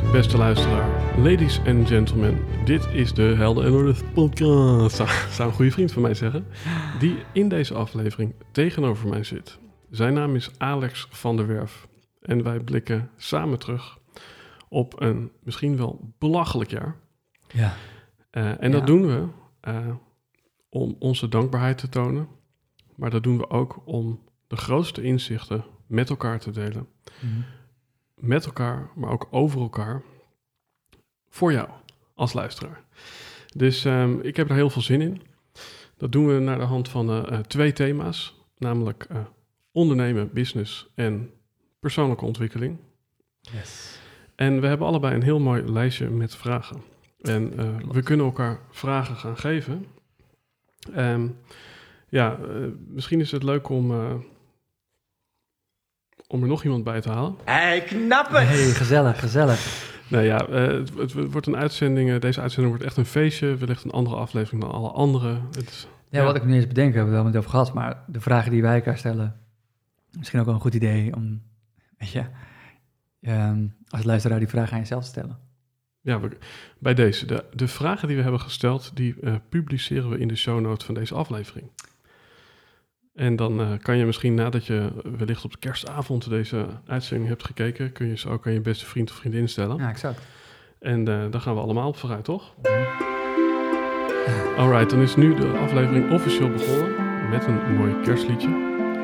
Beste luisteraar. Ladies and gentlemen, dit is de Helden en Orde podcast. Zou, een goede vriend van mij zeggen. Die in deze aflevering tegenover mij zit. Zijn naam is Alex van der Werf. En wij blikken samen terug op een misschien wel belachelijk jaar. Ja. Uh, en Ja. dat doen we uh, om onze dankbaarheid te tonen. Maar dat doen we ook om de grootste inzichten met elkaar te delen. Mhm. Met elkaar, maar ook over elkaar. Voor jou als luisteraar. Dus um, ik heb er heel veel zin in. Dat doen we naar de hand van uh, twee thema's. Namelijk uh, ondernemen, business en persoonlijke ontwikkeling. Yes. En we hebben allebei een heel mooi lijstje met vragen. En uh, we kunnen elkaar vragen gaan geven. Um, ja, misschien is het leuk om, om er nog iemand bij te halen. Hey, knap het! Hey, gezellig, gezellig. Nou ja, het, het, wordt een uitzending. deze uitzending wordt echt een feestje. Wellicht een andere aflevering dan alle andere. Het is, ja, ja, wat ik nu eens bedenk, hebben we het wel met over gehad. Maar de vragen die wij elkaar stellen, misschien ook wel een goed idee om, weet je, um, als luisteraar die vragen aan jezelf te stellen. Ja, we, bij deze. De, de vragen die we hebben gesteld, die uh, publiceren we in de show notes van deze aflevering. En dan uh, kan je misschien nadat je wellicht op de kerstavond deze uitzending hebt gekeken, kun je ze ook aan je beste vriend of vriendin stellen. Ja, exact. En uh, daar gaan we allemaal op vooruit, toch? Alright, dan is nu de aflevering officieel begonnen met een mooi kerstliedje.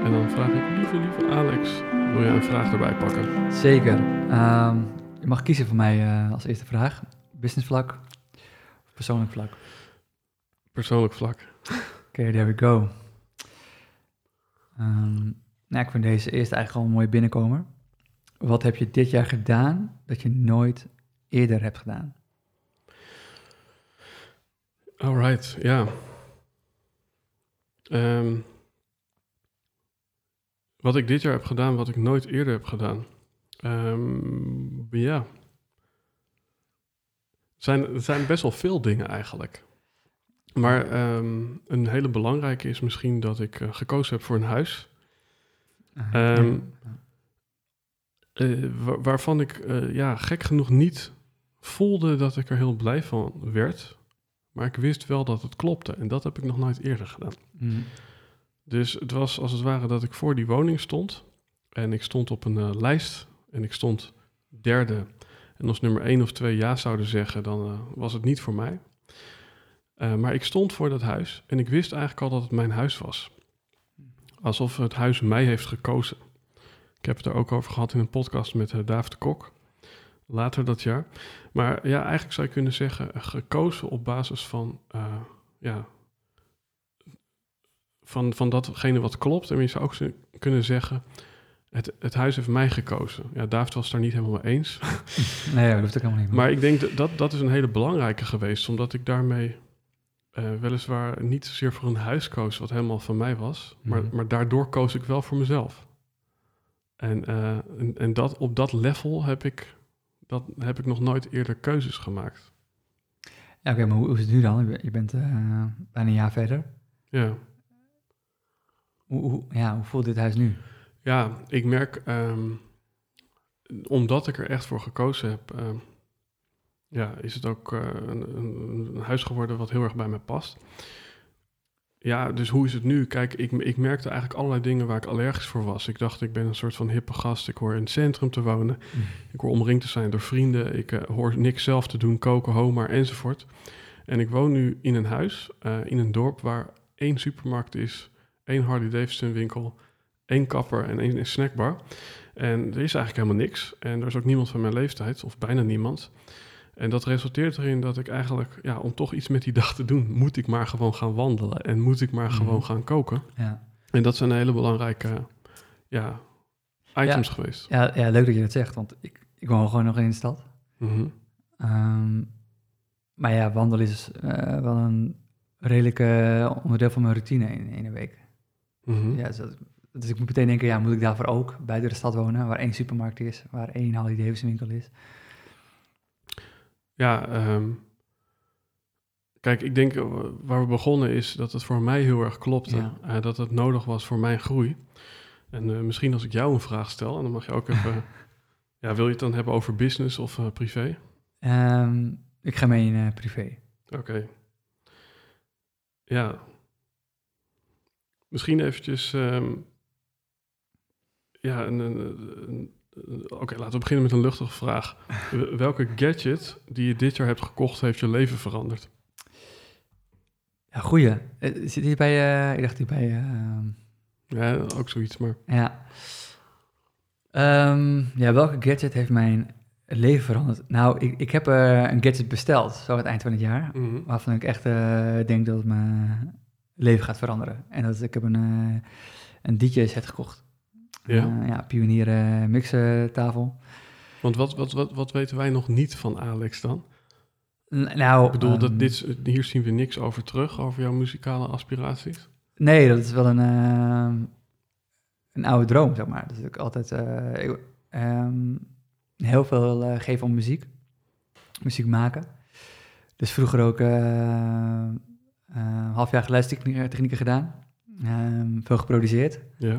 En dan vraag ik lieve, lieve Alex, wil je een vraag erbij pakken? Zeker. Um, je mag kiezen voor mij uh, als eerste vraag. Business vlak of persoonlijk vlak? Persoonlijk vlak. Oké, okay, there we go. Um, nou, ik vind deze eerst eigenlijk al een mooie binnenkomer. Wat heb je dit jaar gedaan dat je nooit eerder hebt gedaan? Alright, ja. Um, wat ik dit jaar heb gedaan, wat ik nooit eerder heb gedaan. Um, ja. Zijn, het zijn best wel veel dingen eigenlijk. Maar um, een hele belangrijke is misschien dat ik uh, gekozen heb voor een huis. Um, uh, waar, waarvan ik uh, ja, gek genoeg niet voelde dat ik er heel blij van werd. Maar ik wist wel dat het klopte. En dat heb ik nog nooit eerder gedaan. Mm. Dus het was als het ware dat ik voor die woning stond. En ik stond op een lijst. En ik stond derde. En als nummer één of twee ja zouden zeggen, dan was het niet voor mij. Uh, maar ik stond voor dat huis. En ik wist eigenlijk al dat het mijn huis was. Alsof het huis mij heeft gekozen. Ik heb het er ook over gehad in een podcast met uh, David de Kok. Later dat jaar. Maar ja, eigenlijk zou je kunnen zeggen, gekozen op basis van, uh, ja, van, van datgene wat klopt. En je zou ook kunnen zeggen, het, het huis heeft mij gekozen. Ja, David was het daar niet helemaal mee eens. nee, dat hoeft ook helemaal niet. Maar ik denk dat, dat dat is een hele belangrijke geweest, omdat ik daarmee uh, weliswaar niet zozeer voor een huis koos wat helemaal van mij was, mm -hmm. maar, maar daardoor koos ik wel voor mezelf. En, uh, en, en dat, op dat level heb ik, dat heb ik nog nooit eerder keuzes gemaakt. Ja, oké, okay, maar hoe, hoe is het nu dan? Je bent uh, bijna een jaar verder. Ja. Hoe, hoe, ja, hoe voelt dit huis nu? Ja, ik merk, um, omdat ik er echt voor gekozen heb, um, ja, is het ook uh, een, een, huis geworden wat heel erg bij me past. ja, dus hoe is het nu? Kijk, ik, ik merkte eigenlijk allerlei dingen waar ik allergisch voor was. Ik dacht, ik ben een soort van hippe gast. Ik hoor in het centrum te wonen. Ik hoor omringd te zijn door vrienden. Ik eh, hoor niks zelf te doen, koken, homer enzovoort. En ik woon nu in een huis, eh, in een dorp waar één supermarkt is, één Harley Davidson winkel, één kapper en één snackbar. En er is eigenlijk helemaal niks. En er is ook niemand van mijn leeftijd, of bijna niemand. En dat resulteert erin dat ik eigenlijk, ja, om toch iets met die dag te doen, moet ik maar gewoon gaan wandelen en moet ik maar Mhm. gewoon gaan koken. Ja. En dat zijn hele belangrijke ja, items geweest. Ja, ja, leuk dat je dat zegt, want ik, ik woon gewoon nog in de stad. Ehm, maar ja, wandelen is eh, wel een redelijk eh, onderdeel van mijn routine in, in een week. Mhm. Ja, dus, dat- dus ik moet meteen denken, ja, moet ik daarvoor ook buiten de stad wonen, waar één supermarkt is, waar één Harley Davidson winkel is? Ja, ehm, kijk, ik denk eh, waar we begonnen is dat het voor mij heel erg klopte. Ja. eh, dat het nodig was voor mijn groei. En eh, misschien als ik jou een vraag stel, en dan mag je ook even... ja, wil je het dan hebben over business of privé? Ehm, ik ga mee in privé. Oké. Ja. Misschien eventjes... ehm, ja, een... een, een- een- Oké, laten we beginnen met een luchtige vraag. Welke gadget die je dit jaar hebt gekocht, heeft je leven veranderd? Ja, goeie. Eh, zit hier bij, eh, ik dacht hier bij, ehm, Ja, ook zoiets, maar... ja. Ehm, ja, welke gadget heeft mijn leven veranderd? Nou, ik, ik heb eh, een gadget besteld, zo aan het eind van het jaar. Mhm. waarvan ik echt eh, denk dat het mijn leven gaat veranderen. En dat is, ik heb een, eh een DJ-set gekocht. Ja. Eh, ja, pionier eh, mixtafel. Want wat, wat, wat, wat weten wij nog niet van Alex dan? Nou, Ik bedoel, dat ehm, dit, hier zien we niks over terug, over jouw muzikale aspiraties. Nee, dat is wel een, ehm, een oude droom, zeg maar. Ik altijd eh, ik, ehm, heel veel eh, geven om muziek. Muziek maken. Dus vroeger ook een half jaar geluidstechnieken technieken gedaan. Veel geproduceerd. Ja.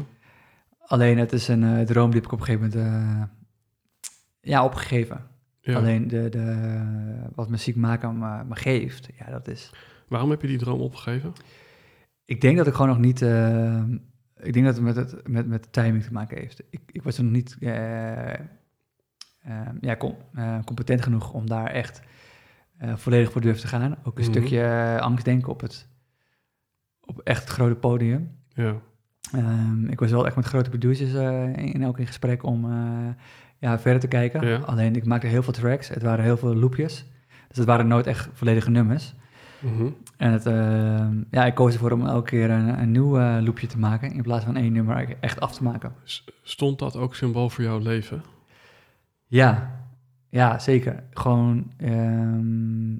Alleen het is een eh, droom die heb ik op een gegeven moment eh, ja, opgegeven. ja. Alleen de, de, wat muziek maken me, me geeft, ja, dat is... Waarom heb je die droom opgegeven? Ik denk dat ik gewoon nog niet... eh, ik denk dat het met, het met, met de timing te maken heeft. Ik, ik was er nog niet ja, com- competent genoeg om daar echt volledig voor durven te gaan. Ook een Mhm. stukje eh, angstdenken op het, op echt het grote podium. Ja. Ehm, ik was wel echt met grote producers eh, in, in gesprek om eh, ja, verder te kijken. Ja. Alleen ik maakte heel veel tracks. Het waren heel veel loopjes. Dus het waren nooit echt volledige nummers. Mhm. En het, ehm, ja, ik koos ervoor om elke keer een, een nieuw eh, loopje te maken. In plaats van één nummer echt af te maken. Stond dat ook symbool voor jouw leven? Ja, ja zeker. Gewoon ehm,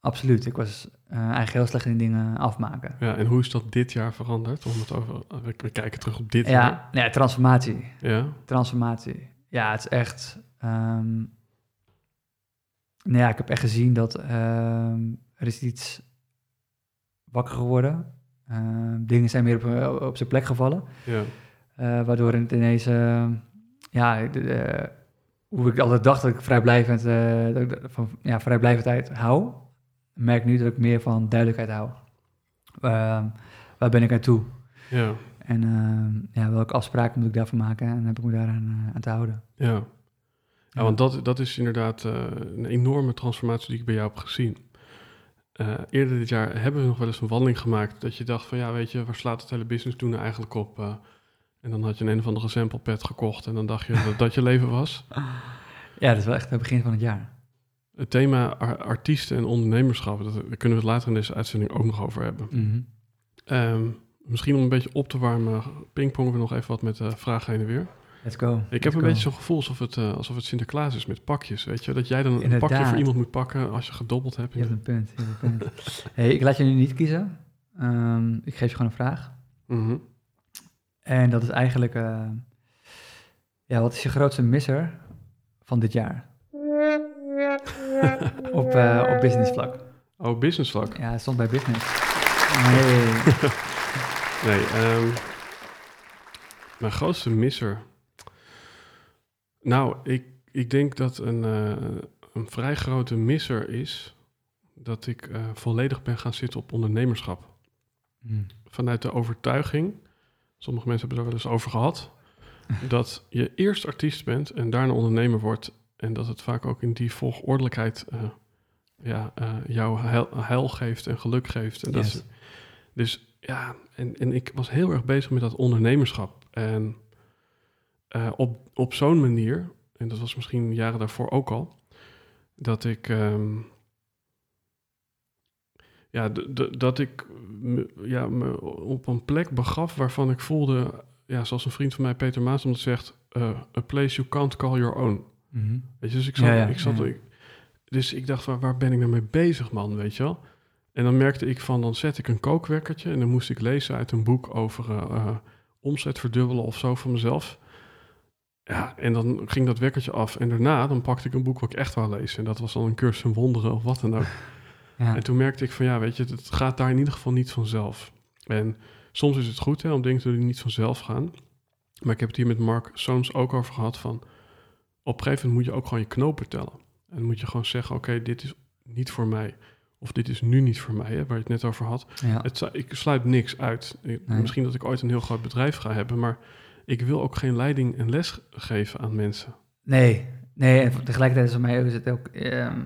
absoluut. Ik was eh, eigenlijk heel slecht in dingen afmaken. Ja, en hoe is dat dit jaar veranderd? Om het over, we kijken terug op dit jaar. Ja, ja, transformatie. Ja. transformatie. Ja, het is echt. ehm, nou ja, ik heb echt gezien dat ehm, er is iets wakker geworden. Ehm, dingen zijn meer op, op zijn plek gevallen. Ja. eh, waardoor het ineens, ja, hoe ik altijd dacht dat ik vrijblijvend, eh, dat ik van ja, vrijblijvendheid hou, merk nu dat ik meer van duidelijkheid hou. Ehm, waar ben ik naartoe? Ja. En ehm, ja, welke afspraken moet ik daarvoor maken? En heb ik me daaraan eh, aan te houden. Ja. Ja, want dat, dat is inderdaad eh, een enorme transformatie die ik bij jou heb gezien. Eh, eerder dit jaar hebben we nog wel eens een wandeling gemaakt dat je dacht van ja, weet je, waar slaat het hele business doen eigenlijk op? en dan had je een, een of andere sample pad gekocht en dan dacht je dat dat je leven was. Ja, dat is wel echt het begin van het jaar. Het thema ar- artiesten en ondernemerschap, dat, daar kunnen we het later in deze uitzending ook nog over hebben. Mhm. Ehm, misschien om een beetje op te warmen, pingpongen we nog even wat met eh vragen heen en weer. Let's go. Ik Let's heb een go. beetje zo'n gevoel alsof het, eh, alsof het Sinterklaas is met pakjes, weet je? Dat jij dan een pakje voor iemand moet pakken als je gedobbeld hebt. Je hebt een punt. Je hebt een punt. hey, ik laat je nu niet kiezen. Ehm, ik geef je gewoon een vraag. Mhm. En dat is eigenlijk... eh, ja, wat is je grootste misser van dit jaar? op, eh, op business vlak. Oh, business vlak. Ja, het stond bij business. Nee. Nee, ehm, mijn grootste misser. Nou, ik, ik denk dat een, eh, een vrij grote misser is dat ik eh, volledig ben gaan zitten op ondernemerschap. Mm. vanuit de overtuiging, sommige mensen hebben het er wel eens over gehad, dat je eerst artiest bent en daarna ondernemer wordt. En dat het vaak ook in die volgordelijkheid eh, ja, eh, jou heil, heil geeft en geluk geeft. En dat Yes. is, dus ja, en, en ik was heel erg bezig met dat ondernemerschap. En eh, op, op zo'n manier, en dat was misschien jaren daarvoor ook al, dat ik. ehm, ja, dat ik me, ja, me op een plek begaf waarvan ik voelde, ja, zoals een vriend van mij, Peter Maas, zegt, eh, a place you can't call your own. Mhm. Weet je, dus ik zat, Ja, ja, ik zat ja. ik- dus ik dacht, waar, waar ben ik nou mee bezig, man, weet je wel? En dan merkte ik van, dan zet ik een kookwekkertje en dan moest ik lezen uit een boek over eh, eh, omzet verdubbelen of zo van mezelf. Ja, en dan ging dat wekkertje af. En daarna, dan pakte ik een boek wat ik echt wou lezen. En dat was dan een cursus in wonderen of wat dan ook. Ja. En toen merkte ik van ja, weet je, het gaat daar in ieder geval niet vanzelf. En soms is het goed hè, om dingen te doen die niet vanzelf gaan. Maar ik heb het hier met Mark Soms ook over gehad van... op een gegeven moment moet je ook gewoon je knopen tellen. En dan moet je gewoon zeggen, oké, dit is niet voor mij. Of dit is nu niet voor mij, hè, waar je het net over had. ja. Het, zou- ik sluit niks uit. Ik- Nee. Misschien dat ik ooit een heel groot bedrijf ga hebben... maar ik wil ook geen leiding en les geven aan mensen. Nee, nee, en tegelijkertijd is voor mij is het ook ehm,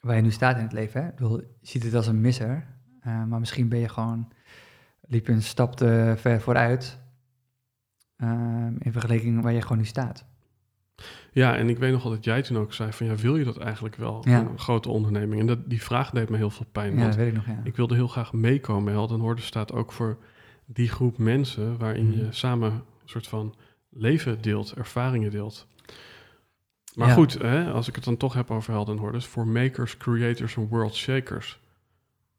waar je nu staat in het leven. Hè? Ik bedoel, je ziet het als een misser, eh, maar misschien ben je gewoon, liep je een stap te ver vooruit ehm, in vergelijking waar je gewoon nu staat. Ja, en ik weet nog wel dat jij toen ook zei van... ja, wil je dat eigenlijk wel, Ja. een grote onderneming? En dat, die vraag deed me heel veel pijn. Ja, want dat weet ik nog, ja. Ik wilde heel graag meekomen. Held en Horde staat ook voor die groep mensen waarin je Mhm. samen een soort van leven deelt, ervaringen deelt. Maar Ja. goed, hè, als ik het dan toch heb over Helden en Hordes, voor makers, creators en world shakers.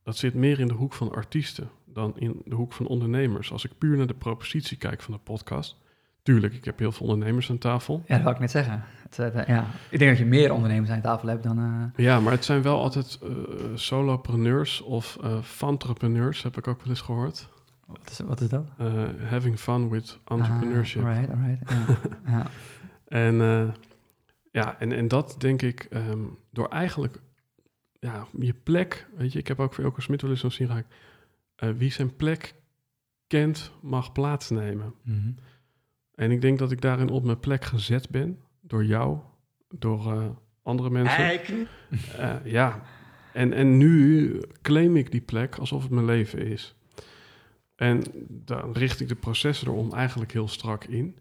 Dat zit meer in de hoek van artiesten dan in de hoek van ondernemers. Als ik puur naar de propositie kijk van de podcast. Tuurlijk, ik heb heel veel ondernemers aan tafel. Ja, dat wou ik net zeggen. Het, eh, ja. Ik denk dat je meer ondernemers aan tafel hebt dan... eh, Ja, maar het zijn wel altijd eh, solopreneurs of entrepreneurs, heb ik ook wel eens gehoord. wat, is, wat is dat? Having fun with entrepreneurship. Ah, alright, alright. Ja. ja. En ja, en, en dat denk ik ehm, door eigenlijk ja, je plek, weet je, ik heb ook voor Elke Smit wel eens zien eh, wie zijn plek kent, mag plaatsnemen. Mhm. En ik denk dat ik daarin op mijn plek gezet ben, door jou, door eh, andere mensen. Eh, ja, en, en nu claim ik die plek alsof het mijn leven is. En dan richt ik de processen erom eigenlijk heel strak in.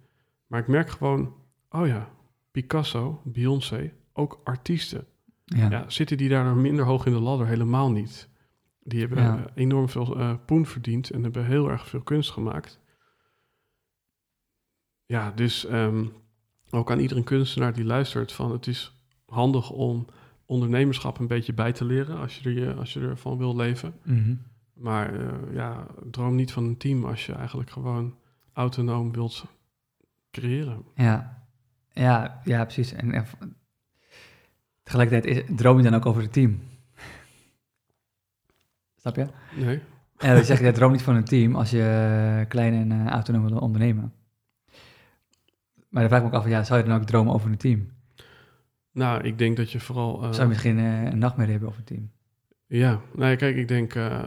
Maar ik merk gewoon, oh ja, Picasso, Beyoncé, ook artiesten. Ja. Ja, zitten die daar minder hoog in de ladder? Helemaal niet. Die hebben Ja. enorm veel eh, poen verdiend en hebben heel erg veel kunst gemaakt. Ja, dus ehm, ook aan iedere kunstenaar die luistert van het is handig om ondernemerschap een beetje bij te leren als je, er, je- als je ervan wil leven. Mhm. Maar eh, ja, droom niet van een team als je eigenlijk gewoon autonoom wilt creëren. Ja, ja, ja precies. En, en tegelijkertijd is, droom je dan ook over het team. Snap je? Nee? Ja, dat zeg je, droom niet van een team als je klein en eh, autonoom wil ondernemen. Maar dan vraag ik me ook af, ja, zou je dan ook dromen over een team? Nou, ik denk dat je vooral... eh, Zou je misschien eh, een nachtmerrie hebben over een team? Ja, nou ja, kijk, ik denk, eh,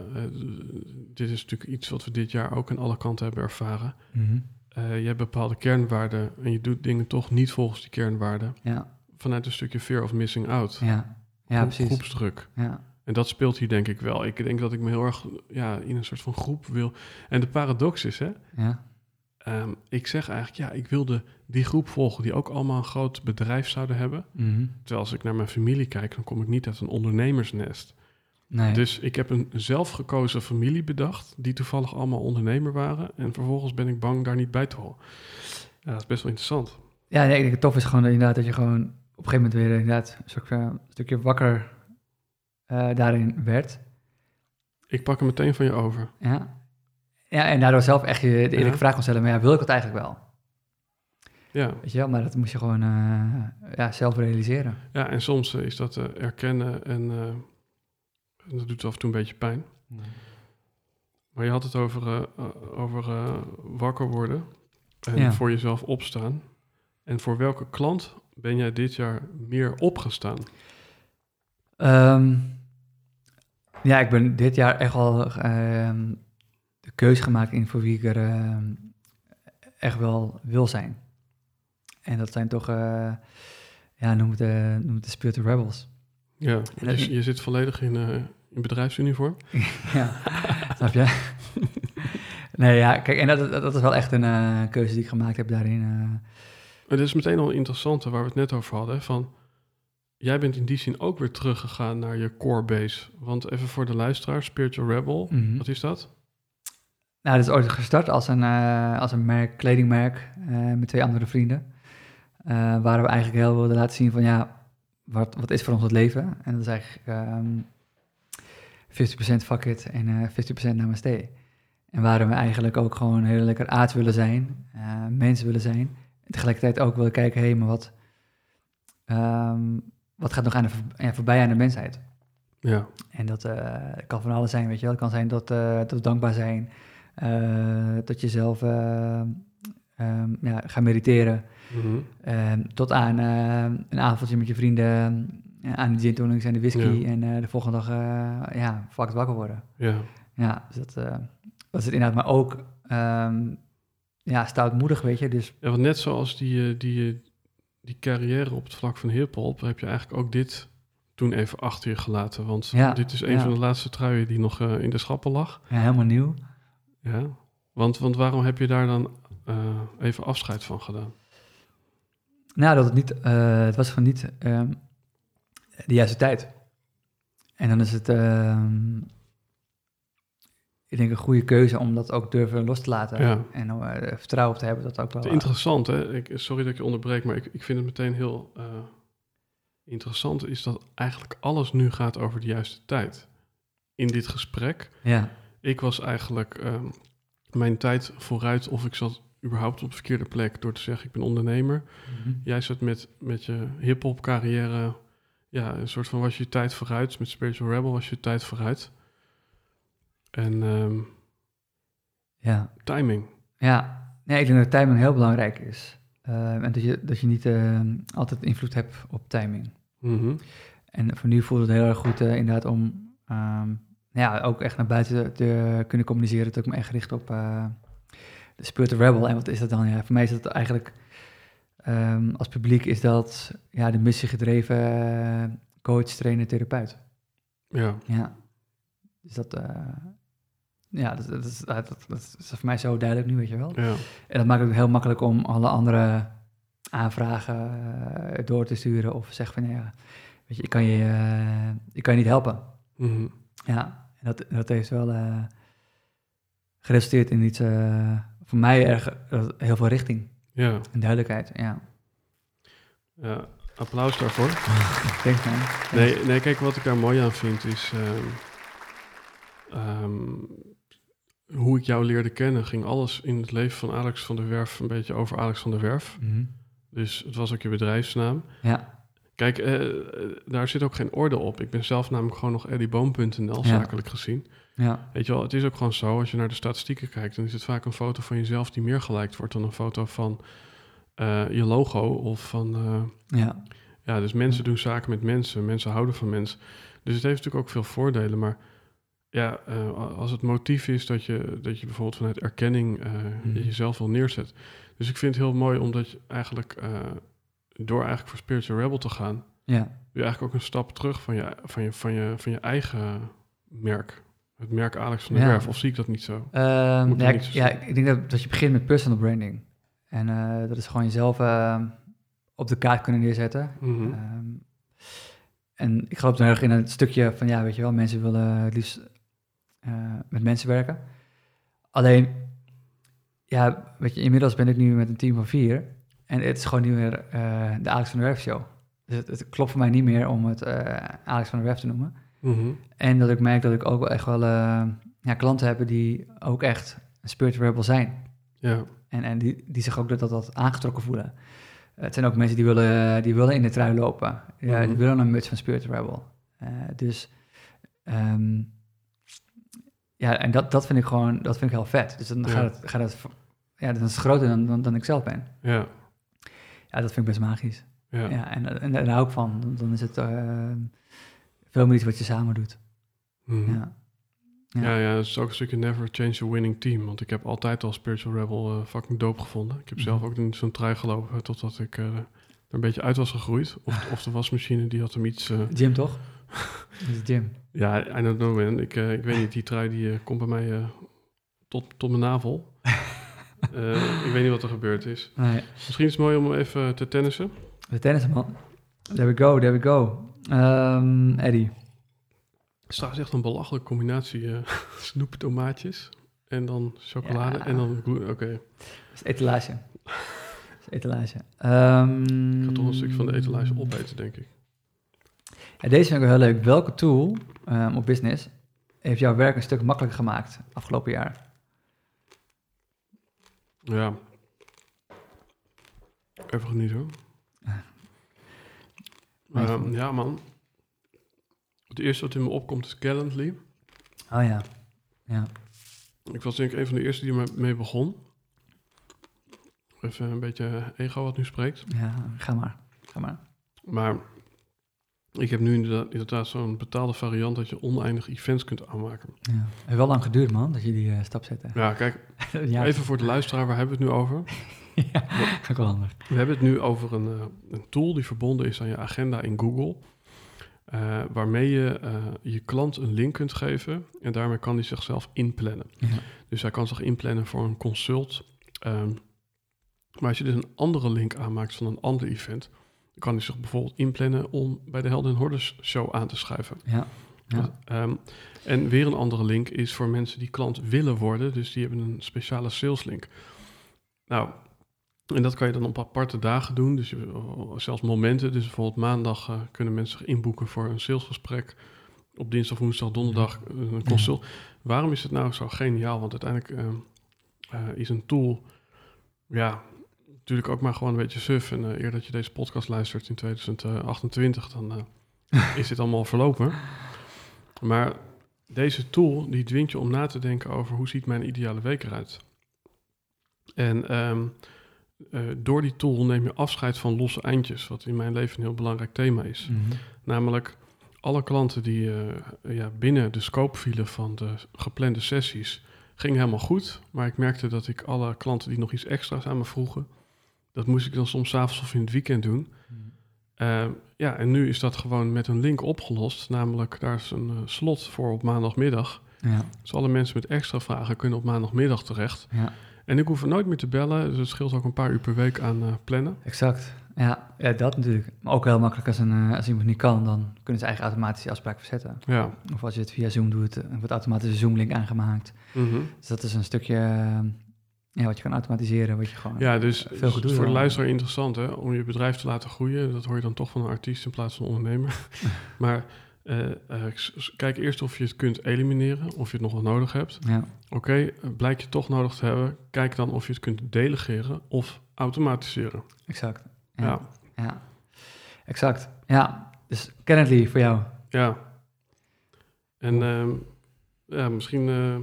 dit is natuurlijk iets wat we dit jaar ook aan alle kanten hebben ervaren. Eh, je hebt bepaalde kernwaarden en je doet dingen toch niet volgens die kernwaarden. Ja, Vanuit een stukje fear of missing out. ja, ja, Groep- precies. Groepsdruk. Ja, En dat speelt hier denk ik wel. Ik denk dat ik me heel erg ja, in een soort van groep wil. En de paradox is, hè, ja, ehm, ik zeg eigenlijk, ja, ik wilde die groep volgen die ook allemaal een groot bedrijf zouden hebben. mhm. Terwijl als ik naar mijn familie kijk, dan kom ik niet uit een ondernemersnest. nee. Dus ik heb een zelfgekozen familie bedacht, die toevallig allemaal ondernemer waren. En vervolgens ben ik bang daar niet bij te horen. Ja, dat is best wel interessant. Ja, nee, ik denk het tof is gewoon dat, inderdaad dat je gewoon op een gegeven moment weer inderdaad een, soort, een stukje wakker eh, daarin werd. Ik pak hem meteen van je over. Ja. Ja, en daardoor zelf echt je de eerlijke Ja. vraag kon stellen, maar ja, wil ik het eigenlijk wel? Ja, Weet je wel, maar dat moest je gewoon eh, ja, zelf realiseren. ja en soms eh, is dat eh, erkennen en, eh, en dat doet af en toe een beetje pijn. Maar je had het over, over eh, wakker worden en Ja. voor jezelf opstaan. En voor welke klant ben jij dit jaar meer opgestaan? Ehm, Ja, ik ben dit jaar echt wel ehm, de keuze gemaakt in voor wie ik er ehm, echt wel wil zijn. En dat zijn toch, eh, ja, noem het, eh, noem het de Spirit of Rebels. Ja, dat- je, je zit volledig in, eh, in bedrijfsuniform. ja, snap je? nee, ja, kijk, en dat, dat, is wel echt een keuze die ik gemaakt heb daarin. Maar dit is meteen al interessant waar we het net over hadden. Van, jij bent in die zin ook weer teruggegaan naar je core base. Want even voor de luisteraar, Spiritual Rebel, Mhm. wat is dat? Nou, dat is ooit gestart als een, eh, als een merk, kledingmerk eh, met twee andere vrienden. Eh, waar we eigenlijk heel wilden laten zien van ja, wat, wat is voor ons het leven? En dat is eigenlijk ehm 50% fuck it en eh 50% namaste. En waarom we eigenlijk ook gewoon heel lekker aard willen zijn, mensen willen zijn. En tegelijkertijd ook willen kijken, hé, hey, maar wat, ehm, wat gaat nog aan de, ja, voorbij aan de mensheid? Ja, En dat kan van alles zijn, weet je wel. Het kan zijn dat, dat we dankbaar zijn. Eh, dat je zelf eh, ehm, ja, gaat mediteren. mhm. Ehm, tot aan eh, een avondje met je vrienden. aan de gin tonics en de whisky. Ja. En de volgende dag ja, fucked wakker worden. ja. Ja, dus dat, dat is het inderdaad. Maar ook ehm, ja, stoutmoedig, weet je. Dus ja want net zoals die, die, die carrière op het vlak van hip-hop, heb je eigenlijk ook dit toen even achter je gelaten. Want Ja, dit is een ja. van de laatste truien die nog in de schappen lag. ja, helemaal nieuw. Ja. Want, want waarom heb je daar dan eh, even afscheid van gedaan? Nou, dat het niet, eh, het was gewoon niet ehm, de juiste tijd. En dan is het, ehm, ik denk, een goede keuze om dat ook durven los te laten. Ja. En om er vertrouwen op te hebben dat ook wel... Interessant, hè? Ik, sorry dat ik je onderbreek, maar ik, ik vind het meteen heel eh, interessant. Is dat eigenlijk alles nu gaat over de juiste tijd. In dit gesprek. Ja, Ik was eigenlijk ehm, mijn tijd vooruit of ik zat überhaupt op de verkeerde plek door te zeggen ik ben ondernemer. Mhm. Jij zat met, met je hip-hop carrière, ja, een soort van was je tijd vooruit. Met Spiritual Rebel was je tijd vooruit. En ehm, ja. timing. ja. Nee, ik denk dat timing heel belangrijk is. Ehm, en dat je, dat je niet altijd invloed hebt op timing. Mhm. En voor nu voelt het heel erg goed eh, inderdaad om ja, ook echt naar buiten te kunnen communiceren. Dat ik me echt richt op eh, de Spirit of Rebel. En wat is dat dan? Ja, voor mij is dat eigenlijk, ehm, als publiek is dat ja, de missiegedreven eh, coach, trainer, therapeut. Ja, Ja. Dus dat, eh, ja, dat, dat, is, dat, is voor mij zo duidelijk nu, weet je wel. ja, En dat maakt het ook heel makkelijk om alle andere aanvragen door te sturen of zeggen van ja, weet je, ik kan je, ik kan je niet helpen. Mhm. Ja, en dat, dat heeft wel eh, geresulteerd in iets eh, voor mij erg eh, heel veel richting ja, en duidelijkheid. Ja, ja. Applaus daarvoor. thanks man. Nee, nee, kijk, wat ik daar mooi aan vind is... ehm, ehm, hoe ik jou leerde kennen, ging alles in het leven van Alex van der Werf een beetje over Alex van der Werf. Mhm. Dus het was ook je bedrijfsnaam. Ja, Kijk, eh, eh, daar zit ook geen orde op. Ik ben zelf namelijk gewoon nog eddyboom.nl, Ja. zakelijk gezien. ja, Weet je wel, het is ook gewoon zo, als je naar de statistieken kijkt, dan is het vaak een foto van jezelf die meer geliked wordt dan een foto van eh, je logo of van... ja, ja, dus mensen doen zaken met mensen, mensen houden van mensen. Dus het heeft natuurlijk ook veel voordelen, maar ja, als het motief is dat je, dat je bijvoorbeeld vanuit erkenning Mhm. jezelf wil neerzet. Dus ik vind het heel mooi omdat je eigenlijk door eigenlijk voor Spiritual Rebel te gaan, ja. doe je eigenlijk ook een stap terug van je, van je, van je, van je eigen merk. Het merk Alex van der Ja. Werf, of zie ik dat niet zo? Ehm, Moet je ja, niet ik, zo ja, ik denk dat, dat je begint met personal branding. En eh, dat is gewoon jezelf eh, op de kaart kunnen neerzetten. Mhm. Ehm, en ik geloof er heel erg in het stukje van, ja, weet je wel, mensen willen het liefst eh, met mensen werken. Alleen, ja, weet je, inmiddels ben ik nu met een team van vier. En het is gewoon niet meer eh, de Alex van der Werf show. Dus het, het klopt voor mij niet meer om het eh, Alex van der Werf te noemen. Mhm. En dat ik merk dat ik ook wel echt wel eh, ja, klanten heb die ook echt een spirit rebel zijn. Ja, En, en die, die zich ook dat, dat, dat aangetrokken voelen. Het zijn ook mensen die willen, die willen in de trui lopen. Ja, Mhm. Die willen een muts van Spirit Rebel. Dus ehm, ja, en dat, dat vind ik gewoon, dat vind ik heel vet. Dus dan Ja. gaat het, gaat het, ja, dan is groter dan, dan, dan ik zelf ben. ja, Ja, dat vind ik best magisch. ja. Ja. en, en daar hou ik van. Dan, is het eh, veel meer iets wat je samen doet. Mhm. Ja. Ja, Ja. ja, dat is ook een stukje never change a winning team. Want ik heb altijd al Spiritual Rebel eh, fucking dope gevonden. Ik heb Mhm. zelf ook in zo'n trui gelopen totdat ik eh, er een beetje uit was gegroeid. Of, of de wasmachine, die had hem iets... eh, Jim, toch? Is Jim. ja, I don't know man. Ik, eh, ik weet niet, die trui die eh, komt bij mij eh, tot, tot mijn navel. Eh, ik weet niet wat er gebeurd is. Nee. Misschien is het mooi om even te tennissen. De tennisman. There we go, there we go. Ehm Eddie. Het is trouwens echt een belachelijke combinatie. eh snoeptomaatjes en dan chocolade Ja. en dan... Oké, Dat is etalage. Dat is etalage. Ehm, ik ga toch een stukje van de etalage opeten, denk ik. Ja, deze vind ik wel heel leuk. Welke tool ehm, op business heeft jouw werk een stuk makkelijker gemaakt afgelopen jaar? Ja. Even genieten hoor. Ehm, ja, man. Het eerste wat in me opkomt is Calendly. Oh ja. Ja. Ik was denk ik een van de eerste die er mee begon. Even een beetje ego wat nu spreekt. Ja, ga maar. Ga maar. Maar ik heb nu inderdaad, inderdaad zo'n betaalde variant dat je oneindig events kunt aanmaken. Ja. Heeft wel lang geduurd, man, dat je die eh, stap zette. Ja, kijk, ja. even voor de luisteraar, waar hebben we het nu over? ja, ook wel handig. We hebben het nu over een, eh, een tool die verbonden is aan je agenda in Google. eh, waarmee je je klant een link kunt geven en daarmee kan hij zichzelf inplannen. Ja. Dus hij kan zich inplannen voor een consult. ehm, maar als je dus een andere link aanmaakt van een ander event, kan hij zich bijvoorbeeld inplannen om bij de Helden en Hordes show aan te schuiven. Ja. Ja. Ehm, en weer een andere link is voor mensen die klant willen worden, dus die hebben een speciale sales link. Nou, en dat kan je dan op aparte dagen doen, dus zelfs momenten. Dus bijvoorbeeld maandag eh, kunnen mensen zich inboeken voor een salesgesprek. Op dinsdag, woensdag, donderdag eh, een consult. Waarom is het nou zo geniaal? Want uiteindelijk ehm, eh, is een tool, ja, natuurlijk ook maar gewoon een beetje suf. En eh, eer dat je deze podcast luistert in 2028, dan eh, is dit allemaal verlopen. Maar deze tool, die dwingt je om na te denken over hoe ziet mijn ideale week eruit. En ehm, eh, door die tool neem je afscheid van losse eindjes, wat in mijn leven een heel belangrijk thema is. Mhm. Namelijk alle klanten die ja, binnen de scope vielen van de geplande sessies, ging helemaal goed. Maar ik merkte dat ik alle klanten die nog iets extra's aan me vroegen, dat moest ik dan soms avonds of in het weekend doen. Eh, ja, en nu is dat gewoon met een link opgelost. Namelijk, daar is een eh, slot voor op maandagmiddag. Ja. Dus alle mensen met extra vragen kunnen op maandagmiddag terecht. ja, En ik hoef er nooit meer te bellen. Dus het scheelt ook een paar uur per week aan eh, plannen. exact. Ja, ja, dat natuurlijk. Maar ook heel makkelijk als, een, als iemand niet kan, dan kunnen ze eigen automatische afspraak verzetten. Ja. Of als je het via Zoom doet, wordt automatisch een Zoom-link aangemaakt. Mhm. Dus dat is een stukje ja, wat je kan automatiseren, wat je gewoon... Ja, dus Veel is gedoe voor de luisteraar interessant hè, om je bedrijf te laten groeien. Dat hoor je dan toch van een artiest in plaats van een ondernemer. maar eh, eh, kijk eerst of je het kunt elimineren, of je het nog wel nodig hebt. Ja, Oké, eh, blijkt je toch nodig te hebben, kijk dan of je het kunt delegeren of automatiseren. exact. Ja, Ja, ja. exact. Ja, dus Kennedy voor jou. ja. En ehm, ja, misschien, ehm,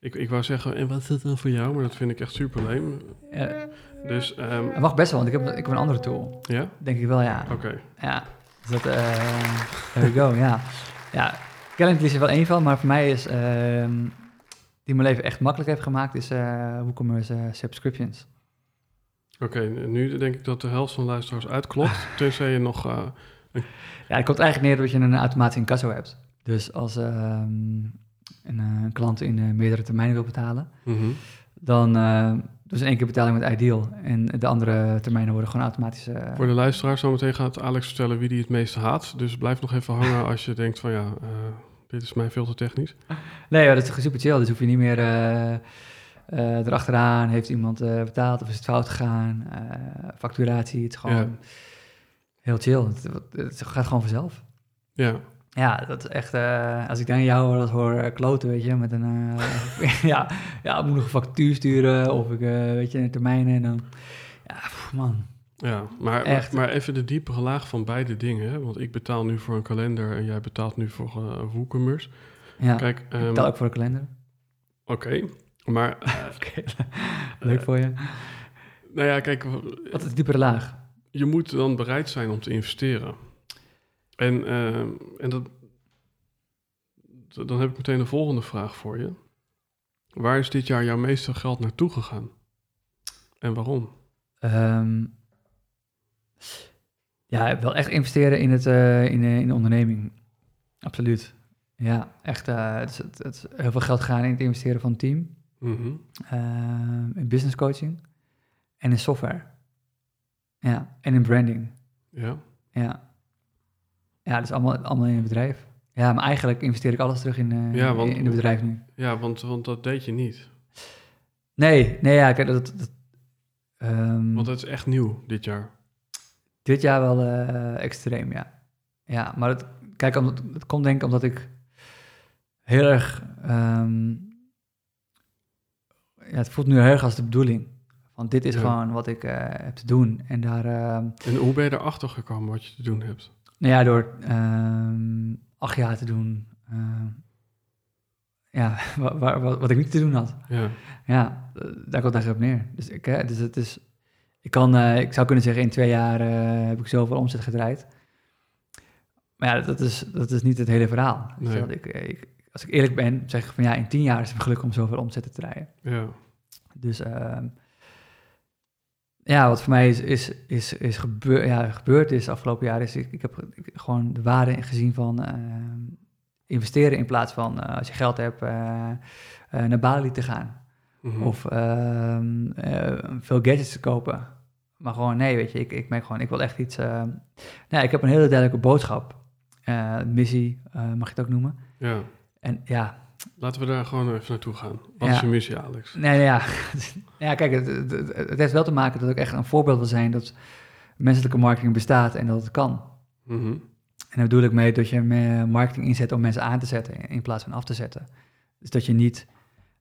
ik, ik wou zeggen, en wat is dat dan voor jou? Maar dat vind ik echt super leem. Ja, Dus, ehm, het mag best wel, want ik heb, ik heb een andere tool. ja, Denk ik wel, ja. oké. Ja, dus dat, eh there we go, ja. Ja, Calendly is er wel één van, maar voor mij is, ehm, die mijn leven echt makkelijk heeft gemaakt, is eh WooCommerce eh, subscriptions. Oké, nu denk ik dat de helft van de luisteraars uitklopt. Tenzij je nog... Ja, het komt eigenlijk neer dat je een automatische incasso hebt. Dus als ehm, een, eh, een klant in eh, meerdere termijnen wil betalen, mhm. dan uh, dus in één keer betaling met Ideal. En de andere termijnen worden gewoon automatisch... eh, Voor de luisteraar zometeen gaat Alex vertellen wie die het meeste haat. Dus blijf nog even hangen als je denkt van ja, eh, dit is mij veel te technisch. Nee, ja, dat is super chill. Dus hoef je niet meer eh, eh, erachteraan. Heeft iemand eh, betaald of is het fout gegaan? Eh, facturatie, het is gewoon Ja. heel chill. Het, het gaat gewoon vanzelf. Ja, Ja, dat is echt... eh, als ik dan jou dat hoor eh, kloten, weet je, met een... eh, ja, ja, ik moet nog een factuur sturen of ik, weet je, een termijnen en dan... Ja, pff, man. ja. Maar, Echt. maar even de diepere laag van beide dingen. Hè? Want ik betaal nu voor een kalender en jij betaalt nu voor uh, WooCommerce. Ja, Kijk, ik ehm, betaal ook voor de kalender. oké. Maar, leuk voor je. nou ja, kijk, Wat is de diepere laag? je moet dan bereid zijn om te investeren. En, ehm, en dat, dan heb ik meteen de volgende vraag voor je. Waar is dit jaar jouw meeste geld naartoe gegaan? En waarom? Ehm, ja, wel echt investeren in, het, eh, in, de- in de onderneming. Absoluut. Ja, echt. eh, het, is, het, is heel veel geld gaan in het investeren van het team. Mhm. ehm, in business coaching. En in software. Ja, en in branding. Ja, Ja. Ja, dat is allemaal, allemaal in het bedrijf. Ja, maar eigenlijk investeer ik alles terug in, eh Ja, want- in het bedrijf nu. ja want, want dat deed je niet. Nee, nee, ja, kijk, dat... dat ehm, Want het is echt nieuw dit jaar. Dit jaar wel eh, extreem, ja. Ja, maar het, kijk, omdat, het komt denk ik omdat ik heel erg... ehm, ja, het voelt nu heel erg als de bedoeling. Want dit is Ja. gewoon wat ik eh, heb te doen. En daar, ehm, En hoe ben je erachter gekomen wat je te doen hebt? Nou ja, door ehm, acht jaar te doen... ehm, ja, wa- wa- wa- wat ik niet te doen had. Ja, Ja, eh, daar komt eigenlijk op neer. Dus, ik, hè, dus het is, ik, kan, eh, ik zou kunnen zeggen, in twee jaar eh, heb ik zoveel omzet gedraaid. Maar ja, dat is, dat is niet het hele verhaal. Nee. Stel, ik, ik, als ik eerlijk ben, zeg ik van ja, in tien jaar is het geluk om zoveel omzet te draaien. ja, Dus ehm, ja, wat voor mij is, is, is, is gebeur, ja, gebeurd is afgelopen jaar, is ik, ik heb ik- gewoon de waarde gezien van ehm, investeren in plaats van eh, als je geld hebt eh, eh, naar Bali te gaan. Mhm. Of ehm, eh, veel gadgets te kopen. Maar gewoon, nee, weet je, ik, ik merk gewoon, ik wil echt iets... eh, nou, ik heb een hele duidelijke boodschap. Eh, missie, eh, mag je het ook noemen. ja. En ja, Laten we daar gewoon even naartoe gaan. Wat Ja. is je missie, Alex? nee, nee, ja. ja, kijk, het, het, heeft wel te maken dat ik echt een voorbeeld wil zijn dat menselijke marketing bestaat en dat het kan. Mhm. En daar bedoel ik mee dat je marketing inzet om mensen aan te zetten in plaats van af te zetten. Dus dat je niet...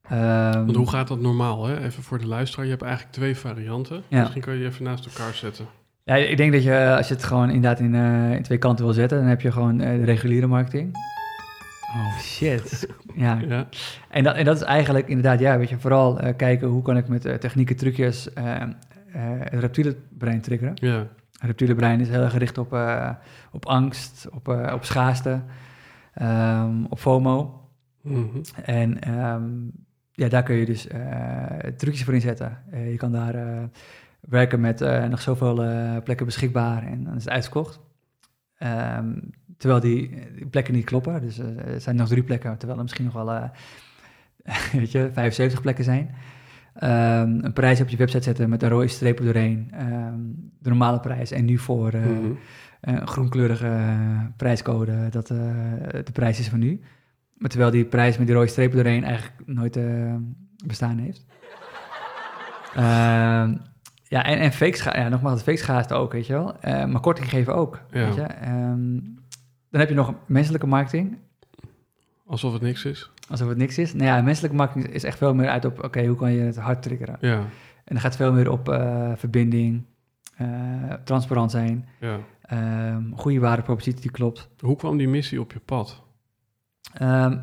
ehm, Want hoe gaat dat normaal? Hè? Even voor de luisteraar. Je hebt eigenlijk twee varianten. Ja. Misschien kan je even naast elkaar zetten. Ja, ik denk dat je, als je het gewoon inderdaad in, eh, in twee kanten wil zetten, dan heb je gewoon eh, de reguliere marketing. Oh shit. ja, Ja, en dat, en dat is eigenlijk inderdaad, ja, weet je, vooral eh, kijken hoe kan ik met eh, technieken, trucjes eh, het reptiele brein triggeren. ja, Het reptiele brein is heel erg gericht op, op angst, op, op schaarste, ehm, op FOMO. Mhm. En ehm, ja, daar kun je dus trucjes voor inzetten. Je kan daar werken met nog zoveel plekken beschikbaar en dan is het uitverkocht. Ehm, terwijl die, plekken niet kloppen. Dus eh, er zijn nog drie plekken, terwijl er misschien nog wel eh, weet je, 75 plekken zijn. Ehm, een prijs op je website zetten met een rode streep doorheen. Ehm, de normale prijs. En nu voor eh, Mhm. een groenkleurige prijscode dat de prijs is van nu. Maar terwijl die prijs met die rode strepen doorheen eigenlijk nooit bestaan heeft. Ehm, ja, en, en fake ja, nogmaals, fake schaarste ook, weet je wel. Maar korting geven ook, Ja. weet je. Dan heb je nog menselijke marketing, Alsof het niks is. alsof het niks is. Nou ja, menselijke marketing is echt veel meer uit op, oké, hoe kan je het hard triggeren? Ja, En dan gaat veel meer op eh, verbinding, eh, transparant zijn, ja. ehm, goede waardepropositie die klopt. Hoe kwam die missie op je pad? Ehm,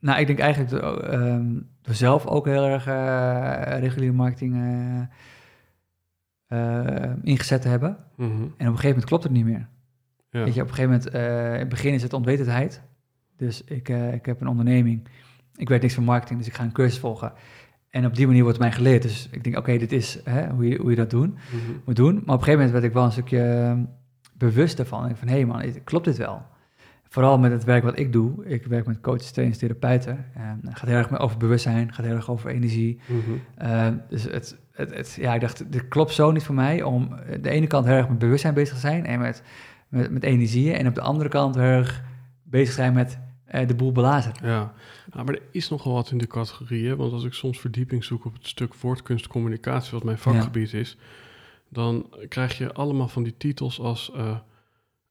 nou, ik denk eigenlijk door, ehm, door zelf ook heel erg eh, reguliere marketing eh, eh, ingezet te hebben. Mhm. En op een gegeven moment klopt het niet meer. Ja. Weet je, op een gegeven moment, eh, in het begin is het onwetendheid. Dus ik, eh, ik heb een onderneming. Ik weet niks van marketing, dus ik ga een cursus volgen. En op die manier wordt mij geleerd. Dus ik denk, oké, dit is hè, hoe, je, hoe je dat doen, Mhm. moet doen. Maar op een gegeven moment werd ik wel een stukje eh, bewust ervan. Ik van, hé hey man, klopt dit wel? Vooral met het werk wat ik doe. Ik werk met coaches, trainers, therapeuten. En het gaat heel erg over bewustzijn, gaat heel erg over energie. Mhm. Uh, dus het, het, het, ja, ik dacht, dit klopt zo niet voor mij om aan de ene kant heel erg met bewustzijn bezig te zijn en met, met, met energieën. En op de andere kant heel erg bezig zijn met eh, de boel belazen. Ja, nou, maar er is nogal wat in de categorie. Hè? Want als ik soms verdieping zoek op het stuk woordkunstcommunicatie, wat mijn vakgebied is, dan krijg je allemaal van die titels als eh,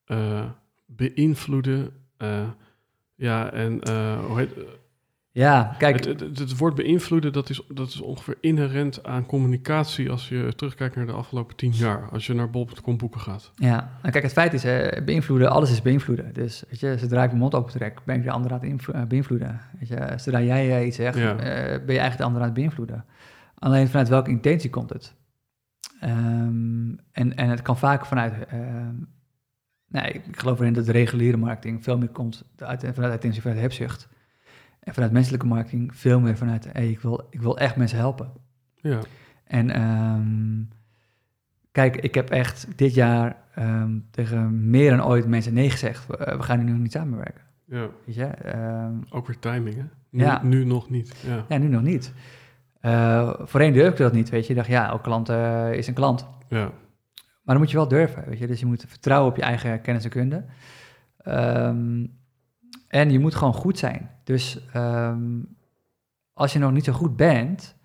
eh, beïnvloeden. ja, en hoe heet Ja, kijk, het, het, woord beïnvloeden, dat is, dat is ongeveer inherent aan communicatie als je terugkijkt naar de afgelopen tien jaar. Als je naar bol.com boeken gaat. ja. Nou, kijk, het feit is, beïnvloeden, alles is beïnvloeden. Dus weet je, zodra ik mijn mond open trek, ben ik de ander aan het eh, beïnvloeden. Weet je, zodra jij eh, iets zegt, Ja. eh, ben je eigenlijk de ander aan het beïnvloeden. Alleen vanuit welke intentie komt het? Ehm, en, en het kan vaak vanuit... nee, ik geloof erin dat de reguliere marketing veel meer komt uit, vanuit de intentie vanuit hebzucht. En vanuit menselijke marketing veel meer vanuit, hey, ik, wil, ik wil echt mensen helpen. Ja, En ehm, kijk, ik heb echt dit jaar ehm, tegen meer dan ooit mensen nee gezegd. We, we gaan nu nog niet samenwerken. ja. Weet je? Ehm, ook weer timing, hè? Nu, Ja. nu nog niet. Ja, ja, nu nog niet. Eh voorheen durfde ik dat niet, weet je. Je dacht, ja, elke klant eh, is een klant. ja, Maar dan moet je wel durven, weet je. Dus je moet vertrouwen op je eigen kennis en kunde. Ehm, en je moet gewoon goed zijn. Dus ehm, als je nog niet zo goed bent,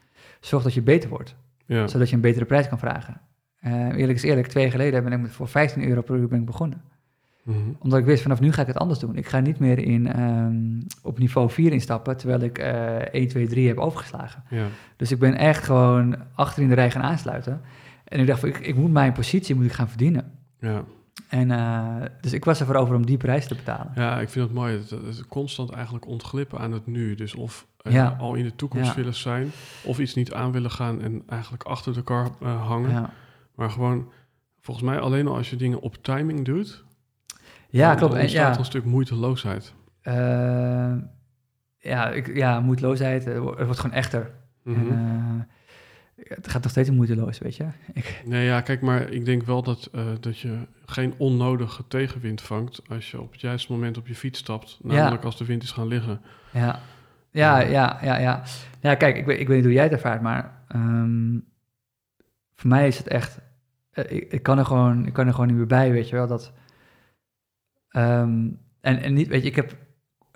zorg dat je beter wordt. ja. Zodat je een betere prijs kan vragen. Eh, eerlijk is eerlijk, twee jaar geleden ben ik met voor 15 euro per uur ben ik begonnen. Mhm. Omdat ik wist, vanaf nu ga ik het anders doen. Ik ga niet meer in, ehm, op niveau 4 instappen, terwijl ik eh 1, 2, 3 heb overgeslagen. ja. Dus ik ben echt gewoon achter in de rij gaan aansluiten. En ik dacht, van, ik, ik moet mijn positie moet ik gaan verdienen. ja. En eh, dus ik was ervoor over om die prijs te betalen. Ja, ik vind het mooi. Het, het is constant eigenlijk ontglippen aan het nu. Dus of eh, Ja. al in de toekomst Ja. willen zijn, of iets niet aan willen gaan en eigenlijk achter de kar eh, hangen. Ja, Maar gewoon, volgens mij alleen al als je dingen op timing doet, ja klopt. En, ontstaat ja, een stuk moeiteloosheid. ja, ik, ja, moedeloosheid, het wordt gewoon echter. En, eh, het gaat nog steeds moeiteloos, weet je. Ik, Nee, ja, kijk, maar ik denk wel dat, eh, dat je geen onnodige tegenwind vangt als je op het juiste moment op je fiets stapt. Namelijk als de wind is gaan liggen. Ja, ja, Ja. ja, ja, ja. Ja, kijk, ik weet, ik weet niet hoe jij het ervaart, maar ehm, voor mij is het echt, eh, ik, ik, kan er gewoon, ik kan er gewoon niet meer bij, weet je wel, dat, ehm, en, en niet, weet je, ik heb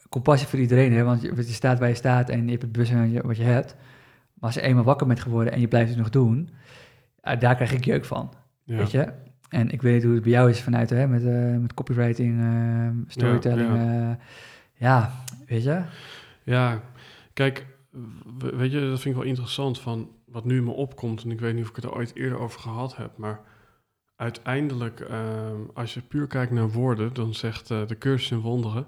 compassie voor iedereen, hè, want je, je staat waar je staat en je hebt het bewustzijn wat je, wat je hebt, maar als je eenmaal wakker bent geworden en je blijft het nog doen, eh, daar krijg ik jeuk van, Ja. weet je. En ik weet niet hoe het bij jou is vanuit, hè, met, eh, met copywriting, eh, storytelling, ja, ja, weet je. Ja, kijk, weet je, dat vind ik wel interessant van wat nu in me opkomt. En ik weet niet of ik het er ooit eerder over gehad heb, maar uiteindelijk, ehm, als je puur kijkt naar woorden, dan zegt de cursus in wonderen,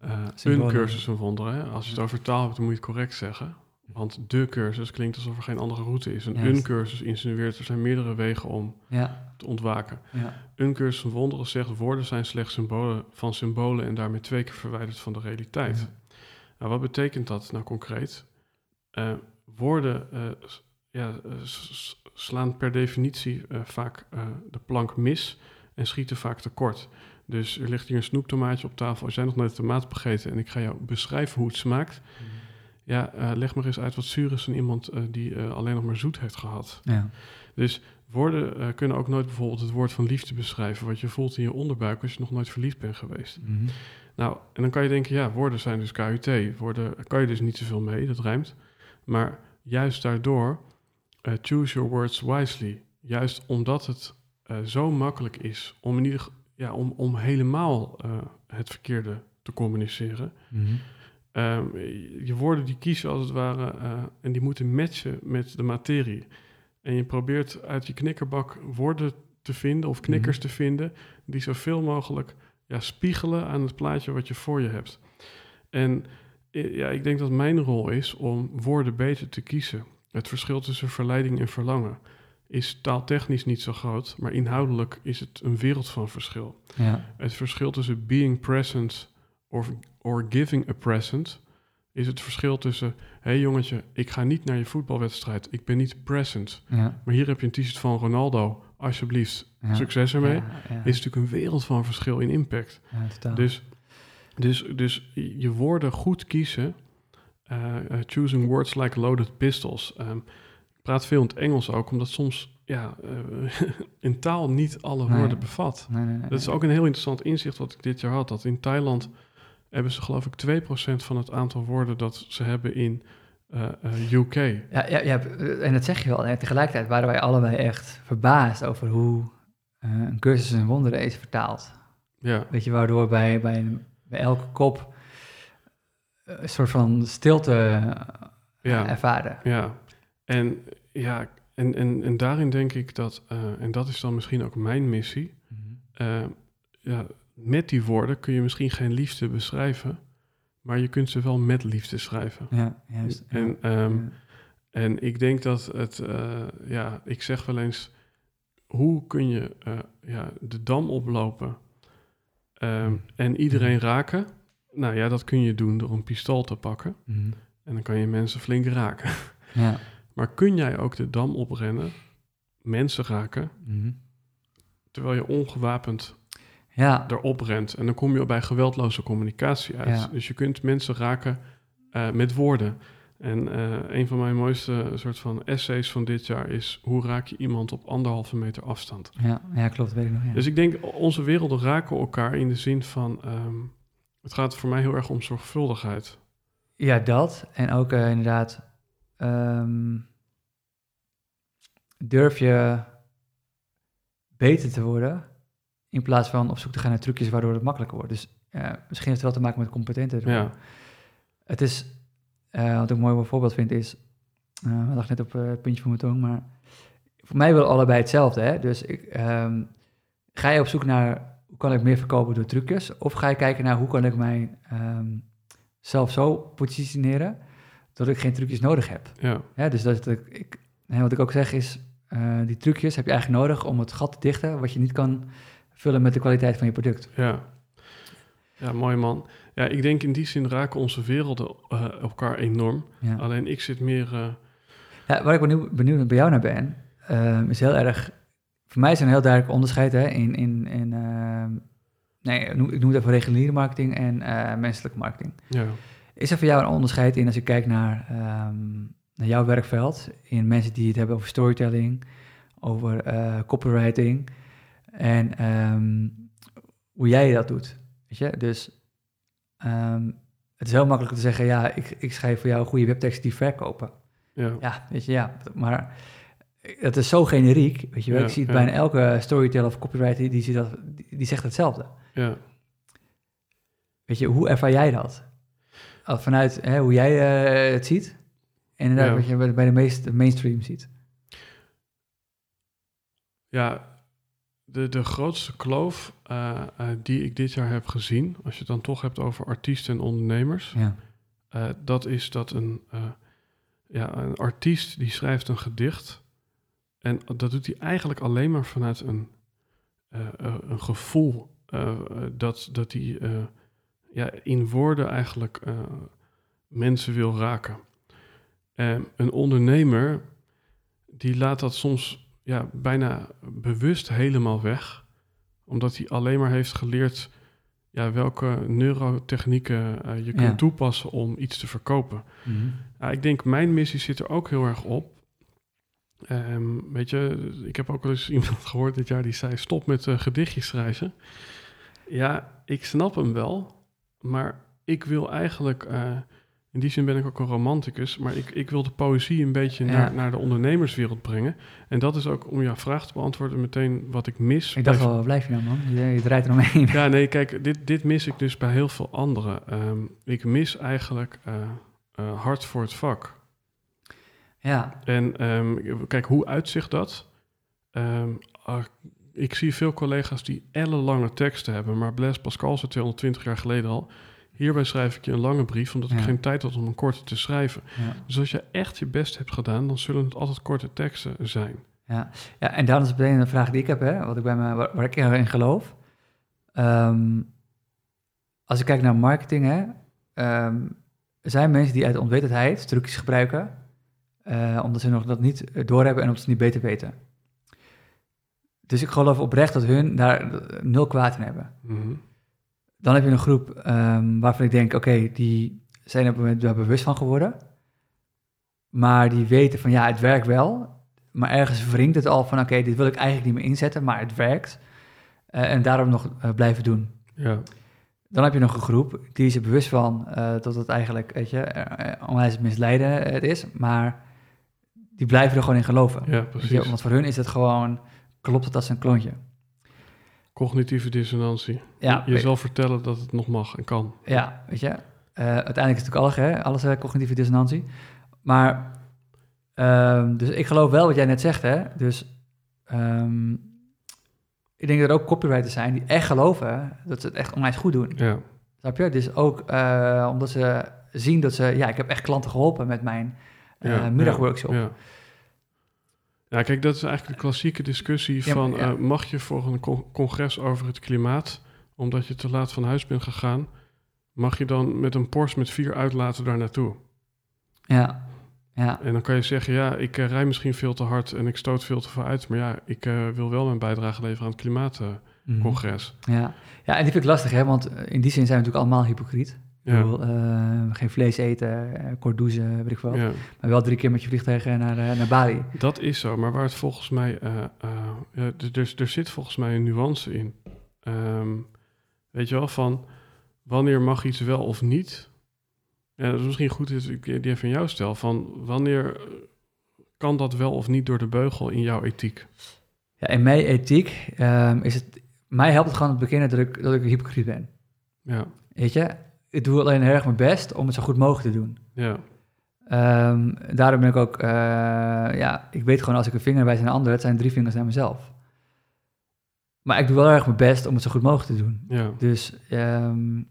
eh, een cursus in wonderen. Hè? Als je het over taal hebt, dan moet je het correct zeggen. Want de cursus klinkt alsof er geen andere route is. Een cursus insinueert, er zijn meerdere wegen om Ja, te ontwaken. ja. Een cursus van wonderen zegt, woorden zijn slechts symbolen van symbolen en daarmee twee keer verwijderd van de realiteit. Ja. Nou, wat betekent dat nou concreet? Eh, woorden eh, ja, eh, slaan per definitie vaak de plank mis en schieten vaak tekort. Dus er ligt hier een snoeptomaatje op tafel. Als jij nog nooit tomaat hebt gegeten en ik ga jou beschrijven hoe het smaakt, ja, eh, leg maar eens uit wat zuur is aan iemand eh, die eh, alleen nog maar zoet heeft gehad. Ja, Dus woorden kunnen ook nooit bijvoorbeeld het woord van liefde beschrijven, wat je voelt in je onderbuik als je nog nooit verliefd bent geweest. Mhm. Nou, en dan kan je denken, ja, woorden zijn dus KUT. Woorden kan je dus niet zoveel mee, dat rijmt. Maar juist daardoor, choose your words wisely. Juist omdat het zo makkelijk is om, in ieder, ja, om, om helemaal het verkeerde te communiceren. Mhm. Ehm, je woorden die kiezen als het ware eh, en die moeten matchen met de materie. En je probeert uit je knikkerbak woorden te vinden of knikkers te vinden die zoveel mogelijk ja, spiegelen aan het plaatje wat je voor je hebt. En eh, ja, ik denk dat mijn rol is om woorden beter te kiezen. Het verschil tussen verleiding en verlangen is taaltechnisch niet zo groot, maar inhoudelijk is het een wereld van verschil. Ja, Het verschil tussen being present or, or giving a present is het verschil tussen... hé hey jongetje, ik ga niet naar je voetbalwedstrijd, ik ben niet present. ja, Maar hier heb je een t-shirt van Ronaldo, alsjeblieft, ja. succes ermee. Ja. Is natuurlijk een wereld van verschil in impact. Dus, dus, dus je woorden goed kiezen, eh, eh, choosing words like loaded pistols. Ehm, ik praat veel in het Engels ook, omdat soms ja, eh, een taal niet alle Nee. woorden bevat. nee, nee, nee, Dat is ook een heel interessant inzicht wat ik dit jaar had. Dat in Thailand hebben ze geloof ik 2% van het aantal woorden dat ze hebben in eh, eh, UK. Ja, ja, ja, en dat zeg je wel. En tegelijkertijd waren wij allebei echt verbaasd over hoe eh, een cursus in wonderen is vertaald. Ja, Weet je, waardoor bij, bij, een- bij elke kop eh, een soort van stilte eh, Ja. ervaren. ja. En, ja, en, en, en daarin denk ik dat, eh, en dat is dan misschien ook mijn missie, eh, ja, met die woorden kun je misschien geen liefde beschrijven, maar je kunt ze wel met liefde schrijven. Ja, juist. Ja. En, ehm, Ja. En ik denk dat het, eh, ja, ik zeg wel eens, hoe kun je eh, ja, de dam oplopen ehm, en iedereen raken Nou ja, dat kun je doen door een pistool te pakken. Mhm. En dan kan je mensen flink raken. Ja. Maar kun jij ook de dam oprennen, mensen raken, terwijl je ongewapend Ja. erop rent? En dan kom je bij geweldloze communicatie uit. Ja. Dus je kunt mensen raken eh, met woorden. En eh, een van mijn mooiste soort van essays van dit jaar is... hoe raak je iemand op anderhalve meter afstand? Ja. ja, klopt, weet ik nog. Ja. Dus ik denk, onze werelden raken elkaar in de zin van... ehm, het gaat voor mij heel erg om zorgvuldigheid. Ja, dat. En ook eh, inderdaad, ehm, durf je beter te worden in plaats van op zoek te gaan naar trucjes waardoor het makkelijker wordt. Dus eh, misschien heeft het wel te maken met competenter. Ja, Het is, eh, wat ik een mooi voorbeeld vind is, uh, we lag net op eh, het puntje van mijn tong, maar voor mij wil allebei hetzelfde. Hè? Dus ik, ehm, ga je op zoek naar hoe kan ik meer verkopen door trucjes, of ga je kijken naar hoe kan ik mij ehm, zelf zo positioneren dat ik geen trucjes nodig heb. ja, Ja, dus dat ik, ik, hè, wat ik ook zeg is, eh, die trucjes heb je eigenlijk nodig om het gat te dichten wat je niet kan vullen met de kwaliteit van je product. ja. Ja, mooi man. Ja, ik denk in die zin raken onze werelden eh, elkaar enorm. Ja. Alleen ik zit meer... eh, Ja, waar ik benieuwd, benieuwd bij jou naar ben, ehm, is heel erg. Voor mij is er een heel duidelijk onderscheid hè, in. in, in ehm, nee, ik noem, ik noem het even reguliere marketing en eh, menselijke marketing. ja, Is er voor jou een onderscheid in als je kijkt naar, ehm, naar jouw werkveld? In mensen die het hebben over storytelling, over copywriting en ehm, hoe jij dat doet? Weet je, dus ehm, het is heel makkelijk te zeggen: ja, ik, ik schrijf voor jou goede webteksten die verkopen. ja, Ja, weet je, ja. Maar het is zo generiek, weet je wel. Ja, ik zie het ja. bijna elke storyteller of copywriter, die, ziet dat, die, die zegt hetzelfde. ja. Weet je, hoe ervaar jij dat? Vanuit hè, hoe jij eh, het ziet. En inderdaad, Ja. wat je bij de meest mainstream ziet. Ja, de, de grootste kloof eh, eh, die ik dit jaar heb gezien, als je het dan toch hebt over artiesten en ondernemers, Ja, eh, dat is dat een, ja, een artiest die schrijft een gedicht en dat doet hij eigenlijk alleen maar vanuit een, een gevoel dat, dat hij ja, in woorden eigenlijk mensen wil raken. En een ondernemer die laat dat soms ja, bijna bewust helemaal weg. Omdat hij alleen maar heeft geleerd ja, welke neurotechnieken eh, je kunt Ja. toepassen om iets te verkopen. Mhm. Ja, ik denk, mijn missie zit er ook heel erg op. Ehm, weet je, ik heb ook wel eens iemand gehoord dit jaar die zei: stop met eh, gedichtjes schrijven. Ja, ik snap hem wel, maar ik wil eigenlijk, eh, in die zin ben ik ook een romanticus, maar ik, ik wil de poëzie een beetje Ja. naar, naar de ondernemerswereld brengen. En dat is ook om jouw vraag te beantwoorden meteen wat ik mis. Ik dacht wel, waar blijf je nou man? Je, je draait eromheen. ja, nee, kijk, dit, dit mis ik dus bij heel veel anderen. Ehm, ik mis eigenlijk eh, eh, hart voor het vak. Ja, En ehm, kijk, hoe uitzicht dat? Ehm, ah, ik zie veel collega's die ellenlange teksten hebben, maar Blaise Pascal zei 220 jaar geleden al. Hierbij schrijf ik je een lange brief, omdat ik Ja. geen tijd had om een korte te schrijven. ja, Dus als je echt je best hebt gedaan, dan zullen het altijd korte teksten zijn. ja. ja, en dan is meteen een vraag die ik heb, hè, wat ik bij me, waar, waar ik in geloof. Ehm, als ik kijk naar marketing, hè, ehm, er zijn mensen die uit onwetendheid trucjes gebruiken, eh, omdat ze nog dat niet eh, doorhebben en omdat ze niet beter weten. Dus ik geloof oprecht dat hun daar nul kwaad in hebben. Mhm. Dan heb je een groep ehm, waarvan ik denk, oké, die zijn er daar bewust van geworden. Maar die weten van, ja, het werkt wel. Maar ergens wringt het al van, oké, dit wil ik eigenlijk niet meer inzetten, maar het werkt. Eh, en daarom nog eh, blijven doen. Ja, Dan heb je nog een groep, die is er bewust van eh, dat het eigenlijk, weet je, onwijs misleiden het is. Maar die blijven er gewoon in geloven. ja, je, precies. want voor hun is het gewoon, klopt het als een klontje. Cognitieve dissonantie. Ja, Jezelf vertellen dat het nog mag en kan. Ja, weet je. eh, uiteindelijk is het natuurlijk alles, hè? alles eh, cognitieve dissonantie. Maar, ehm, dus ik geloof wel wat jij net zegt, hè. Dus ehm, ik denk dat er ook copywriters zijn die echt geloven dat ze het echt onwijs goed doen. Ja, Snap je? Dus ook eh, omdat ze zien dat ze, ja, ik heb echt klanten geholpen met mijn ja, middagworkshop. Ja. ja, kijk, dat is eigenlijk de klassieke discussie Ja, van... maar- ja. eh, mag je voor een con- congres over het klimaat... omdat je te laat van huis bent gegaan... mag je dan met een Porsche met vier uitlaten daar naartoe? Ja, ja, En dan kan je zeggen, ja, ik eh, rij misschien veel te hard en ik stoot veel te veel uit. Maar ja, ik eh, wil wel mijn bijdrage leveren aan het klimaatcongres. Mhm. ja. ja, en die vind ik lastig, hè? want in die zin zijn we natuurlijk allemaal hypocriet. Ik Ja, bedoel, eh, geen vlees eten, eh, kort douchen, weet ik ja, Maar wel drie keer met je vliegtuig eh, naar, eh, naar Bali. dat is zo. Maar waar het volgens mij, eh, eh, ja, er, zit volgens mij een nuance in. Ehm, weet je wel, van wanneer mag iets wel of niet? Ja, dat is misschien goed dat ik die even aan jou stel. Van wanneer eh, kan dat wel of niet door de beugel in jouw ethiek? Ja, in mijn ethiek ehm, is het... Mij helpt het gewoon te bekennen dat ik, dat ik hypocriet ben. Ja, Weet je? Ik doe alleen heel erg mijn best om het zo goed mogelijk te doen. ja, Ehm, daarom ben ik ook... eh, ja, ik weet gewoon als ik een vinger wijs naar een ander... het zijn drie vingers naar mezelf. Maar ik doe wel erg mijn best om het zo goed mogelijk te doen. ja, Dus... ehm,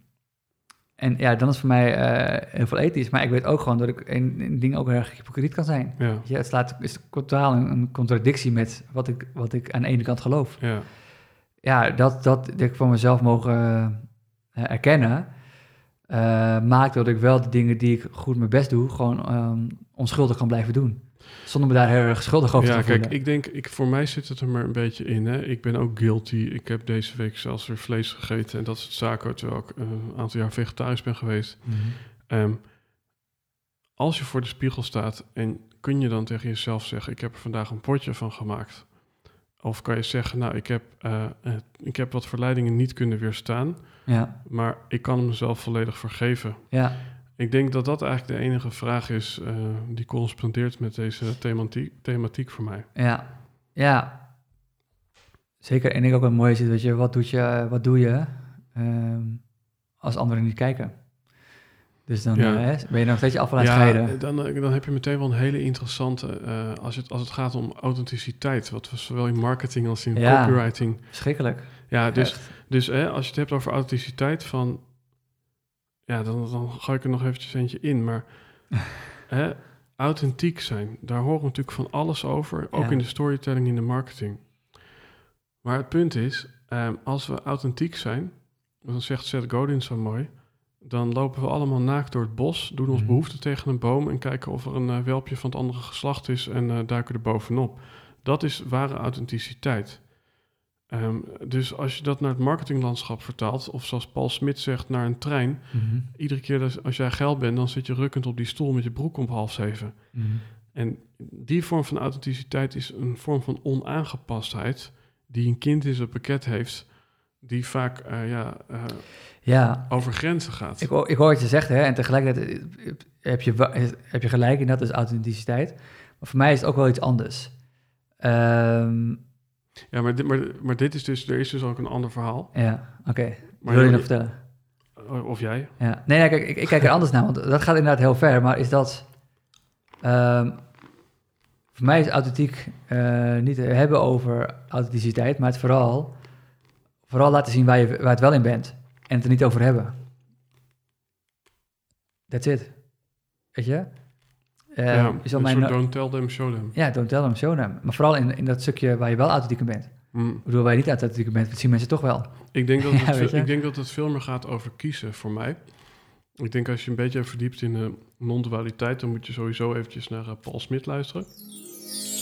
en ja, dan is voor mij eh, heel veel ethisch. Maar ik weet ook gewoon dat ik in, in dingen ook heel erg hypocriet kan zijn. ja, je, het slaat, is totaal een, een contradictie met wat ik, wat ik aan de ene kant geloof. ja. Ja, dat, dat, dat ik voor mezelf mogen eh, erkennen, maakt dat ik wel de dingen die ik goed mijn best doe, gewoon ehm, onschuldig kan blijven doen. Zonder me daar heel erg schuldig over Ja, te kijk, voelen. ik denk, ik, voor mij zit het er maar een beetje in. Hè. Ik ben ook guilty. Ik heb deze week zelfs weer vlees gegeten en dat soort zaken, terwijl ik eh, een aantal jaar vegetarisch ben geweest. Mhm. Ehm, als je voor de spiegel staat en kun je dan tegen jezelf zeggen, ik heb er vandaag een potje van gemaakt. Of kan je zeggen, nou, ik heb, eh, eh, ik heb wat verleidingen niet kunnen weerstaan, Ja, maar ik kan mezelf volledig vergeven. ja, Ik denk dat dat eigenlijk de enige vraag is eh, die correspondeert met deze thematiek, thematiek voor mij. ja, ja. Zeker. En ik ook wat mooi is, weet je, wat, doet je, wat doe je ehm, als anderen niet kijken? Dus dan Ja. eh, hè, ben je nog steeds af aan het Ja, scheiden. dan, eh, dan heb je meteen wel een hele interessante, eh, als, het, als het gaat om authenticiteit, wat we zowel in marketing als in Ja. copywriting. Verschrikkelijk. Ja, dus, Echt. dus hè, als je het hebt over authenticiteit van, ja, dan, dan ga ik er nog eventjes eentje in, maar hè, authentiek zijn, daar horen we natuurlijk van alles over, ook in de storytelling, in de marketing. Maar het punt is, ehm, als we authentiek zijn, dan zegt Seth Godin zo mooi, dan lopen we allemaal naakt door het bos, doen ons Mhm. behoefte tegen een boom en kijken of er een eh, welpje van het andere geslacht is en eh, duiken er bovenop. Dat is ware authenticiteit. Ehm, dus als je dat naar het marketinglandschap vertaalt, of zoals Paul Smit zegt, naar een trein, Mhm. iedere keer als jij geil bent, dan zit je rukkend op die stoel met je broek om half zeven. Mhm. En die vorm van authenticiteit is een vorm van onaangepastheid die een kind in zijn pakket heeft, die vaak eh, ja, eh, Ja, over grenzen gaat. Ik, hoor- ik hoor wat je zegt, hè, en tegelijkertijd eh, heb je, heb je gelijk in dat is authenticiteit. Maar voor mij is het ook wel iets anders. Ehm, Ja, maar dit, maar, maar dit is dus, er is dus ook een ander verhaal. ja, oké. Wil je je- nog vertellen? Of jij? Ja. Nee, nee kijk, ik, ik kijk er anders naar, want dat gaat inderdaad heel ver. Maar is dat... ehm, voor mij is authentiek eh, niet hebben over authenticiteit, maar het vooral, vooral laten zien waar je, waar het wel in bent. En het er niet over hebben. That's it. Weet je? Eh, ja, je zal een mij soort no- don't tell them, show them. Ja, don't tell them, show them. Maar vooral in, in dat stukje waar je wel authentiek in bent. Ik bedoel, waar je niet authentiek bent, dat zien mensen toch wel. Ik, denk dat Ja, het veel, ik denk dat het veel meer gaat over kiezen voor mij. Ik denk als je een beetje verdiept in de non-dualiteit, dan moet je sowieso eventjes naar eh, Paul Smit luisteren.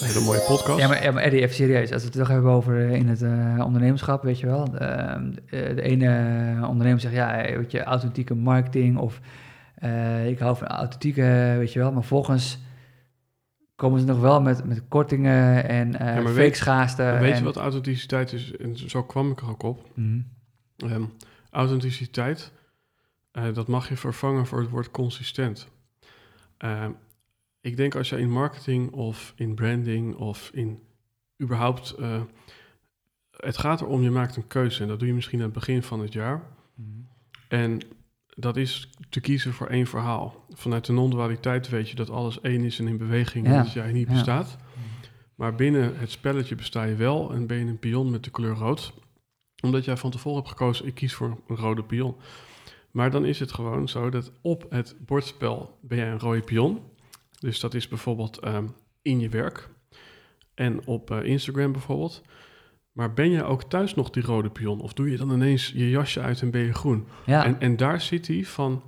Een hele mooie podcast. Ja, maar, ja, maar Eddie, even serieus. Als we het toch hebben over eh, in het eh, ondernemerschap, weet je wel. De, eh, de ene ondernemer zegt, ja, weet je, authentieke marketing of ik hou van authentieke, weet je wel. Maar volgens komen ze nog wel met, met kortingen en maar fake weet- weet en- je wat authenticiteit is? En zo kwam ik er ook op. Mhm. Ehm, authenticiteit, dat mag je vervangen voor het woord consistent. Ik denk als je in marketing of in branding of in überhaupt... eh, het gaat erom, je maakt een keuze en dat doe je misschien aan het begin van het jaar. Mhm. En dat is te kiezen voor één verhaal. Vanuit de non-dualiteit weet je dat alles één is en in beweging en Ja, dat jij niet ja. bestaat. Maar binnen het spelletje besta je wel en ben je een pion met de kleur rood. Omdat jij van tevoren hebt gekozen, ik kies voor een rode pion. Maar dan is het gewoon zo dat op het bordspel ben jij een rode pion. Dus dat is bijvoorbeeld ehm, in je werk. En op eh, Instagram bijvoorbeeld. Maar ben je ook thuis nog die rode pion? Of doe je dan ineens je jasje uit en ben je groen? Ja, En, en daar zit hij van,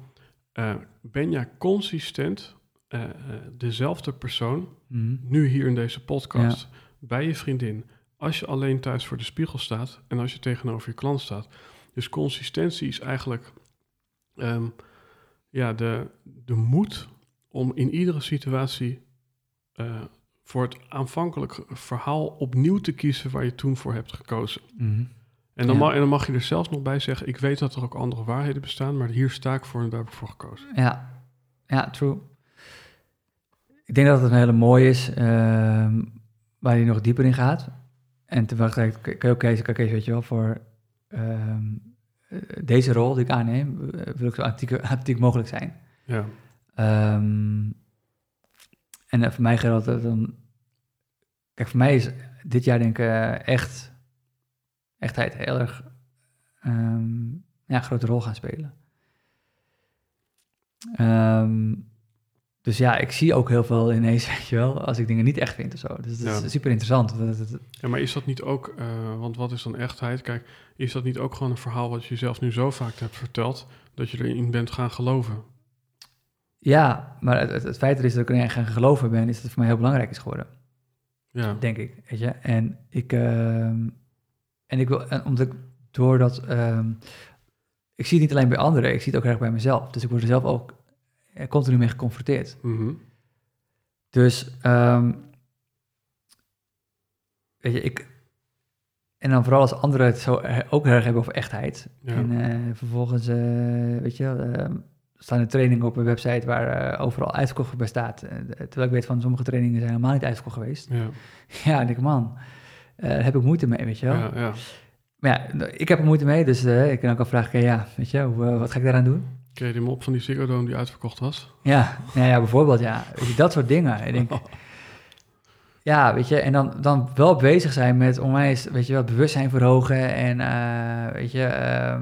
eh, ben jij consistent eh, dezelfde persoon, Mhm. nu hier in deze podcast, bij je vriendin, als je alleen thuis voor de spiegel staat en als je tegenover je klant staat. Dus consistentie is eigenlijk ehm, ja, de, de moed om in iedere situatie eh, voor het aanvankelijk verhaal opnieuw te kiezen waar je toen voor hebt gekozen. Mhm. En dan, Ja. mag, en dan mag je er zelfs nog bij zeggen, ik weet dat er ook andere waarheden bestaan, maar hier sta ik voor en daar heb ik voor gekozen. Ja, ja, true. Ik denk dat het een hele mooie is, ehm, waar je nog dieper in gaat. En tegelijkertijd kun je ook kan kiezen, weet je wel, voor ehm, eh, deze rol die ik aanneem, eh, wil ik zo authentiek mogelijk zijn. Ja, Ehm, en eh, voor mij geldt dat dan... Kijk, voor mij is dit jaar denk ik eh, echt... Echtheid heel erg... ehm, ja, een grote rol gaan spelen. Ehm, dus ja, ik zie ook heel veel ineens, weet je wel, als ik dingen niet echt vind of zo. Dus dat Ja. is super interessant. Ja maar is dat niet ook, eh, want wat is dan echtheid? Kijk, is dat niet ook gewoon een verhaal wat je zelf nu zo vaak hebt verteld, dat je erin bent gaan geloven? Ja, maar het, het, het feit er is dat ik erin gaan geloven ben, is dat het voor mij heel belangrijk is geworden. Ja, denk ik, weet je. En ik, ehm, en ik wil, en omdat ik doordat, ehm, ik zie het niet alleen bij anderen, ik zie het ook erg bij mezelf. Dus ik word er zelf ook eh, continu mee geconfronteerd. Mhm. Dus, ehm, weet je, ik, en dan vooral als anderen het zo er- ook erg hebben over echtheid. Ja. En eh, vervolgens, eh, weet je, staan er trainingen op een website waar eh, overal uitverkocht bij staat. Eh, terwijl ik weet van sommige trainingen zijn helemaal niet uitverkocht geweest. ja, Ja, en ik, man, eh, daar heb ik moeite mee, weet je wel. ja, ja. Maar ja, ik heb er moeite mee, dus ik kan ook al vragen, ja, weet je, hoe, wat ga ik daaraan doen? Ken je die mop van die Ziggo Dome die uitverkocht was? Ja, nou ja, bijvoorbeeld, ja, dat soort dingen. Ik denk, ja, weet je, en dan, dan wel bezig zijn met onwijs, weet je wel, bewustzijn verhogen en, weet je, ehm,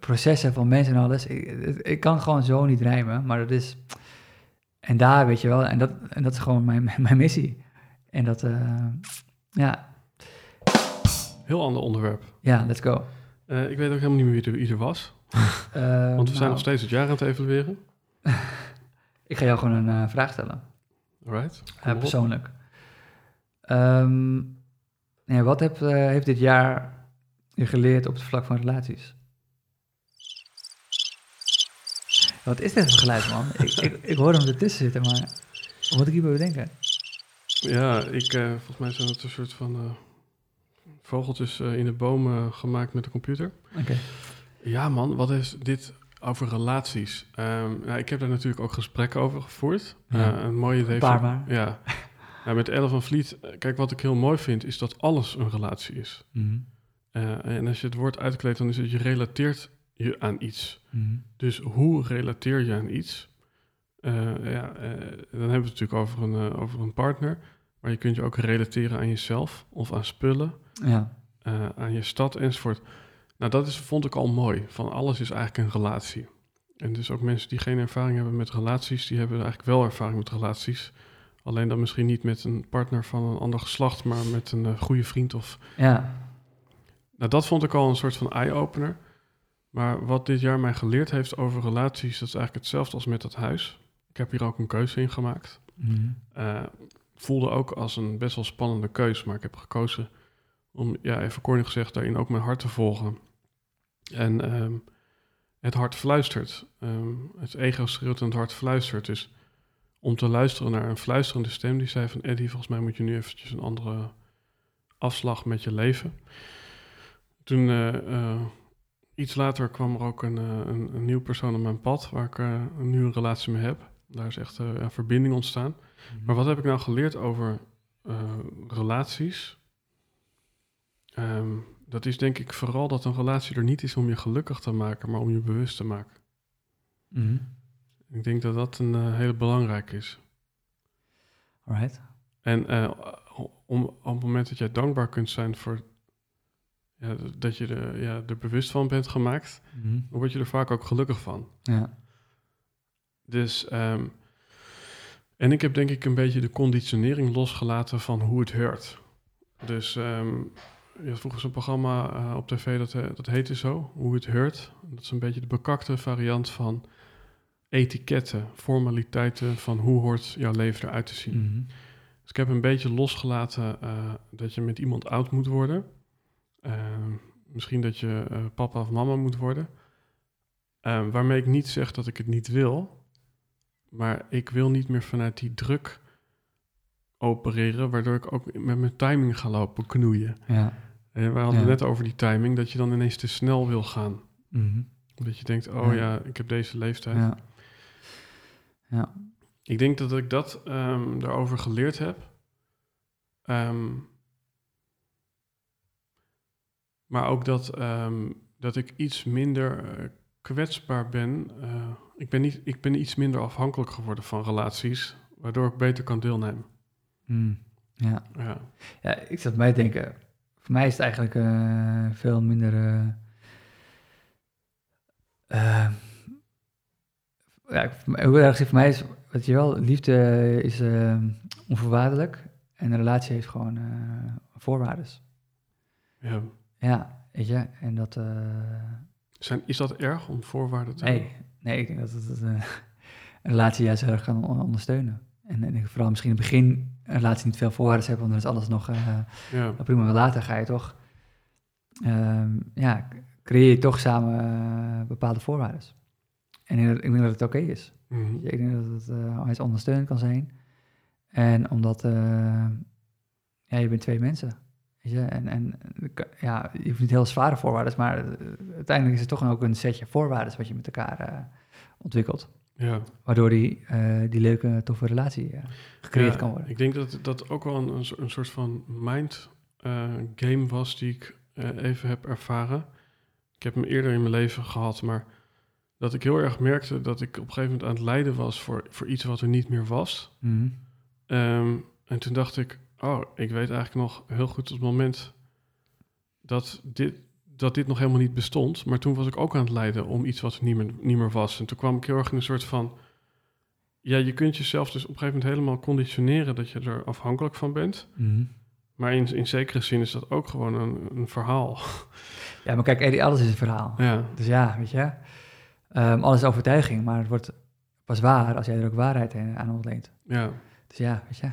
processen van mensen en alles. Ik, ik kan gewoon zo niet rijmen, maar dat is, en daar, weet je wel, en dat, en dat is gewoon mijn, mijn missie. En dat, eh, ja, Heel ander onderwerp. ja, let's go. Eh, ik weet ook helemaal niet meer wie er, wie er was, Eh, want we zijn nou, nog steeds het jaar aan het evalueren. Ik ga jou gewoon een eh, vraag stellen, eh, op. persoonlijk. Ja, wat heb, eh, heeft dit jaar je geleerd op het vlak van relaties? Wat is dit voor geluid, man? ik, ik, ik hoor hem ertussen zitten, maar wat moet ik hierbij bedenken? Ja, ik, eh, volgens mij zijn het een soort van eh, vogeltjes eh, in de bomen gemaakt met de computer. Oké. Ja man, wat is dit over relaties? Ehm, nou, ik heb daar natuurlijk ook gesprekken over gevoerd. Ja. Een mooie idee van-. Ja. Nou, met Elle van Vliet, kijk wat ik heel mooi vind, is dat alles een relatie is. Eh, en als je het woord uitkleedt, dan is het je relateert je aan iets. Mhm. Dus hoe relateer je aan iets? Eh, ja, eh, dan hebben we het natuurlijk over een, eh, over een partner. Maar je kunt je ook relateren aan jezelf of aan spullen, Ja. aan je stad enzovoort. Nou, dat is, vond ik al mooi. Van alles is eigenlijk een relatie. En dus ook mensen die geen ervaring hebben met relaties, die hebben eigenlijk wel ervaring met relaties. Alleen dan misschien niet met een partner van een ander geslacht, maar met een goede vriend of Ja. nou, dat vond ik al een soort van eye-opener. Maar wat dit jaar mij geleerd heeft over relaties, dat is eigenlijk hetzelfde als met dat huis. Ik heb hier ook een keuze in gemaakt. Mhm. Eh, voelde ook als een best wel spannende keus, maar ik heb gekozen om, ja, even kort gezegd, daarin ook mijn hart te volgen. En ehm, het hart fluistert. Ehm, het ego schreeuwt en het hart fluistert. Dus om te luisteren naar een fluisterende stem die zei van... Eddie, volgens mij moet je nu eventjes een andere afslag met je leven. Toen, eh, eh, iets later kwam er ook een, eh, een, een nieuw persoon op mijn pad... waar ik eh, een nieuwe relatie mee heb. Daar is echt eh, een verbinding ontstaan. Maar wat heb ik nou geleerd over relaties? Ehm, dat is denk ik vooral dat een relatie er niet is om je gelukkig te maken, maar om je bewust te maken. Mhm. Ik denk dat dat een hele belangrijke is. Alright. En om, op het moment dat jij dankbaar kunt zijn voor ja, dat je er, ja, er bewust van bent gemaakt, Mhm. dan word je er vaak ook gelukkig van. Ja. Dus, ehm, en ik heb denk ik een beetje de conditionering losgelaten van hoe het hoort. Dus ehm je had vroeger zo'n programma eh, op tv, dat, eh, dat heette zo, Hoe het heurt. Dat is een beetje de bekakte variant van etiketten, formaliteiten van hoe hoort jouw leven eruit te zien. Mhm. Dus ik heb een beetje losgelaten eh, dat je met iemand oud moet worden. Ehm, misschien dat je eh, papa of mama moet worden. Ehm, waarmee ik niet zeg dat ik het niet wil. Maar ik wil niet meer vanuit die druk opereren, waardoor ik ook met mijn timing ga lopen knoeien. Ja. En we hadden Ja. net over die timing, dat je dan ineens te snel wil gaan. Mhm. Dat je denkt, oh Ja. ja, ik heb deze leeftijd. Ja. Ja. Ik denk dat ik dat ehm, daarover geleerd heb. Ehm, maar ook dat, ehm, dat ik iets minder eh, kwetsbaar ben. Eh, ik, ben niet, ik ben iets minder afhankelijk geworden van relaties, waardoor ik beter kan deelnemen. Mm. Ja. Ja, ja, ik zat mij te denken. Voor mij is het eigenlijk eh, veel minder. ja, hoe erg voor mij is, weet je wel, liefde is onvoorwaardelijk en een relatie heeft gewoon voorwaarden. ja. Ja, weet je, en dat. eh, Zijn, is dat erg om voorwaarden te nee, nee, ik denk dat het eh, een relatie juist heel erg kan on- ondersteunen. En, en vooral misschien in het begin een relatie niet veel voorwaarden hebben, want dan is alles nog. hebben? Ja, prima, maar later ga je toch, ehm, ja, creëer je toch samen bepaalde voorwaarden. En ik denk dat- ik denk dat het oké is. Mhm. Ik denk dat het onwijs ondersteunend kan zijn. En omdat, ja, je bent twee mensen. Weet je? En, en ja, je hoeft niet heel zware voorwaarden, maar eh, uiteindelijk is het toch ook een setje voorwaarden wat je met elkaar eh, ontwikkelt. ja. Waardoor die, eh, die leuke, toffe relatie gecreëerd Ja, kan worden. Ik denk dat dat ook wel een, een, soort- van mind game was die ik even heb ervaren. Ik heb hem eerder in mijn leven gehad, maar dat ik heel erg merkte dat ik op een gegeven moment aan het lijden was voor, voor iets wat er niet meer was. Mhm. Ehm, en toen dacht ik, oh, ik weet eigenlijk nog heel goed het moment dat dit, dat dit nog helemaal niet bestond. Maar toen was ik ook aan het lijden om iets wat niet meer, niet meer was. En toen kwam ik heel erg in een soort van... Ja, je kunt jezelf dus op een gegeven moment helemaal conditioneren dat je er afhankelijk van bent. Mhm. Maar in, in zekere zin is dat ook gewoon een, een verhaal. Ja, maar kijk, Eddie, alles is een verhaal. Ja, Dus ja, weet je, ehm, alles is overtuiging, maar het wordt pas waar als jij er ook waarheid aan ontleent. ja. Dus ja, weet je,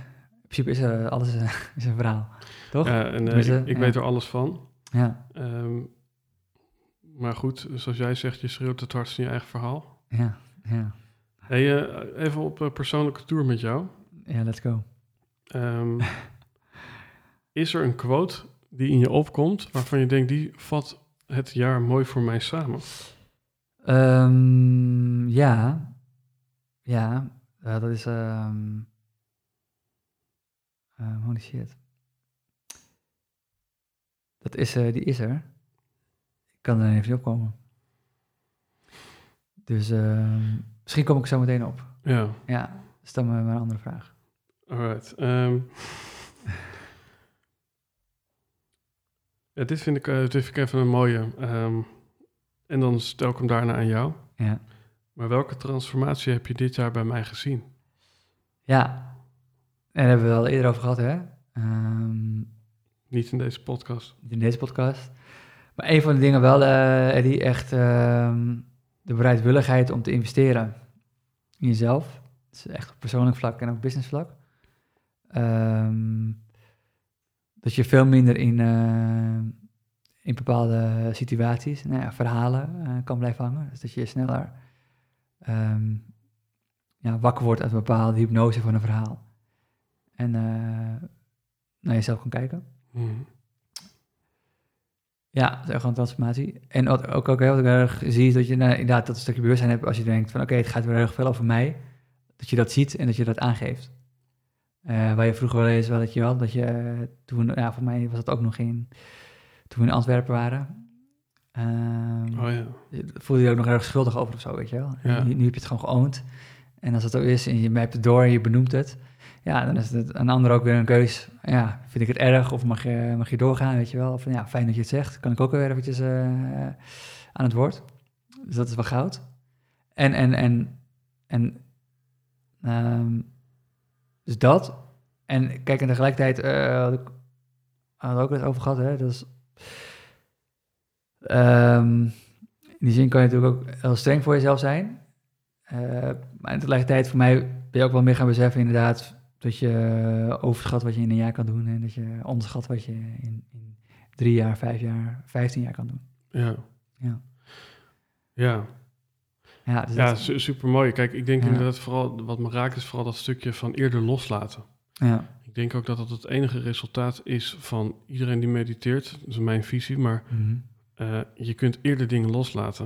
principe is er, alles is, is een verhaal, toch? Ja, ja en eh, Tenminste, ik, ik ja. weet er alles van. ja, Ehm, maar goed, zoals jij zegt, je schreeuwt het hardst in je eigen verhaal. ja, ja, Hey, eh, even op eh, persoonlijke tour met jou. let's go. Ehm, is er een quote die in je opkomt waarvan je denkt, die vat het jaar mooi voor mij samen? Ehm, ja, ja, eh, dat is, holy shit. Dat is, eh, die is er. Ik kan er even niet opkomen. Dus ehm, misschien kom ik zo meteen op. Ja, Ja, stel me maar een andere vraag. alright. Ehm, ja, dit vind ik, eh, dit vind ik even een mooie. Ehm, en dan stel ik hem daarna aan jou. Ja, Maar welke transformatie heb je dit jaar bij mij gezien? ja. En daar hebben we al eerder over gehad, hè? Ehm, Niet in deze podcast. in deze podcast. Maar een van de dingen wel, eh Eddie, echt ehm, de bereidwilligheid om te investeren in jezelf. Echt op persoonlijk vlak en op business vlak. Ehm, dat je veel minder in, eh, in bepaalde situaties, nou ja, verhalen eh, kan blijven hangen. Dus dat je sneller ja, wakker wordt uit een bepaalde hypnose van een verhaal. En eh, naar jezelf kan kijken. Mhm. Ja, dat is echt een transformatie. En wat ook, ook heel erg zie is dat je nou, inderdaad dat stukje bewustzijn hebt als je denkt van oké, het gaat weer heel erg veel over mij. Dat je dat ziet en dat je dat aangeeft. Eh, waar je vroeger wel eens, wel dat je wel, dat je toen, ja, voor mij was dat ook nog in, toen we in Antwerpen waren. Ehm, Oh ja. voelde je ook nog erg schuldig over of zo, weet je wel. Ja. En Nu, nu heb je het gewoon geoond. En als het zo is en je hebt het door en je benoemt het, ja, dan is het een ander ook weer een keus. Ja, vind ik het erg of mag je, mag je doorgaan, weet je wel. Of ja, fijn dat je het zegt, kan ik ook weer eventjes eh, aan het woord. Dus dat is wel goud. En, en, en, en, ehm, dus dat. En kijk, en tegelijkertijd, eh, had ik we ook het over gehad, hè. Dus, ehm, in die zin kan je natuurlijk ook heel streng voor jezelf zijn. Uh, maar tegelijkertijd voor mij ben je ook wel meer gaan beseffen inderdaad... dat je overschat wat je in een jaar kan doen... en dat je onderschat wat je in, in drie jaar, vijf jaar, vijftien jaar kan doen. Ja. Ja. Ja. Ja, dus Ja, dat- su- super mooi. Kijk, ik denk Ja. inderdaad vooral, wat me raakt is vooral dat stukje van eerder loslaten. ja, Ik denk ook dat dat het enige resultaat is van iedereen die mediteert. Dat is mijn visie, maar Mhm. eh, je kunt eerder dingen loslaten.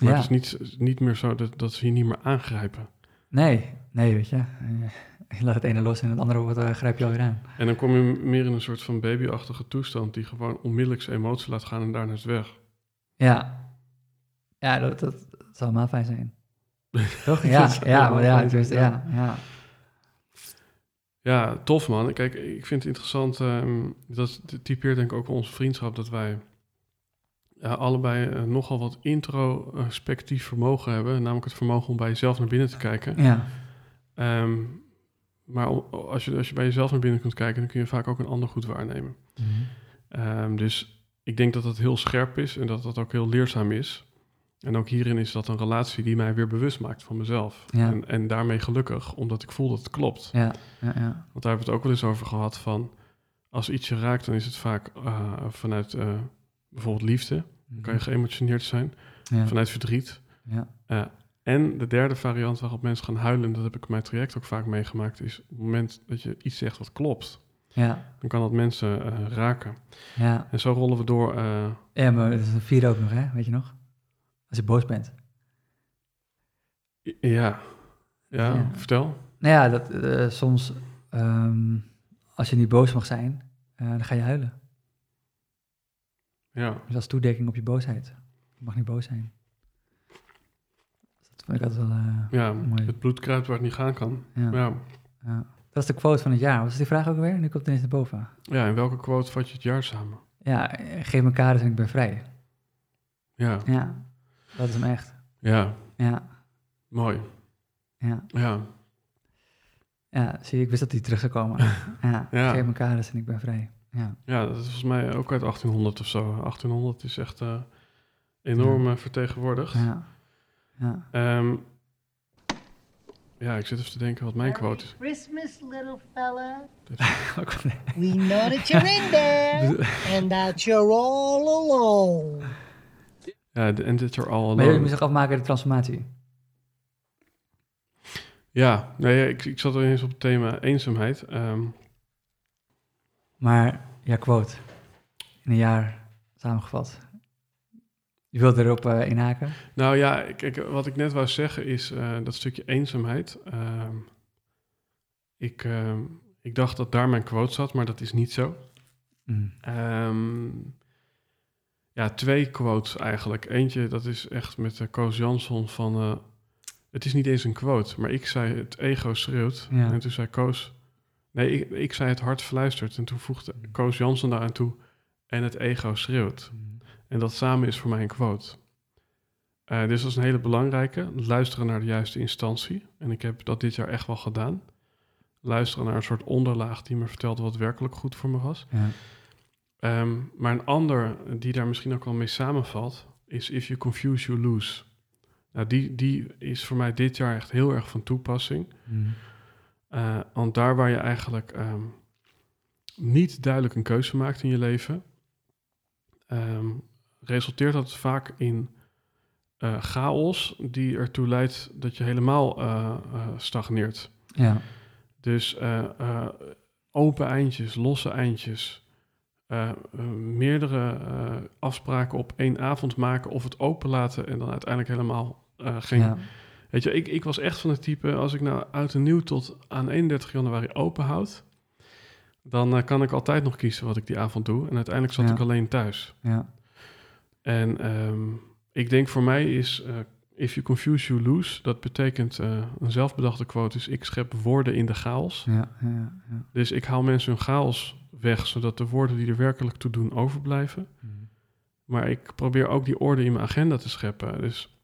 Maar ja. het is niet, niet meer zo dat, dat ze je niet meer aangrijpen. Nee, nee, weet je. Eh, je laat het ene los en het andere wordt, eh, grijp je alweer aan. En dan kom je meer in een soort van babyachtige toestand die gewoon onmiddellijk zijn emotie laat gaan en daarna is het weg. Ja, ja dat, dat, dat zou helemaal fijn zijn. Toch? Ja, ja, maar ja, dus, zijn, ja, ja. Ja, tof man. Kijk, ik vind het interessant. ehm, dat typeert denk ik ook onze vriendschap. Dat wij ja, allebei eh, nogal wat introspectief vermogen hebben. Namelijk het vermogen om bij jezelf naar binnen te kijken. Ja, Ehm, maar als je, als je bij jezelf naar binnen kunt kijken, dan kun je vaak ook een ander goed waarnemen. Mhm. Ehm, dus ik denk dat dat heel scherp is en dat dat ook heel leerzaam is. En ook hierin is dat een relatie die mij weer bewust maakt van mezelf. Ja. En, en daarmee gelukkig, omdat ik voel dat het klopt. ja, ja, ja. Want daar hebben we het ook wel eens over gehad van... als iets je raakt, dan is het vaak eh, vanuit eh, bijvoorbeeld liefde. Dan kan je geëmotioneerd zijn. Mhm. Vanuit verdriet. ja, Eh, en de derde variant waarop mensen gaan huilen... en dat heb ik in mijn traject ook vaak meegemaakt... is op het moment dat je iets zegt wat klopt... ja, dan kan dat mensen eh, raken. ja. En zo rollen we door... eh, Ja, maar het is een vier ook nog, hè? Weet je nog? Als je boos bent. ja. ja, Ja. vertel. Nou ja, dat, eh, soms, ehm, als je niet boos mag zijn, dan ga je huilen. Ja, Dus als toedekking op je boosheid. Je mag niet boos zijn. Dat vond ik altijd wel... eh, ja Mooi. het bloed kruipt waar het niet gaan kan. ja, Ja. ja. Dat is de quote van het jaar. Wat is die vraag ook weer? Nu komt het ineens naar boven. ja, in welke quote vat je het jaar samen? Ja, geef me kaders en ik ben vrij. Ja, Ja, dat is hem echt. ja, Ja, mooi. ja. Ja, Ja, zie je, ik wist dat die terug zou komen. Ja, Ja. geef me kaders en ik ben vrij. Ja, Ja, dat is volgens mij ook uit 1800 of zo. 1800 is echt eh, enorm eh, vertegenwoordigd. ja, ja. Ehm, ja, ik zit even te denken wat mijn quote is. Christmas, little fella. We know that you're in there and that you're all alone. Ja, de- en dit er al Maar je alone. moet zich afmaken de transformatie. Ja, nee, ik, ik zat er eens op het thema eenzaamheid. Ehm, Maar, ja, quote. In een jaar samengevat. Je wilt erop inhaken? nou ja, kijk, wat ik net wou zeggen is eh, dat stukje eenzaamheid. Ehm, ik, ehm, ik dacht dat daar mijn quote zat, maar dat is niet zo. Mm. Ehm, ja, twee quotes eigenlijk. Eentje, dat is echt met uh, Koos Jansson van... eh, het is niet eens een quote, maar ik zei het ego schreeuwt. Ja. En toen zei Koos... Nee, ik, ik zei het hart fluistert. En toen voegde Koos Jansson daaraan toe... En het ego schreeuwt. En dat samen is voor mij een quote. Eh, dus dat is een hele belangrijke. Luisteren naar de juiste instantie. En ik heb dat dit jaar echt wel gedaan. Luisteren naar een soort onderlaag die me vertelde wat werkelijk goed voor me was. Ja. Ehm, maar een ander die daar misschien ook wel mee samenvalt, is If You Confuse, You Lose. Nou, die, die is voor mij dit jaar echt heel erg van toepassing. Mm. Eh, want daar waar je eigenlijk ehm, niet duidelijk een keuze maakt in je leven, ehm, resulteert dat vaak in eh, chaos die ertoe leidt dat je helemaal eh, eh, stagneert. Ja, Dus open eindjes, losse eindjes, meerdere afspraken op één avond maken of het open laten en dan uiteindelijk helemaal geen ja, Weet je, ik, ik was echt van het type, als ik nou uit en nieuw tot aan 31 januari open houd, dan kan ik altijd nog kiezen wat ik die avond doe. En uiteindelijk zat Ja. ik alleen thuis. ja, En ehm, ik denk voor mij is, eh, if you confuse, you lose. Dat betekent, eh, een zelfbedachte quote is, ik schep woorden in de chaos. ja, ja, ja. Dus ik haal mensen hun chaos weg, zodat de woorden die er werkelijk toe doen overblijven. Mm. Maar ik probeer ook die orde in mijn agenda te scheppen. Dus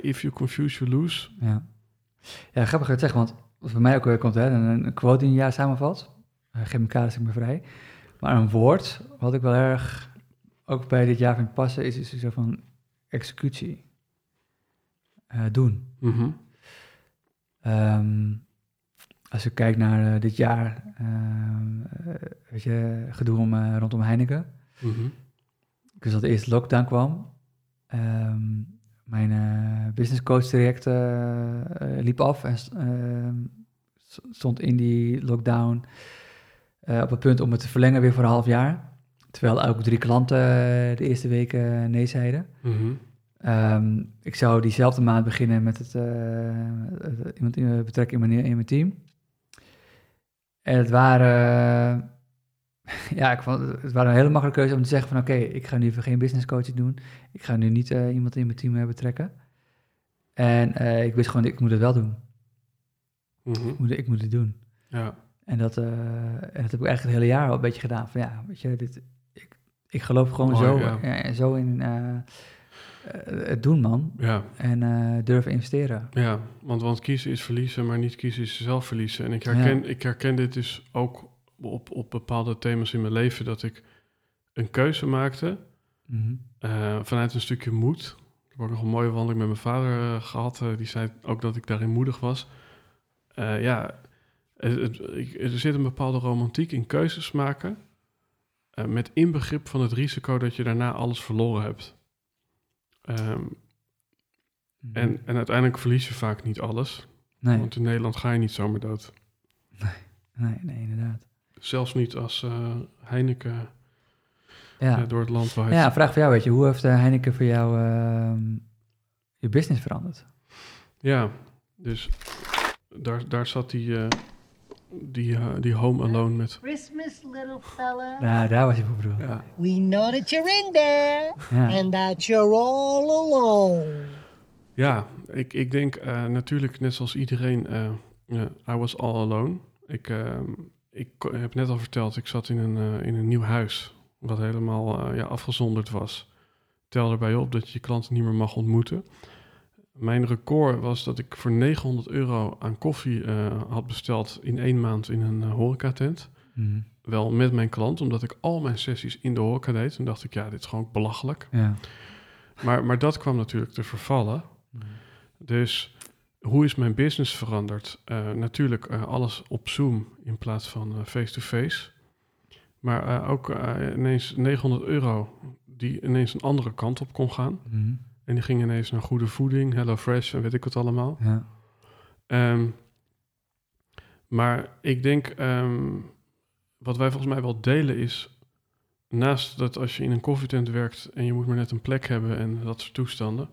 if you confuse, you lose. Ja. ja, grappig dat zegt, want wat bij mij ook weer komt, hè, een, een quote die een jaar samenvalt. Uh, geef me kaders, ik ben vrij. Maar een woord, wat ik wel erg ook bij dit jaar vind passen, is, is zo van executie. Eh, doen. Mhm. Ehm, als ik kijk naar eh, dit jaar, eh, weet je, gedoe om, rondom Heineken. Mhm. Dus dat de eerste lockdown kwam. Ehm, mijn business coach traject liep af en stond in die lockdown op het punt om het te verlengen weer voor een half jaar. Terwijl ook drie klanten eh, de eerste weken nee zeiden. Mhm. Ehm, ik zou diezelfde maand beginnen met het, eh, iemand in, betrekken in mijn, in mijn team. En het waren, ja, ik vond, het waren een hele makkelijke keuze om te zeggen van oké, ik ga nu even geen business coaching doen. Ik ga nu niet eh, iemand in mijn team eh, betrekken. En eh, ik wist gewoon, ik moet het wel doen. Mhm. Ik moet, ik moet het doen. Ja. En dat, eh, en dat heb ik eigenlijk het hele jaar al een beetje gedaan. Van ja, weet je, dit, ik, geloof gewoon Mooi, zo, ja. zo in eh, eh, het doen, man. Ja. En eh, durven investeren. Ja, want, want kiezen is verliezen, maar niet kiezen is zelf verliezen. En ik herken, ik herken dit dus ook op, op bepaalde thema's in mijn leven, dat ik een keuze maakte Mhm. vanuit een stukje moed. Ik heb ook nog een mooie wandeling met mijn vader eh, gehad. eh, die zei ook dat ik daarin moedig was. Ja, het, het- ik- er zit een bepaalde romantiek in keuzes maken. Eh, met inbegrip van het risico dat je daarna alles verloren hebt. Ehm, Mhm. en, en uiteindelijk verlies je vaak niet alles. nee, Want in Nederland ga je niet zomaar dood. nee, nee, inderdaad. Zelfs niet als eh, Heineken Ja. eh, door het land waait. ja, vraag voor jou, weet je, hoe heeft Heineken voor jou ehm, je business veranderd? Ja, dus daar, daar zat die, die, eh, die Home Alone met... Christmas, little fella. Ja, daar was je voor bedoeld. Ja, We know that you're in there Ja. and that you're all alone. ja ik, ik denk eh, natuurlijk net zoals iedereen, eh, I was all alone. Ik, eh, ik heb net al verteld, ik zat in een, eh, in een nieuw huis, wat helemaal eh, ja, afgezonderd was. Tel erbij op dat je je klanten niet meer mag ontmoeten. Mijn record was dat ik voor 900 euro aan koffie eh, had besteld in één maand in een uh, horecatent. Mhm. wel met mijn klant, omdat ik al mijn sessies in de horeca deed. Toen dacht ik, ja, dit is gewoon belachelijk. ja. Maar, maar dat kwam natuurlijk te vervallen. Mhm. Dus hoe is mijn business veranderd? Eh, natuurlijk alles op Zoom in plaats van face-to-face. Maar ook ineens 900 euro die ineens een andere kant op kon gaan. Mhm. En die ging ineens naar goede voeding, Hello Fresh en weet ik wat allemaal. Ja. Ehm, maar ik denk, ehm, wat wij volgens mij wel delen is, naast dat als je in een koffietent werkt en je moet maar net een plek hebben en dat soort toestanden,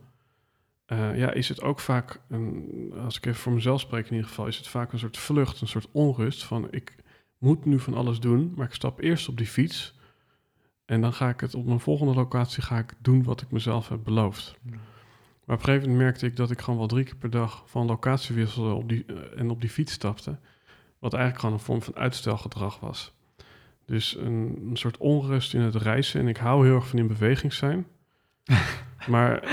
eh, ja, is het ook vaak, een, als ik even voor mezelf spreek in ieder geval, is het vaak een soort vlucht, een soort onrust van ik moet nu van alles doen, maar ik stap eerst op die fiets en dan ga ik het op mijn volgende locatie ga ik doen wat ik mezelf heb beloofd. Maar op een gegeven moment merkte ik dat ik gewoon wel drie keer per dag van locatie wisselde op die, eh, en op die fiets stapte. Wat eigenlijk gewoon een vorm van uitstelgedrag was. Dus een, een soort onrust in het reizen. En ik hou heel erg van in beweging zijn. maar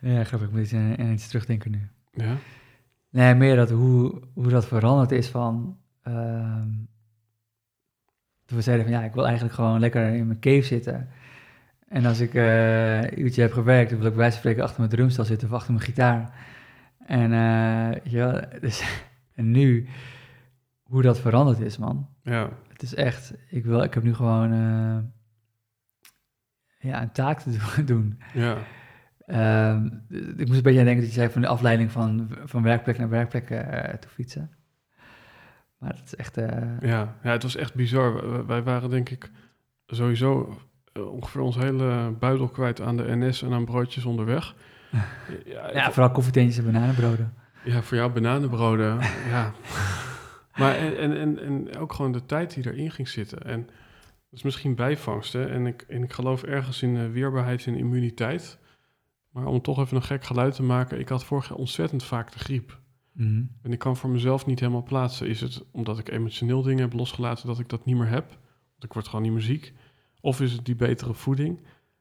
Ja, grappig. Ik moet aan iets terugdenken nu. ja, Nee, meer dat hoe, hoe dat veranderd is van... ehm, toen we zeiden van ja, ik wil eigenlijk gewoon lekker in mijn cave zitten. En als ik een uurtje heb gewerkt, dan wil ik bij wijze van spreken achter mijn drumstel zitten of achter mijn gitaar. En, eh, wel, dus, en nu, hoe dat veranderd is, man. ja, Het is echt, ik, wil, ik heb nu gewoon eh, ja, een taak te do- doen. ja, Ehm, ik moest een beetje aan denken dat je zei van de afleiding van, van werkplek naar werkplek te fietsen. Maar het is echt... eh, ja, ja. Het was echt bizar. Wij- waren denk ik sowieso eh, ongeveer ons hele buidel kwijt aan de NS en aan broodjes onderweg. Ja, ja, vooral koffietentjes en bananenbroden. Ja, voor jou bananenbroden, ja. Maar en, en, en, en ook gewoon de tijd die erin ging zitten. En dat is misschien bijvangst, hè. En ik, en ik geloof ergens in eh, weerbaarheid en immuniteit. Maar om toch even een gek geluid te maken... ik had vorig jaar ontzettend vaak de griep. Mhm. En ik kan voor mezelf niet helemaal plaatsen. Is het omdat ik emotioneel dingen heb losgelaten... dat ik dat niet meer heb? Want ik word gewoon niet meer ziek. Of is het die betere voeding?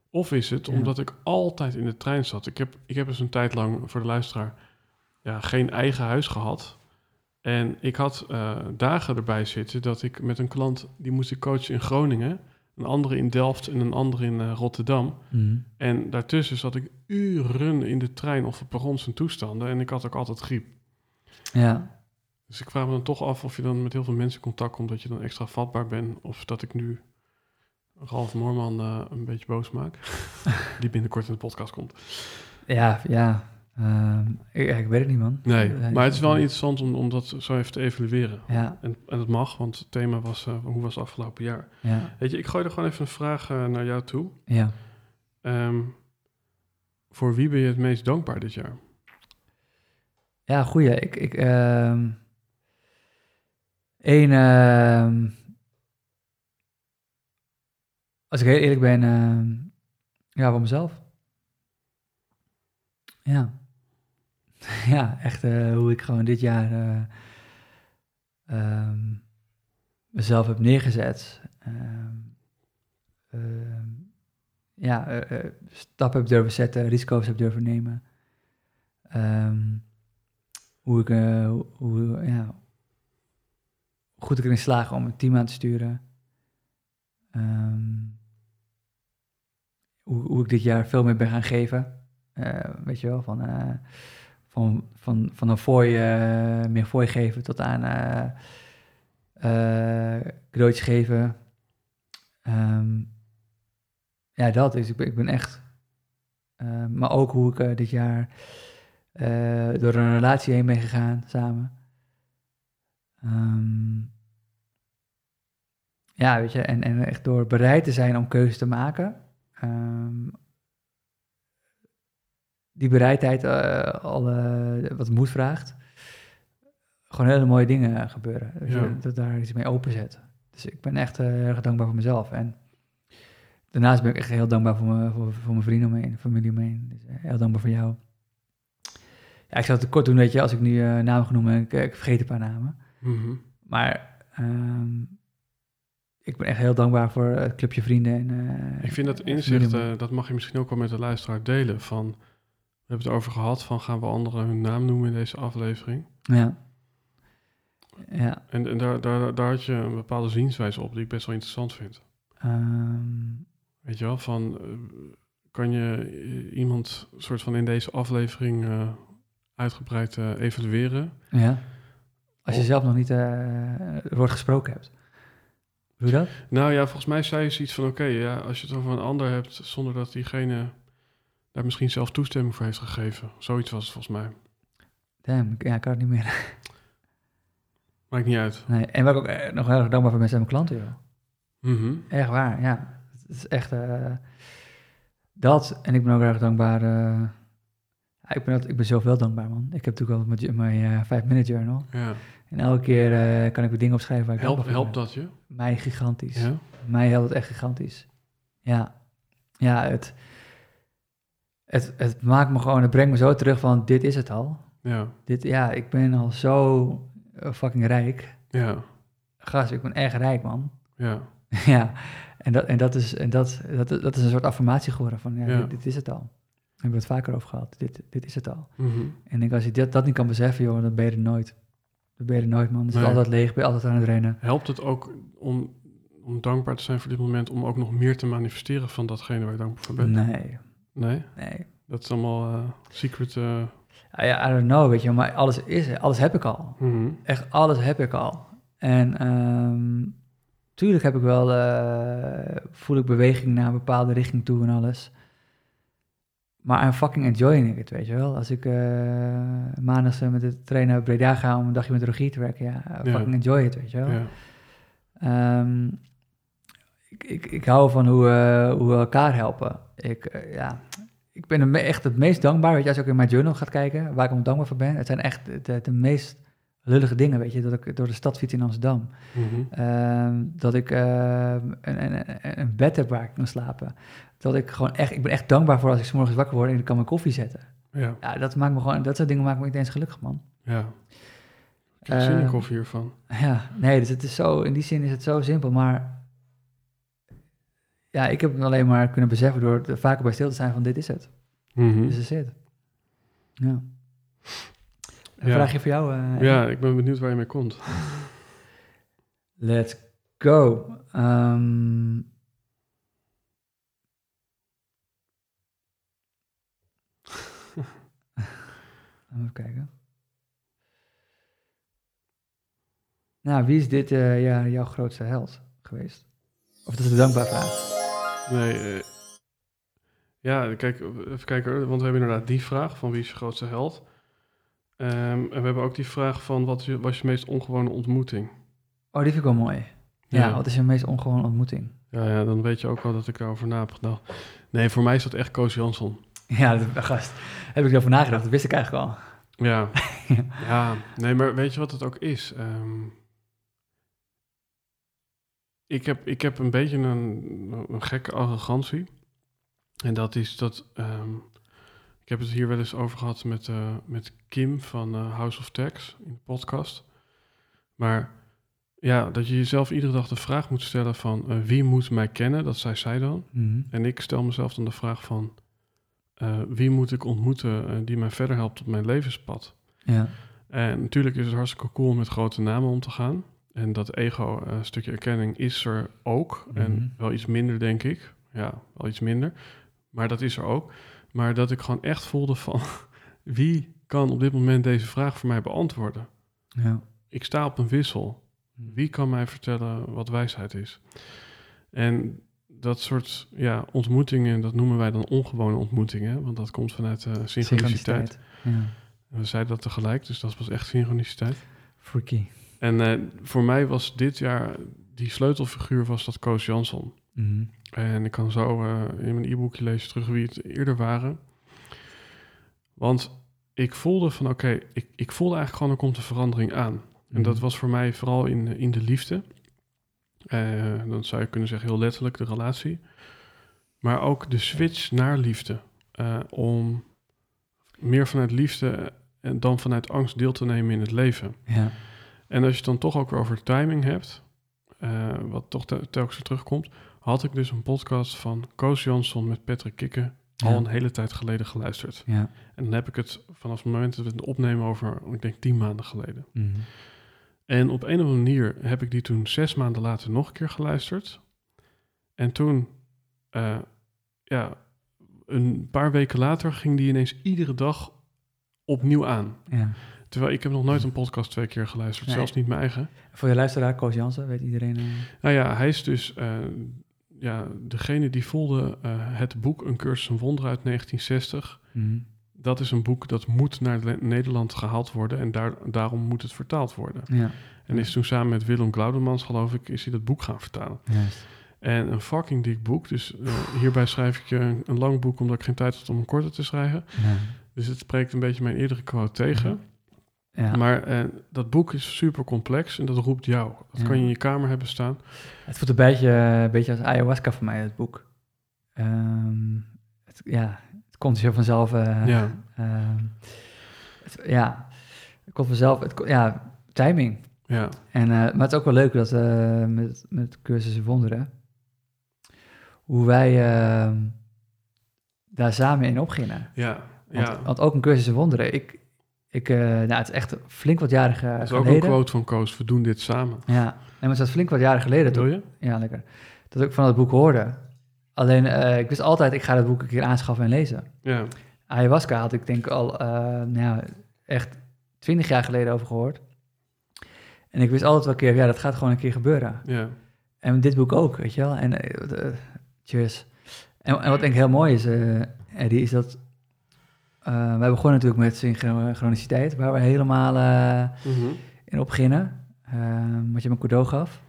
Of is het Ja. omdat ik altijd in de trein zat? Ik heb, ik heb dus een tijd lang, voor de luisteraar... Ja, geen eigen huis gehad. En ik had eh, dagen erbij zitten dat ik met een klant, die moest ik coachen in Groningen, een andere in Delft en een andere in eh, Rotterdam. Mhm. En daartussen zat ik uren in de trein of op perrons en toestanden en ik had ook altijd griep. Ja, Dus ik vraag me dan toch af of je dan met heel veel mensen contact komt, dat je dan extra vatbaar bent. Of dat ik nu Ralf Moorman eh, een beetje boos maak. die binnenkort in de podcast komt. ja, ja. Ehm, ik, ik weet het niet, man. Nee, Eh, maar het is wel interessant om, om dat zo even te evalueren. Ja, En, en dat mag, want het thema was, hoe was het afgelopen jaar? ja, Weet je, ik gooi er gewoon even een vraag naar jou toe. ja. Ehm, voor wie ben je het meest dankbaar dit jaar? Ja, goeie. Ik, ik, ehm één, ehm, als ik heel eerlijk ben, ehm, ja, voor mezelf. Ja. ja, echt eh, hoe ik gewoon dit jaar ehm, mezelf heb neergezet. Ehm, ehm, ja, eh, stappen heb durven zetten, risico's heb durven nemen. Ehm, hoe ik, eh, hoe- goed ik erin slaag om een team aan te sturen. Ehm, hoe, hoe ik dit jaar veel meer ben gaan geven. Eh, weet je wel, van, eh, van, van, van een fooi, meer fooi geven tot aan cadeautjes geven. Ehm, ja, dat is, ik ben, ik ben echt... maar ook hoe ik dit jaar eh, door een relatie heen ben gegaan samen. Ehm, ja, weet je, en, en echt door bereid te zijn om keuzes te maken. Ehm, die bereidheid, eh, al wat moed vraagt. Gewoon hele mooie dingen gebeuren. Dus Ja. dat daar iets mee openzet. Dus ik ben echt eh, erg dankbaar voor mezelf. En daarnaast ben ik echt heel dankbaar voor, me, voor, voor mijn vrienden om me heen, familie om me heen. Dus heel dankbaar voor jou. Ja, ik zal het te kort doen, weet je, als ik nu eh, namen genoemd ik, ik vergeet een paar namen. Mhm. Maar ehm, ik ben echt heel dankbaar voor het clubje vrienden. En, eh, Ik vind dat inzicht, eh, dat mag je misschien ook wel met de luisteraar delen. Van, we hebben het over gehad van gaan we anderen hun naam noemen in deze aflevering. ja. Ja. En, en daar, daar, daar had je een bepaalde zienswijze op die ik best wel interessant vind. ehm, Weet je wel, van kan je iemand soort van in deze aflevering uitgebreid eh, evalueren? ja. Als je zelf nog niet eh, het woord gesproken hebt. Hoe dat? Nou ja, volgens mij zei je zoiets van oké, ja, als je het over een ander hebt zonder dat diegene daar misschien zelf toestemming voor heeft gegeven. Zoiets was het volgens mij. Damn, ik- ja, ik kan het niet meer. Maakt niet uit. Nee. En waar ik ook eh, nog heel erg dankbaar voor ben, zijn mijn klanten, joh. Mhm. Echt waar, ja. Het is echt eh, dat. En ik ben ook erg dankbaar. eh, ik, ben, altijd- ik ben zoveel dankbaar, man. Ik heb natuurlijk al mijn, mijn 5-minute journal. Ja. En elke keer eh, kan ik weer dingen opschrijven waar ik Help, helpt dat je? Mij gigantisch. Ja? Mij helpt het echt gigantisch. Ja. Ja, het, het, het maakt me gewoon, het brengt me zo terug van, dit is het al. Ja. Dit, ja, ik ben al zo eh, fucking rijk. Ja. Gast, ik ben echt rijk, man. Ja. ja, en, dat, en, dat, is, en dat, dat, dat is een soort affirmatie geworden van, ja, Ja. Dit, dit is het al. Hebben we het vaker over gehad. Dit, dit is het al. Mhm. En ik denk, als je dat, dat niet kan beseffen, joh, dan ben je er nooit. Dan ben je er nooit, man. Dan is het altijd leeg, ben je altijd aan het rennen. Helpt het ook om, om dankbaar te zijn voor dit moment, om ook nog meer te manifesteren van datgene waar je dankbaar voor bent? Nee, Nee? nee. Dat is allemaal eh, secret. Ja, I don't know, weet je, maar alles is er. Alles heb ik al. mhm. Echt alles heb ik al. En ehm, tuurlijk heb ik wel, eh, voel ik beweging naar een bepaalde richting toe en alles. Maar I'm fucking enjoying it, weet je wel. Als ik maandags eh, met de trainer Breda ga om een dagje met Rogier te werken, ja, I Ja. fucking enjoy it, weet je wel. Ja. Ehm, ik, ik, ik hou van hoe, eh, hoe we elkaar helpen. Ik, ja, ik ben er echt het meest dankbaar, weet je, als je ook in mijn journal gaat kijken, waar ik om dankbaar voor ben. Het zijn echt de, de meest lullige dingen, weet je, dat ik door de stad fiets in Amsterdam. Mhm. Ehm, dat ik ehm, een, een, een- bed heb waar ik kan slapen. Dat ik gewoon echt, ik ben echt dankbaar voor als ik 's morgens wakker word en ik kan mijn koffie zetten. Ja. Ja, dat maakt me gewoon, dat soort dingen maken me niet eens gelukkig, man. Ja. Ik heb zin in Eh, koffie hiervan. Ja, nee, dus het is zo, in die zin is het zo simpel, maar ja, ik heb het alleen maar kunnen beseffen door er vaker bij stil te zijn van dit is het. Mhm. Dit is het. Ja. Een Ja. vraagje voor jou. eh, Ja, ik ben benieuwd waar je mee komt. Let's go. Ehm, Even kijken. Nou, wie is dit eh, ja, jouw grootste held geweest? Of dat is een dankbaar vraag. Nee, eh, ja, kijk, even kijken, hoor, want we hebben inderdaad die vraag van wie is je grootste held? Ehm, en we hebben ook die vraag van wat je- was je meest ongewone ontmoeting? Oh, die vind ik wel mooi. Ja, wat is je meest ongewone ontmoeting? Ja, ja, dan weet je ook wel dat ik erover na heb gedacht. Nee, voor mij is dat echt Koos Jansson. Ja, dat, gast, heb ik erover nagedacht. Dat wist ik eigenlijk al. Ja. ja, nee, maar weet je wat het ook is? Ehm, ik, heb, ik heb een beetje een, een gekke arrogantie. En dat is dat... ehm, ik heb het hier wel eens over gehad met, eh, met Kim van eh, House of Tax in de podcast. Maar ja, dat je jezelf iedere dag de vraag moet stellen van... eh, wie moet mij kennen? Dat zei zij dan. Mhm. En ik stel mezelf dan de vraag van... wie moet ik ontmoeten die mij verder helpt op mijn levenspad? Ja. En natuurlijk is het hartstikke cool om met grote namen om te gaan. En dat ego, stukje erkenning, is er ook. Mhm. En wel iets minder, denk ik. Ja, wel iets minder. Maar dat is er ook. Maar dat ik gewoon echt voelde van... wie kan op dit moment deze vraag voor mij beantwoorden? ja. Ik sta op een wissel. Wie kan mij vertellen wat wijsheid is? En dat soort ja, ontmoetingen, dat noemen wij dan ongewone ontmoetingen. Want dat komt vanuit eh synchroniciteit. Ja. We zeiden dat tegelijk, dus dat was echt synchroniciteit. Freaky. En eh, voor mij was dit jaar, die sleutelfiguur was dat Koos Jansson. Mhm. En ik kan zo eh, in mijn e-boekje lezen terug wie het eerder waren. Want ik voelde van, oké, ik, ik voelde eigenlijk gewoon, er komt een verandering aan. En dat Mhm. was voor mij vooral in, in de liefde. Eh, dan zou je kunnen zeggen heel letterlijk de relatie. Maar ook de switch naar liefde. Eh, om meer vanuit liefde en dan vanuit angst deel te nemen in het leven. Ja. En als je het dan toch ook weer over timing hebt, wat toch te- telkens weer terugkomt, had ik dus een podcast van Koos Jansson met Patrick Kikken al Ja. een hele tijd geleden geluisterd. Ja. En dan heb ik het vanaf het moment dat we het opnemen over, ik denk tien maanden geleden. Mhm. En op een of andere manier heb ik die toen zes maanden later nog een keer geluisterd. En toen, eh, ja, een paar weken later ging die ineens iedere dag opnieuw aan. ja. Terwijl ik heb nog nooit een podcast twee keer geluisterd, Nee. zelfs niet mijn eigen. Voor je luisteraar, Koos Jansen, weet iedereen... eh, Nou ja, hij is dus eh, ja, degene die voelde eh, het boek Een Cursus een Wonder uit 1960. mhm. Dat is een boek dat moet naar Nederland gehaald worden en daar, daarom moet het vertaald worden. Ja, En is toen samen met Willem Glaudemans, geloof ik, is hij dat boek gaan vertalen. juist. En een fucking dik boek. Dus eh, hierbij schrijf ik je een, een lang boek omdat ik geen tijd had om een korte te schrijven. Ja. Dus het spreekt een beetje mijn eerdere quote tegen. Ja. Maar eh, dat boek is super complex en dat roept jou. Dat Ja. kan je in je kamer hebben staan. Het voelt een beetje, een beetje als ayahuasca voor mij, het boek. Ehm, het, ja, het komt zo vanzelf. eh, Ja. ehm, het- ja, het komt vanzelf. Het, ja, timing. Ja, En, eh, maar het is ook wel leuk dat eh, met, met cursussen wonderen, hoe wij ehm, daar samen in opgingen. ja, Want, ja. want ook een cursus wonderen, ik, ik, eh, nou, het is echt flink wat jaren ge- Dat is ook geleden. een quote van Koos. We doen dit samen. Ja, maar het is flink wat jaren geleden. Toen, je? ja, lekker. Dat ik van het boek hoorde. Alleen, eh, ik wist altijd, ik ga dat boek een keer aanschaffen en lezen. Ja, Ayahuasca had ik denk al, eh, nou ja, echt twintig jaar geleden over gehoord. En ik wist altijd wel een keer, ja, dat gaat gewoon een keer gebeuren. ja, En dit boek ook, weet je wel. En cheers. En, en wat denk ik heel mooi is, Eddie, is dat... eh, wij begonnen natuurlijk met synchroniciteit, waar we helemaal eh, Mhm. in op beginnen. eh, wat je me cadeau gaf.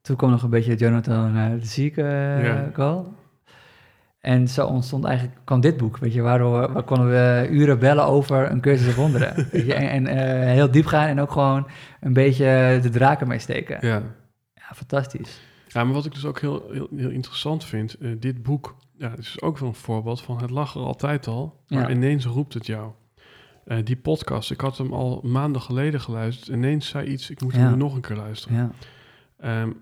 Toen kwam nog een beetje Jonathan uh, de Zieke eh, call. En zo ontstond eigenlijk, kwam dit boek, weet je, waardoor waar konden we uren bellen over een cursus wonderen. weet je, en en eh, heel diep gaan en ook gewoon een beetje de draken mee steken. ja. Ja, fantastisch. Ja, maar wat ik dus ook heel, heel, heel interessant vind, eh, dit boek, ja, het is ook wel een voorbeeld van het lag er altijd al, maar Ja. ineens roept het jou. Eh, die podcast, ik had hem al maanden geleden geluisterd, ineens zei iets, ik moet hem nu nog een keer luisteren. Ja, Ehm,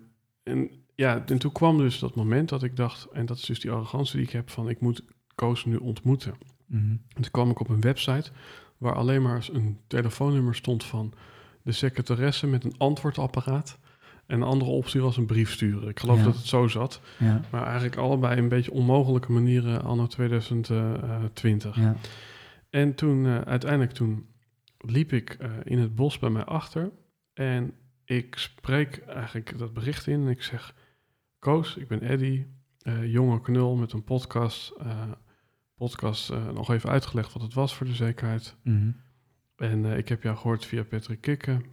en ja, en toen kwam dus dat moment dat ik dacht, en dat is dus die arrogantie die ik heb van, ik moet Koos nu ontmoeten. Mhm. En toen kwam ik op een website waar alleen maar een telefoonnummer stond van de secretaresse met een antwoordapparaat. En een andere optie was een brief sturen. Ik geloof Ja. dat het zo zat. Ja, Maar eigenlijk allebei een beetje onmogelijke manieren anno 2020. ja, En toen eh, uiteindelijk toen liep ik eh, in het bos bij mij achter. En ik spreek eigenlijk dat bericht in en ik zeg... Koos, ik ben Eddy, eh, jonge knul met een podcast. podcast nog even uitgelegd wat het was voor de zekerheid. mhm, En ik heb jou gehoord via Patrick Kikken.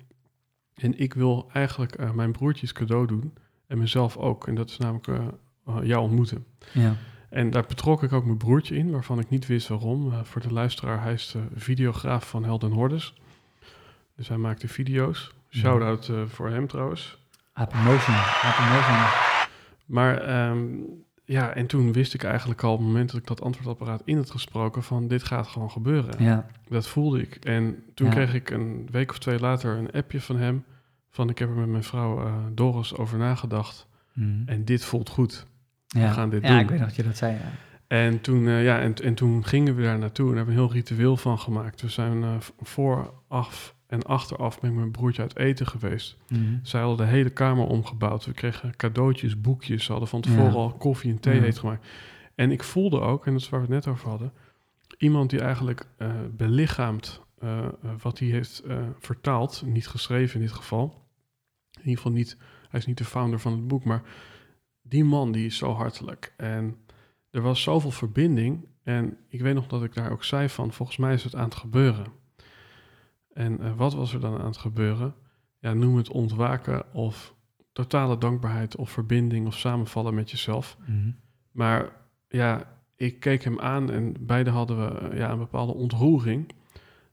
En ik wil eigenlijk eh, mijn broertjes cadeau doen. En mezelf ook. En dat is namelijk eh, eh, jou ontmoeten. ja, En daar betrok ik ook mijn broertje in, waarvan ik niet wist waarom. Voor de luisteraar, hij is de videograaf van Helden Hordes. Dus hij maakte video's. Shout-out voor hem trouwens. Apen Motion, Apen Motion. Maar ehm, ja, en toen wist ik eigenlijk al op het moment dat ik dat antwoordapparaat in had gesproken van dit gaat gewoon gebeuren. Ja, Dat voelde ik. En toen Ja. kreeg ik een week of twee later een appje van hem. Van ik heb er met mijn vrouw eh, Doris over nagedacht. mhm. En dit voelt goed. ja. gaan dit ja, doen. ik weet dat je dat zei, ja. En toen, eh, ja, en, en toen gingen we daar naartoe en hebben een heel ritueel van gemaakt. We zijn eh, vooraf en achteraf met mijn broertje uit eten geweest. Mhm. Zij hadden de hele kamer omgebouwd. We kregen cadeautjes, boekjes. Ze hadden van tevoren Ja. al koffie en thee Ja. heet gemaakt. En ik voelde ook, en dat is waar we het net over hadden... iemand die eigenlijk eh, belichaamt eh, eh, wat hij heeft vertaald. Niet geschreven in dit geval. In ieder geval niet... Hij is niet de founder van het boek, maar die man die is zo hartelijk. En er was zoveel verbinding. En ik weet nog dat ik daar ook zei van... volgens mij is het aan het gebeuren. En eh, wat was er dan aan het gebeuren? Ja, noem het ontwaken of totale dankbaarheid of verbinding of samenvallen met jezelf. Mhm. Maar ja, ik keek hem aan en beide hadden we eh, ja, een bepaalde ontroering.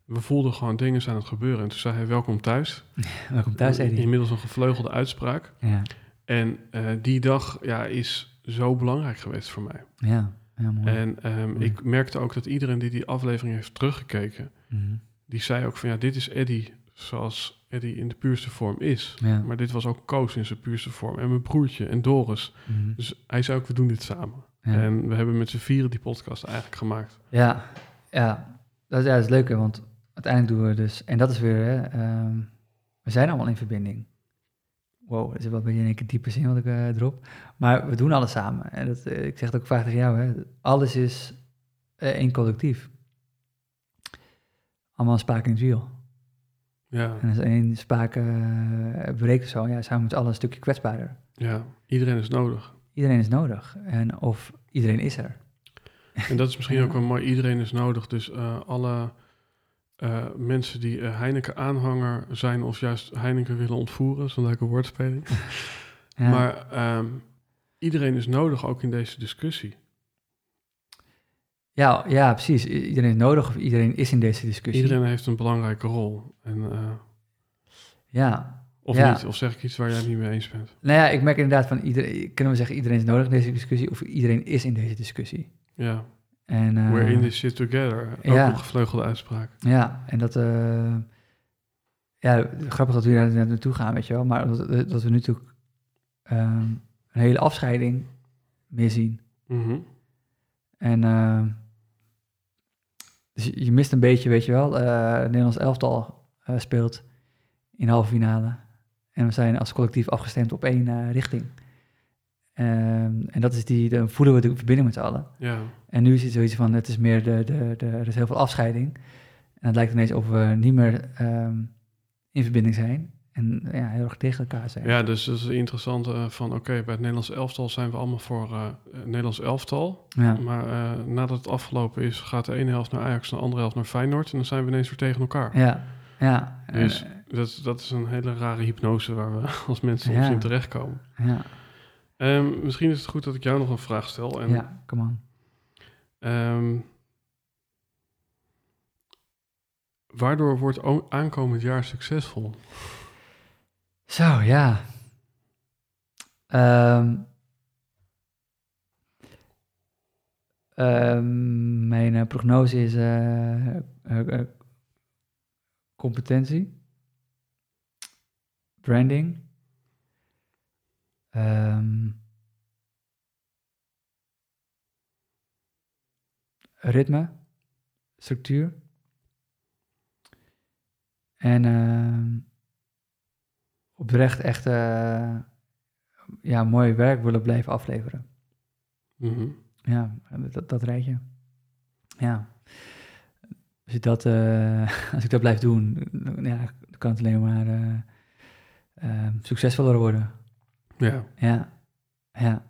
We voelden gewoon dingen zijn aan het gebeuren. En toen zei hij welkom thuis. Welkom thuis, Eddie. Inmiddels een gevleugelde uitspraak. Ja, En eh, die dag ja, is zo belangrijk geweest voor mij. ja, ja, mooi. En ehm, Mooi. ik merkte ook dat iedereen die die aflevering heeft teruggekeken... Mhm. Die zei ook van ja, dit is Eddie zoals Eddie in de puurste vorm is. Ja. Maar dit was ook Koos in zijn puurste vorm. En mijn broertje en Doris. Mhm. Dus hij zei ook, we doen dit samen. Ja. En we hebben met z'n vieren die podcast eigenlijk gemaakt. Ja, ja. Dat, ja, dat is leuk, hè, want uiteindelijk doen we dus... En dat is weer, hè, ehm, we zijn allemaal in verbinding. Wow, dat is wel een beetje keer diepe zin wat ik eh, erop. Maar we doen alles samen. En dat, eh, ik zeg het ook vaak tegen jou, hè. Alles is eh, één collectief. Allemaal spaak in het wiel. Ja, En als één spaak eh breekt of zo, ja, zijn we met allen een stukje kwetsbaarder. ja, iedereen is nodig. Iedereen is nodig. En of iedereen is er. En dat is misschien Ja. ook wel mooi, iedereen is nodig. Dus eh, alle eh, mensen die Heineken-aanhanger zijn... of juist Heineken willen ontvoeren, zo'n leuke woordspeling. Ja. Maar ehm, iedereen is nodig ook in deze discussie. Ja, ja, precies. Iedereen is nodig of iedereen is in deze discussie. Iedereen heeft een belangrijke rol. En, eh, Ja. of Ja. niet, of zeg ik iets waar jij het niet mee eens bent. Nou ja, ik merk inderdaad van iedereen, kunnen we zeggen iedereen is nodig in deze discussie of iedereen is in deze discussie. Ja, En, eh, we're in this shit together. Ook ja. een gevleugelde uitspraak. Ja, en dat, eh, ja, grappig dat we daar net naartoe gaan, weet je wel, maar dat, dat we nu natuurlijk ehm, een hele afscheiding meer zien. Mhm. En ehm, dus je- mist een beetje, weet je wel, het Nederlands elftal eh, speelt in de halve finale. En we zijn als collectief afgestemd op één eh, richting. Ehm, en dat is die, dan voelen we de verbinding met z'n allen. Ja, En nu is het zoiets van, het is meer de, de, de, er is heel veel afscheiding. En het lijkt ineens of we niet meer ehm, in verbinding zijn. En ja, heel erg tegen elkaar zijn. ja dus dat is interessant eh, van oké, bij het Nederlands elftal zijn we allemaal voor eh, het Nederlands elftal. Ja, Maar eh, nadat het afgelopen is, gaat de ene helft naar Ajax en de andere helft naar Feyenoord. En dan zijn we ineens weer tegen elkaar. ja. ja. Dus- Dat, is- dat is een hele rare hypnose waar we als mensen soms Ja. in terechtkomen. ja, Ehm, misschien is het goed dat ik jou nog een vraag stel. En, ja, come on. ehm, waardoor wordt aankomend jaar succesvol? Zo, ja. Ehm, ehm, mijn eh, prognose is eh, competentie, branding, ehm, ritme, structuur. En oprecht echt eh, ja, mooi werk willen blijven afleveren. Mhm. Ja, dat, dat rijtje. Ja. Als ik dat, eh, als ik dat blijf doen, dan- ja, dan kan het alleen maar eh, succesvoller worden. Ja. Ja, ja,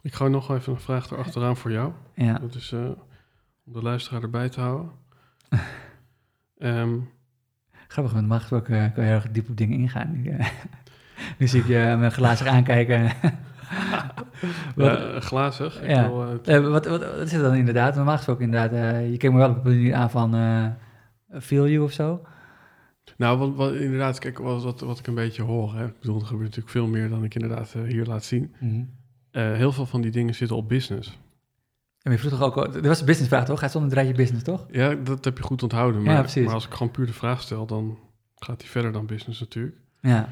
Ik gooi nog even een vraag erachteraan voor jou. ja. Dat is om de luisteraar erbij te houden. Ehm, Grappig, want normaal gesproken eh, kan je heel erg diep op dingen ingaan. Nu, eh, nu zie ik je me glazig aankijken. wat, glazig. Ik Ja. wil, het- eh, wat, wat, wat is het dan inderdaad? Normaal gesproken inderdaad, eh, je kijkt me wel op een manier aan van eh feel you of zo. nou, wat, wat, inderdaad, kijk, wat, wat, wat ik een beetje hoor. Hè. Ik bedoel, er gebeurt natuurlijk veel meer dan ik inderdaad eh, hier laat zien. Eh, heel veel van die dingen zitten op business. En je vroeg toch ook, al- er was een businessvraag toch? Hij stond een draadje business toch? Ja, dat heb je goed onthouden. Ja, Maar, maar als ik gewoon puur de vraag stel, dan gaat die verder dan business natuurlijk. Ja.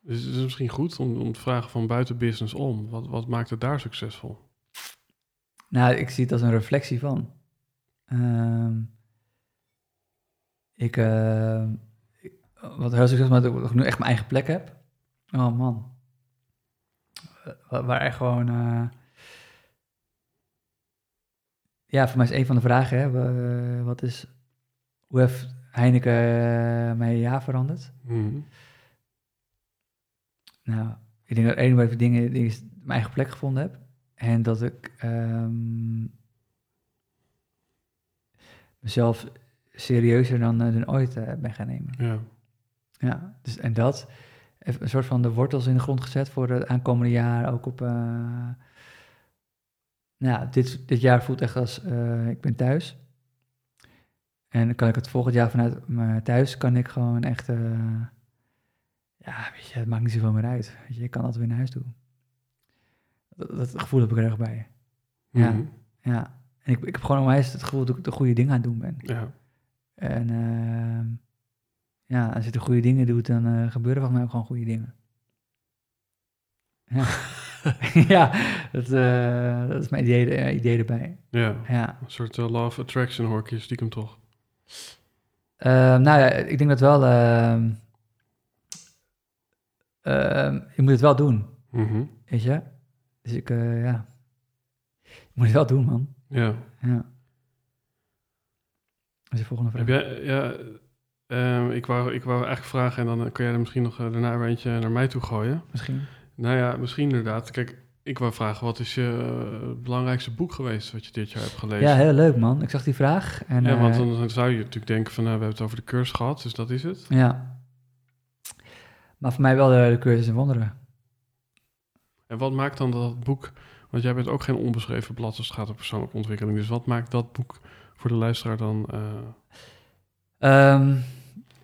Dus het is misschien goed om, om te vragen van buiten business om. Wat, wat maakt het daar succesvol? Nou, ik zie het als een reflectie van. Ehm, ik, ehm, ik- wat heel succesvol is, dat ik nu echt mijn eigen plek heb. Oh man. Waar, waar echt gewoon... eh, ja, voor mij is een van de vragen, hè, wa- wat is... Hoe heeft Heineken eh, mijn jaar veranderd? Mhm. Nou, ik denk dat een van de dingen die is mijn eigen plek gevonden heb. En dat ik ehm, mezelf serieuzer dan, eh, dan ooit eh, ben gaan nemen. Ja. Ja, dus, en dat heeft een soort van de wortels in de grond gezet voor het aankomende jaar. Ook op, nou, dit, dit jaar voelt echt als, eh, ik ben thuis. En dan kan ik het volgend jaar vanuit mijn thuis, kan ik gewoon echt, eh, ja, weet je, het maakt niet zoveel meer uit. Weet je, ik kan altijd weer naar huis toe. Dat, dat gevoel heb ik er echt bij. Ja. Mhm. Ja, en ik, ik heb gewoon onwijs het gevoel dat ik de goede dingen aan het doen ben. ja. En ehm, ja, als je de goede dingen doet, dan eh, gebeuren volgens mij ook gewoon goede dingen. Ja, ja dat, eh, dat is mijn idee, eh, idee erbij. ja. Ja. Een soort uh, love attraction hoor ik je stiekem toch. Ehm, nou ja, ik denk dat wel. ehm, ehm, je moet het wel doen, Mhm. weet je? Dus ik, eh, ja. Je moet het wel doen, man. Ja. Ja. Dat is de volgende vraag. Heb jij, ja, ehm, ik, wou, ik wou eigenlijk vragen en dan eh, kun jij er misschien nog eh, daarna weer eentje naar mij toe gooien. Misschien. Nou ja, misschien inderdaad. Kijk, ik wou vragen, wat is je eh, belangrijkste boek geweest wat je dit jaar hebt gelezen? Ja, heel leuk, man. Ik zag die vraag. En, Ja, want eh, dan, dan zou je natuurlijk denken van, nou, we hebben het over de cursus gehad, dus dat is het. Ja. Maar voor mij wel de, de cursus in wonderen. En wat maakt dan dat boek, want jij bent ook geen onbeschreven blad als het gaat om persoonlijke ontwikkeling, dus wat maakt dat boek voor de luisteraar dan... eh, Ehm,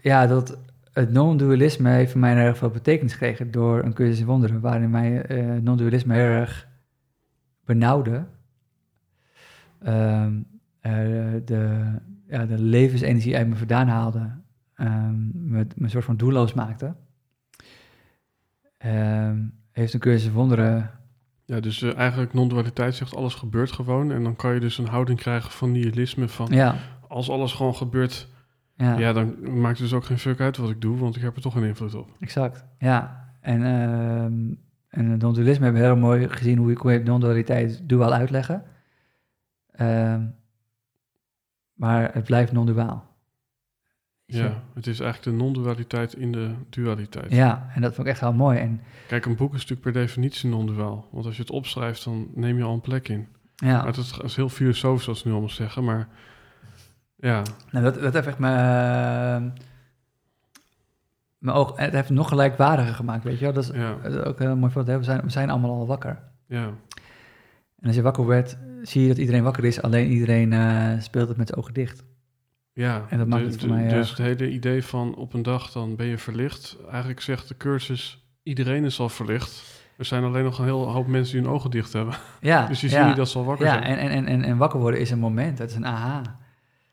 ja, dat het non-dualisme heeft voor mij heel erg veel betekenis gekregen door een cursus in wonderen, waarin mij eh non-dualisme heel erg benauwde. Ehm, eh, de, ja, de levensenergie uit me vandaan haalde, ehm, me, me een soort van doelloos maakte. Ehm, heeft een cursus in wonderen ja, dus eh, eigenlijk non-dualiteit zegt alles gebeurt gewoon en dan kan je dus een houding krijgen van nihilisme, van Ja, als alles gewoon gebeurt, ja. ja. dan maakt het dus ook geen fuck uit wat ik doe, want ik heb er toch geen invloed op. Exact, ja. En, ehm en het non-dualisme hebben we heel mooi gezien hoe ik non-dualiteit duaal uitleggen. Ehm, maar het blijft non-duaal. Je? Ja, het is eigenlijk de non-dualiteit in de dualiteit. Ja, en dat vond ik echt heel mooi. En Kijk, een boek is natuurlijk per definitie non-duaal. Want als je het opschrijft, dan neem je al een plek in. Maar ja, is, het is heel filosofisch, zoals ze nu allemaal zeggen. Maar ja, nou, dat, dat heeft echt mijn, mijn oog, het heeft nog gelijkwaardiger gemaakt, weet je wel. Dat is, ja, dat is ook heel mooi voor we zijn, we zijn allemaal al wakker. ja. En als je wakker werd, zie je dat iedereen wakker is, alleen iedereen eh, speelt het met zijn ogen dicht. ja. En dat maakt Du- het voor mij Dus erg. het hele idee van op een dag dan ben je verlicht. Eigenlijk zegt de cursus, iedereen is al verlicht. Er zijn alleen nog een hele hoop mensen die hun ogen dicht hebben. Ja, Dus je ziet niet dat ze al wakker Ja, zijn. en, en, en, en, en wakker worden is een moment, het is een aha.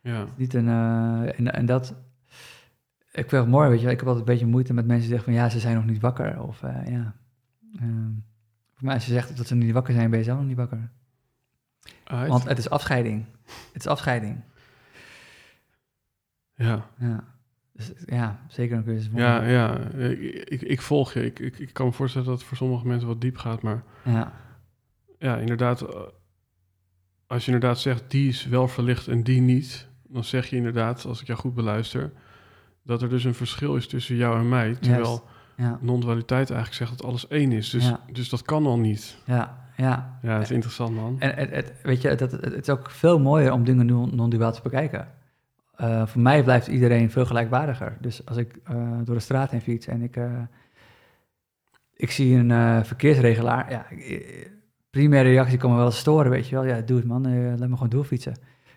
Ja, Niet een, eh, en, en dat, ik vind het mooi, weet je, wel. ik heb altijd een beetje moeite met mensen die zeggen van ja, ze zijn nog niet wakker. Of eh, ja, Ehm, voor mij als je zegt dat ze niet wakker zijn, ben je zelf nog niet wakker. Aight. Want het is afscheiding. Het is afscheiding. Ja, Ja, dus, ja zeker een cursus. ja, ja. Ik, ik, ik volg je. Ik, ik, ik kan me voorstellen dat het voor sommige mensen wat diep gaat, maar ja, ja, inderdaad, eh, als je inderdaad zegt die is wel verlicht en die niet, dan zeg je inderdaad, als ik jou goed beluister, dat er dus een verschil is tussen jou en mij, terwijl ja, non-dualiteit eigenlijk zegt dat alles één is. Dus, Ja. dus dat kan al niet. ja, ja. Ja, dat is interessant, man. En het, het, weet je, dat, het, het is ook veel mooier om dingen non- non-duaal te bekijken. Eh, voor mij blijft iedereen veel gelijkwaardiger. Dus als ik eh, door de straat heen fiets en ik, eh, ik zie een verkeersregelaar, ja, primaire reactie kan me wel storen, weet je wel. Ja, doe het man, laat me gewoon doorfietsen.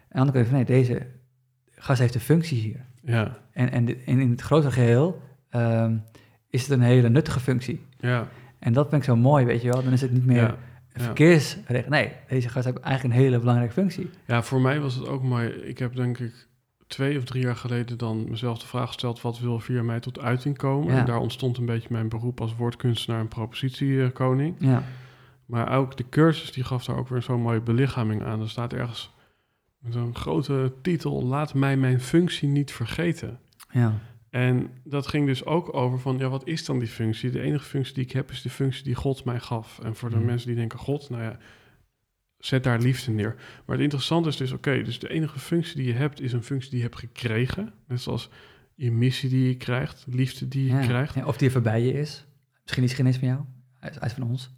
En dan kan ik van, nee, deze gast heeft een functie hier. Ja, En, en, in het grotere geheel ehm, is het een hele nuttige functie. ja, En dat vind ik zo mooi, weet je wel. Dan is het niet meer ja. verkeersregel. Nee, deze gast heeft eigenlijk een hele belangrijke functie. Ja, voor mij was het ook mooi. Ik heb denk ik twee of drie jaar geleden dan mezelf de vraag gesteld... wat wil via mij tot uiting komen? Ja. En daar ontstond een beetje mijn beroep als woordkunstenaar en propositiekoning. Ja, Maar ook de cursus, die gaf daar ook weer zo'n mooie belichaming aan. Er staat ergens met een grote titel... Laat mij mijn functie niet vergeten. ja, En dat ging dus ook over van, ja, wat is dan die functie? De enige functie die ik heb is de functie die God mij gaf. En voor de Mhm. mensen die denken, God, nou ja, zet daar liefde neer. Maar het interessante is dus, oké, dus de enige functie die je hebt is een functie die je hebt gekregen. Net zoals je missie die je krijgt, liefde die je ja. krijgt. Ja, of die even bij je is. Misschien is geen eens van jou. Hij is van ons.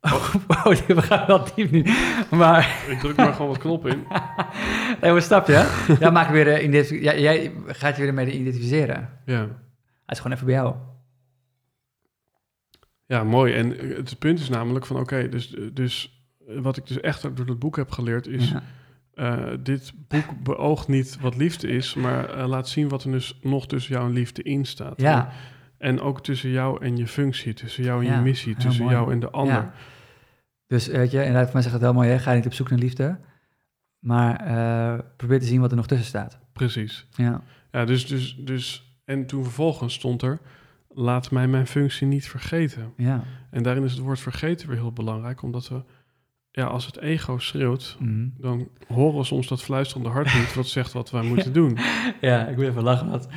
Oh, oh, we gaan wel diep nu. Maar, Ik druk maar gewoon wat knoppen in. nee, maar snap je? Ja, maak weer de identif- ja, jij gaat je weer ermee identificeren. Ja. Hij is gewoon even bij jou. Ja, mooi. En eh, het punt is namelijk van, oké, dus, dus eh, wat ik dus echt door het boek heb geleerd is... Ja. Eh, dit boek beoogt niet wat liefde is, maar eh, laat zien wat er dus nog tussen jou en liefde in staat. Ja, En, en ook tussen jou en je functie, tussen jou en Ja, je missie, tussen mooi. jou en de ander. Ja. Dus weet je, inderdaad, voor mij zegt het heel mooi, hè? ga niet op zoek naar liefde, maar eh, probeer te zien wat er nog tussen staat. Precies. Ja, Ja, dus, dus, dus, en toen vervolgens stond er, laat mij mijn functie niet vergeten. ja. En daarin is het woord vergeten weer heel belangrijk, omdat we, ja, als het ego schreeuwt, Mhm. dan horen we soms dat fluisterende hart niet wat zegt wat wij moeten doen. Ja, ik moet even lachen. Want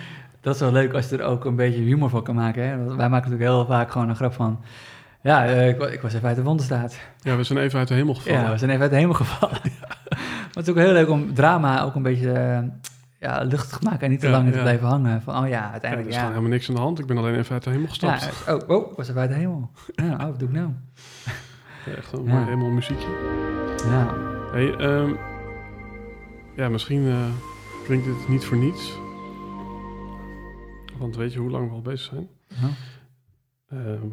dat is wel leuk als je er ook een beetje humor van kan maken. Hè? Wij maken natuurlijk heel vaak gewoon een grap van... Ja, eh, ik, ik was even uit de wondenstaat. Ja, we zijn even uit de hemel gevallen. Ja, we zijn even uit de hemel gevallen. maar het is ook heel leuk om drama ook een beetje eh, ja, luchtig te maken... en niet te Ja, lang te ja. blijven hangen. Van, oh ja, Ja, er uiteindelijk is ja. helemaal niks aan de hand. Ik ben alleen even uit de hemel ja, gestapt. oh, oh, ik was even uit de hemel. Ja, oh, wat doe ik nou? Ja, echt een Ja. mooi hemel muziekje. Ja, Hey, ehm, ja, misschien eh, klinkt dit niet voor niets. Want weet je hoe lang we al bezig zijn? Ehm,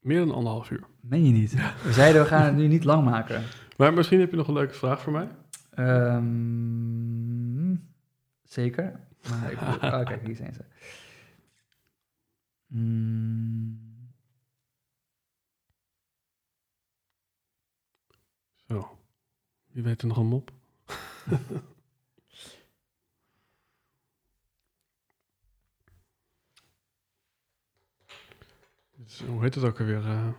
meer dan anderhalf uur. meen je niet. We zeiden, we gaan het nu niet lang maken. Maar misschien heb je nog een leuke vraag voor mij. Ehm, zeker. Maar ik, oh, kijk, hier zijn ze. Mm, Zo. Wie weet er nog een mop? hoe heet het ook alweer? Ja.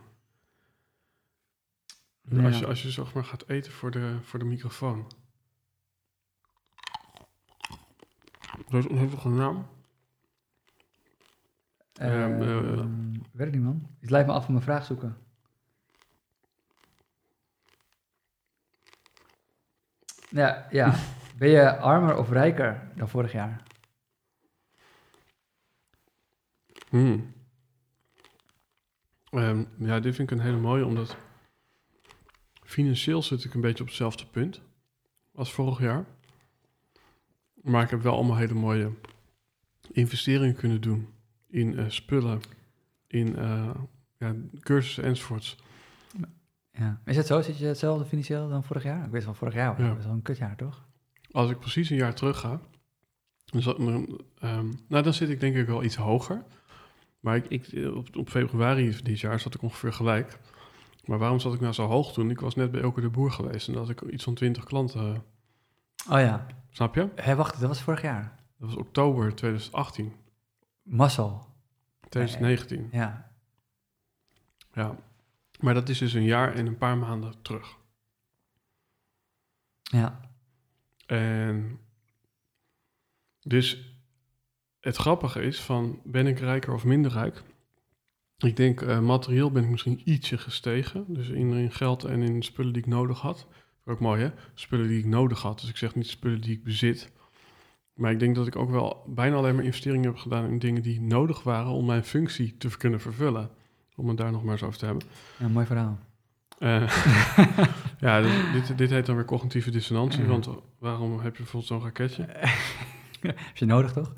Als, je, als je zeg maar gaat eten voor de, voor de microfoon. Dat is een heftige naam. Ehm, eh, ehm, weet ik niet, man. Het lijkt me af van mijn vraag zoeken. Ja, ja. Ben je armer of rijker dan vorig jaar? Hmm. Ehm, ja, dit vind ik een hele mooie, omdat financieel zit ik een beetje op hetzelfde punt als vorig jaar. Maar ik heb wel allemaal hele mooie investeringen kunnen doen in eh, spullen, in eh, ja, cursussen enzovoorts. Ja. Is het zo? Zit je hetzelfde financieel dan vorig jaar? Ik weet van vorig jaar, Ja. dat is wel een kutjaar, toch? Als ik precies een jaar terug ga, dan, zat, dan, ehm, nou, dan zit ik denk ik wel iets hoger. Maar ik, ik, op, op februari dit jaar zat ik ongeveer gelijk. Maar waarom zat ik nou zo hoog toen? Ik was net bij Elke de Boer geweest en dan had ik iets van 20 klanten. Oh ja. Snap je? Hé, wacht, dat was vorig jaar. Dat was oktober 2018, Mazzel. 2019. Ja. Ja. Maar dat is dus een jaar en een paar maanden terug. Ja. En dus het grappige is van, ben ik rijker of minder rijk? Ik denk, eh, materieel ben ik misschien ietsje gestegen. Dus in, in geld en in spullen die ik nodig had. Ook mooi hè, spullen die ik nodig had. Dus ik zeg niet spullen die ik bezit. Maar ik denk dat ik ook wel bijna alleen maar investeringen heb gedaan in dingen die nodig waren om mijn functie te kunnen vervullen. Om het daar nog maar eens over te hebben. Ja, mooi verhaal. Eh, ja, dit, dit, dit heet dan weer cognitieve dissonantie. Want waarom heb je bijvoorbeeld zo'n raketje? Heb je nodig, toch?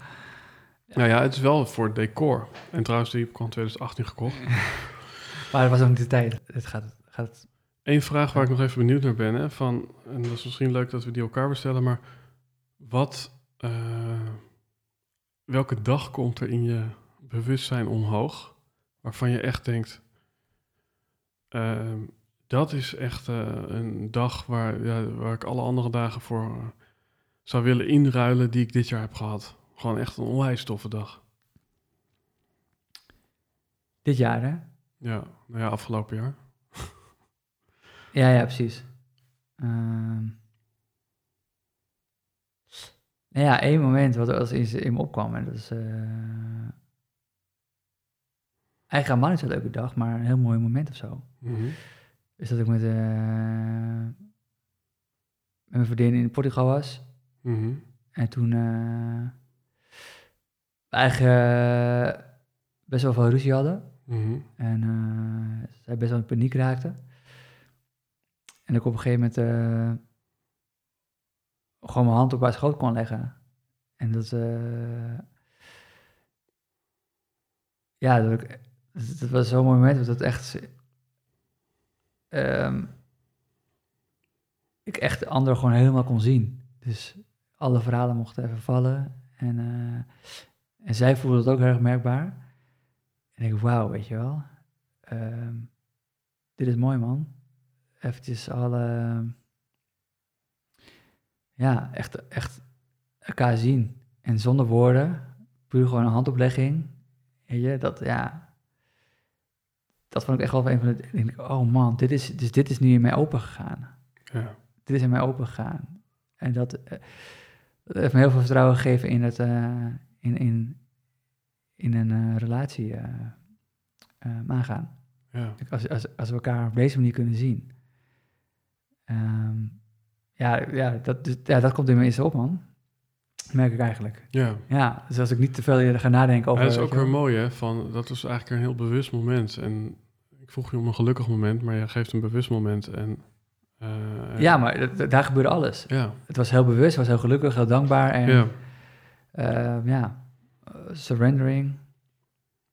Nou ja, het is wel voor decor. En trouwens, die heb ik al in 2018 gekocht. Maar het was ook niet de tijd. Het gaat, gaat Eén vraag waar ik nog even benieuwd naar ben. Hè, van, en dat is misschien leuk dat we die elkaar bestellen, maar wat, eh, welke dag komt er in je bewustzijn omhoog waarvan je echt denkt, ehm, dat is echt eh, een dag waar, ja, waar ik alle andere dagen voor zou willen inruilen die ik dit jaar heb gehad. Gewoon echt een onwijs toffe dag. dit jaar, hè? Ja, nou ja, afgelopen jaar. Ja, ja, precies. Ehm nou ja, één moment wat als in, in me opkwam. En dat is... eh eigenlijk helemaal niet zo'n leuke dag, maar een heel mooi moment of zo. Mhm. Is dat ik met, eh, met mijn vriendin in Portugal was. Mhm. En toen eigenlijk eh, best wel veel ruzie hadden. Mhm. En eh, zij best wel in paniek raakte. En ik op een gegeven moment eh, gewoon mijn hand op haar schoot kon leggen. En dat, eh, ja, dat, ik, dat, was zo'n moment dat het echt, ehm, ik echt de ander gewoon helemaal kon zien. Dus alle verhalen mochten even vallen. En, en zij voelde het ook heel erg merkbaar. En ik, wauw, weet je wel. Ehm, dit is mooi, man. Eventjes alle... Ja, echt, echt elkaar zien. En zonder woorden, puur gewoon een handoplegging. Weet je, dat, ja... Dat vond ik echt wel een van de... ik Denk, oh man, dit is, dus dit is nu in mij open gegaan. Ja. Dit is in mij open gegaan. En dat, eh, dat heeft me heel veel vertrouwen gegeven in, het, eh, in, in, in een eh, relatie eh, eh, aangaan. Ja. Als, als, als we elkaar op deze manier kunnen zien. Ehm, ja, ja, dat, dus- ja, dat komt in me eens op, man. Merk ik eigenlijk. ja. Ja, dus als ik niet te veel ga nadenken over... Ja, dat is ook weer mooi, hè? Van, dat is eigenlijk een heel bewust moment. En ik vroeg je om een gelukkig moment, maar je geeft een bewust moment. En, Ja, maar daar gebeurde alles. Ja, Het was heel bewust, was heel gelukkig, heel dankbaar. En ja. Ehm, ja, surrendering.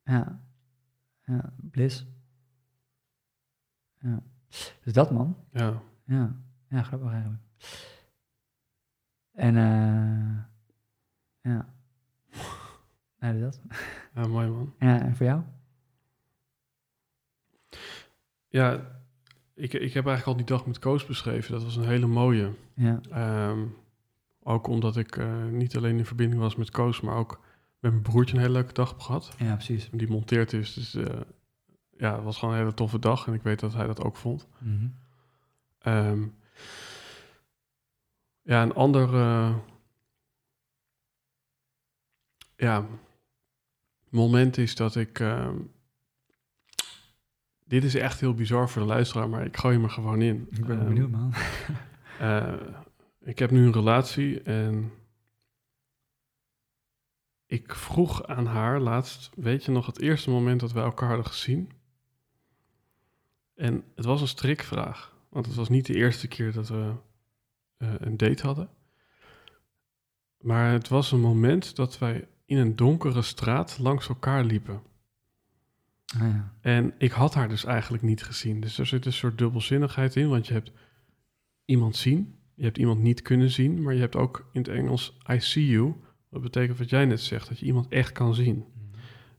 Ja. ja, bliss. Ja. Dus dat, man. ja. Ja, ja grappig eigenlijk. En, eh ja. Nee, dat. ja, mooi man. Ja, en voor jou? Ja, ik, ik heb eigenlijk al die dag met Koos beschreven. Dat was een hele mooie. Ja, Ehm, ook omdat ik eh, niet alleen in verbinding was met Koos, maar ook met mijn broertje een hele leuke dag heb gehad. ja precies. Die monteerd is. Dus eh, ja, het was gewoon een hele toffe dag. En ik weet dat hij dat ook vond. Mhm. Ehm, ja, een ander eh, ja, moment is dat ik. ehm, dit is echt heel bizar voor de luisteraar, maar ik gooi hem er gewoon in. Ik ben Ehm, benieuwd, man. Ik heb nu een relatie en ik vroeg aan haar laatst, weet je nog het eerste moment dat wij elkaar hadden gezien? En het was een strikvraag, want het was niet de eerste keer dat we eh, een date hadden. Maar het was een moment dat wij in een donkere straat langs elkaar liepen. Ah, ja. En ik had haar dus eigenlijk niet gezien. Dus er zit een soort dubbelzinnigheid in, want je hebt iemand zien, je hebt iemand niet kunnen zien, maar je hebt ook in het Engels I see you. Dat betekent wat jij net zegt, dat je iemand echt kan zien.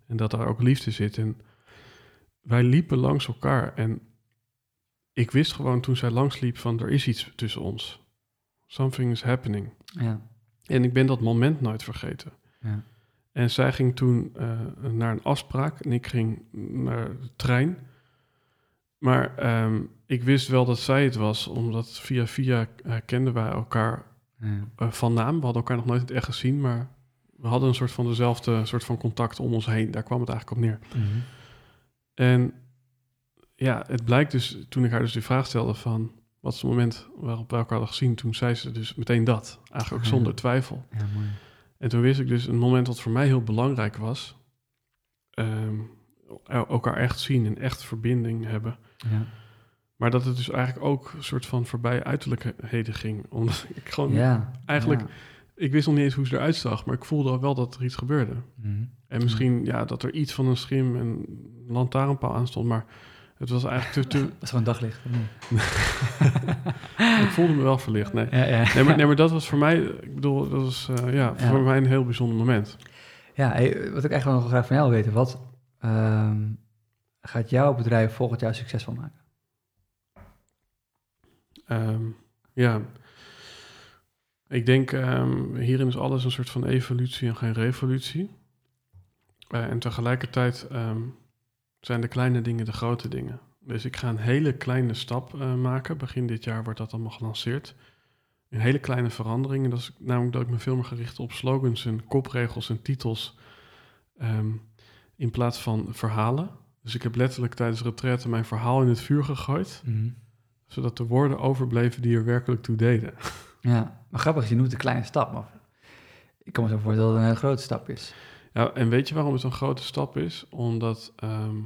En dat daar ook liefde zit. En wij liepen langs elkaar en ik wist gewoon toen zij langsliep van er is iets tussen ons. Something is happening. Ja, En ik ben dat moment nooit vergeten. ja. En zij ging toen eh, naar een afspraak en ik ging naar de trein. Maar ehm, ik wist wel dat zij het was, omdat via via eh, kenden wij elkaar eh, van naam. We hadden elkaar nog nooit in het echt gezien, maar we hadden een soort van dezelfde soort van contact om ons heen. Daar kwam het eigenlijk op neer. Mhm. En ja, het blijkt dus, toen ik haar dus die vraag stelde van... wat is het moment waarop we elkaar hadden gezien? Toen zei ze dus meteen dat. Eigenlijk ook zonder twijfel. Ja, mooi. En toen wist ik dus een moment dat voor mij heel belangrijk was... ehm, el- elkaar echt zien en echt verbinding hebben. Ja. Maar dat het dus eigenlijk ook een soort van voorbij uiterlijkheden ging. Omdat ik gewoon... ja. eigenlijk- Ja. Ik wist nog niet eens hoe ze eruit zag, maar ik voelde al wel dat er iets gebeurde. Mhm. En misschien ja, dat er iets van een schim en lantaarnpaal aan stond, maar het was eigenlijk te... te Dat is gewoon daglicht. ik voelde me wel verlicht, nee. Ja. Nee maar, nee, maar dat was voor mij, ik bedoel, dat was eh, ja, voor mij een heel bijzonder moment. Ja, wat ik echt wel nog graag van jou wil weten. Wat ehm, gaat jouw bedrijf volgend jaar succesvol maken? Ehm, ja, ik denk ehm, hierin is alles een soort van evolutie en geen revolutie. Eh, en tegelijkertijd ehm, zijn de kleine dingen de grote dingen. Dus ik ga een hele kleine stap eh, maken. Begin dit jaar wordt dat allemaal gelanceerd. Een hele kleine verandering. En dat is namelijk dat ik me veel meer gericht op slogans en kopregels en titels. in plaats van verhalen. Dus ik heb letterlijk tijdens retraite mijn verhaal in het vuur gegooid zodat de woorden overbleven die er werkelijk toe deden. Ja, maar grappig je noemt een kleine stap. Maar ik kan me zo voorstellen dat het een hele grote stap is. Ja, en weet je waarom het een grote stap is? Omdat, ehm,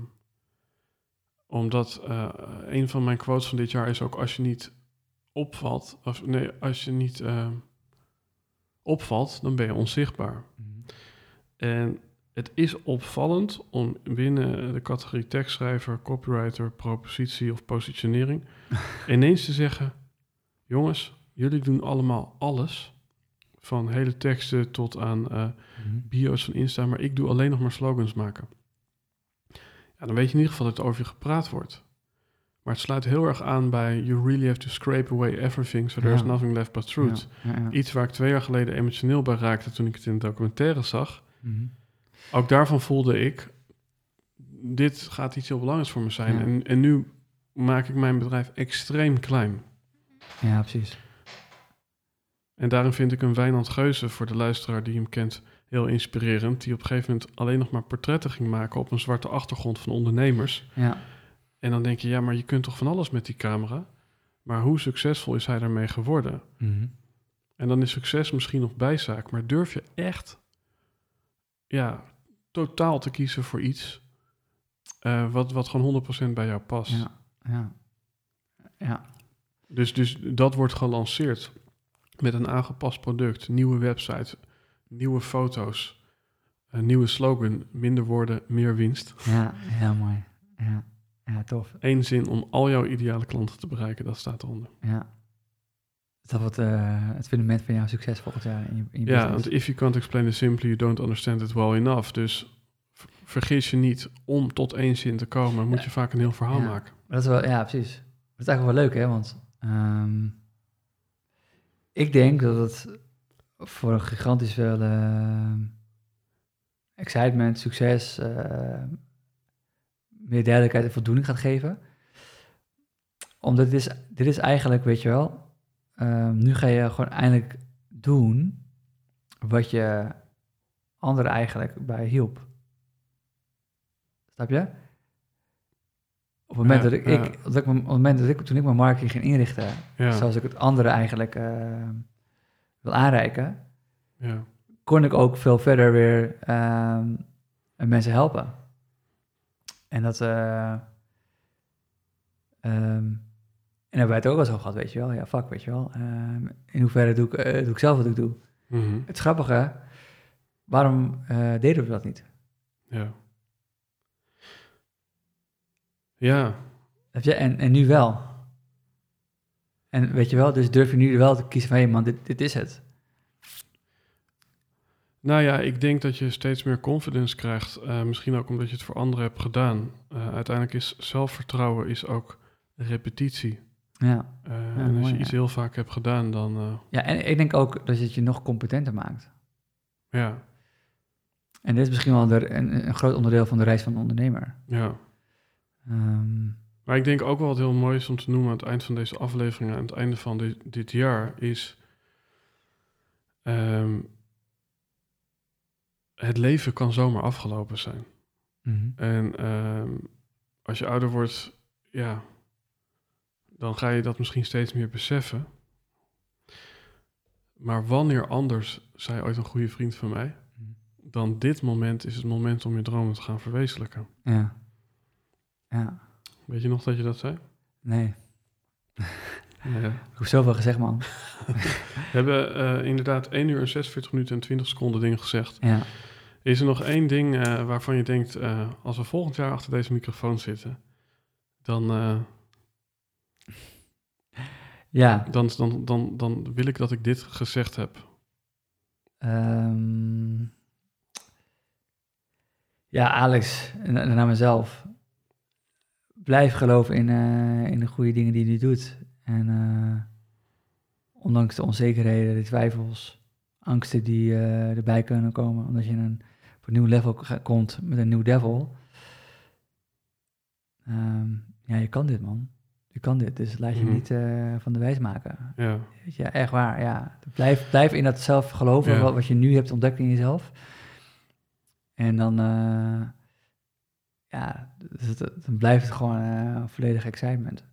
omdat eh, een van mijn quotes van dit jaar is ook als je niet opvalt, of nee, als je niet ehm, opvalt, dan ben je onzichtbaar. En het is opvallend om binnen de categorie tekstschrijver, copywriter, propositie of positionering ineens te zeggen: jongens, jullie doen allemaal alles. Van hele teksten tot aan eh, bio's van Insta, maar ik doe alleen nog maar slogans maken. Ja, dan weet je in ieder geval dat er over je gepraat wordt. Maar het sluit heel erg aan bij You really have to scrape away everything, so there's Ja. nothing left but truth. Ja, ja, ja. Iets waar ik twee jaar geleden emotioneel bij raakte toen ik het in de documentaire zag. Mhm. Ook daarvan voelde ik, dit gaat iets heel belangrijks voor me zijn. Ja. En, en nu maak ik mijn bedrijf extreem klein. ja, precies. En daarin vind ik een Wijnand Geuze, voor de luisteraar die hem kent, heel inspirerend. Die op een gegeven moment alleen nog maar portretten ging maken op een zwarte achtergrond van ondernemers. Ja, En dan denk je, ja, maar je kunt toch van alles met die camera? Maar hoe succesvol is hij daarmee geworden? Mhm. En dan is succes misschien nog bijzaak, maar durf je echt, ja, totaal te kiezen voor iets eh, wat, wat gewoon 100% bij jou past? ja, ja. Ja, Dus, dus dat wordt gelanceerd met een aangepast product, nieuwe website, nieuwe foto's, een nieuwe slogan, minder woorden, meer winst. ja, heel mooi. Ja, ja tof. Eén zin om al jouw ideale klanten te bereiken, dat staat eronder. Ja. Dat wordt eh, het fundament van jouw succes volgend jaar in je, in je Ja, want if you can't explain it simply, you don't understand it well enough. Dus vergis je niet, om tot één zin te komen, moet je vaak een heel verhaal Ja. maken. Dat is wel, ja, precies. Dat is eigenlijk wel leuk, hè? Want ehm, ik denk dat het voor een gigantisch veel ehm, excitement, succes, ehm, meer duidelijkheid en voldoening gaat geven. Omdat dit is, dit is eigenlijk, weet je wel, ehm, nu ga je gewoon eindelijk doen wat je anderen eigenlijk bij hielp. Snap je? Op het moment, Ja, dat, ik, ja. ik, dat ik, op het moment dat ik, toen ik mijn marketing ging inrichten, Ja, zoals ik het anderen eigenlijk eh, wil aanreiken, ja, kon ik ook veel verder weer ehm, mensen helpen. En dat. ehm, en hebben wij het ook wel zo gehad, weet je wel. Ja, fuck, weet je wel. Ehm, in hoeverre doe ik, eh, doe ik zelf wat ik doe? Mhm. Het grappige, waarom eh, deden we dat niet? ja. Ja, Heb je? En, en nu wel. En weet je wel, dus durf je nu wel te kiezen van, hé man, dit, dit is het. Nou ja, ik denk dat je steeds meer confidence krijgt. eh, misschien ook omdat je het voor anderen hebt gedaan. Uiteindelijk is zelfvertrouwen is ook repetitie. Ja. Eh, Ja, en als je ja. iets heel vaak hebt gedaan, dan eh, ja, en ik denk ook dat het je nog competenter maakt. ja, En dit is misschien wel de, een, een groot onderdeel van de reis van de ondernemer. ja. Ehm, Maar ik denk ook wel wat heel mooi is om te noemen aan het eind van deze aflevering, aan het einde van dit, dit jaar, is. ehm, het leven kan zomaar afgelopen zijn. Mhm. En ehm, als je ouder wordt, ja, dan ga je dat misschien steeds meer beseffen. Maar wanneer anders, zei ooit een goede vriend van mij, Mhm. dan dit moment is het moment om je dromen te gaan verwezenlijken. Ja. Ja. Weet je nog dat je dat zei? Nee. Ja. Ik heb zoveel gezegd, man. We hebben eh, inderdaad 1 uur en 46 minuten en 20 seconden dingen gezegd. Ja. Is er nog één ding eh, waarvan je denkt, eh, als we volgend jaar achter deze microfoon zitten, dan, Ja. dan, dan, dan, dan wil ik dat ik dit gezegd heb. Ehm, ja, Alex, en, naar mezelf. Blijf geloven in, eh, in de goede dingen die je doet. En eh, ondanks de onzekerheden, de twijfels, angsten die eh, erbij kunnen komen, omdat je een, op een nieuw level komt met een nieuw devil. Ehm, ja, je kan dit, man. Je kan dit, dus laat je Mhm. niet eh, van de wijs maken. Ja, echt waar, ja. Blijf, blijf in dat zelf geloven, Ja. wat, wat je nu hebt ontdekt in jezelf. En dan, eh, ja, dus het- dan blijft het gewoon eh volledig excitement.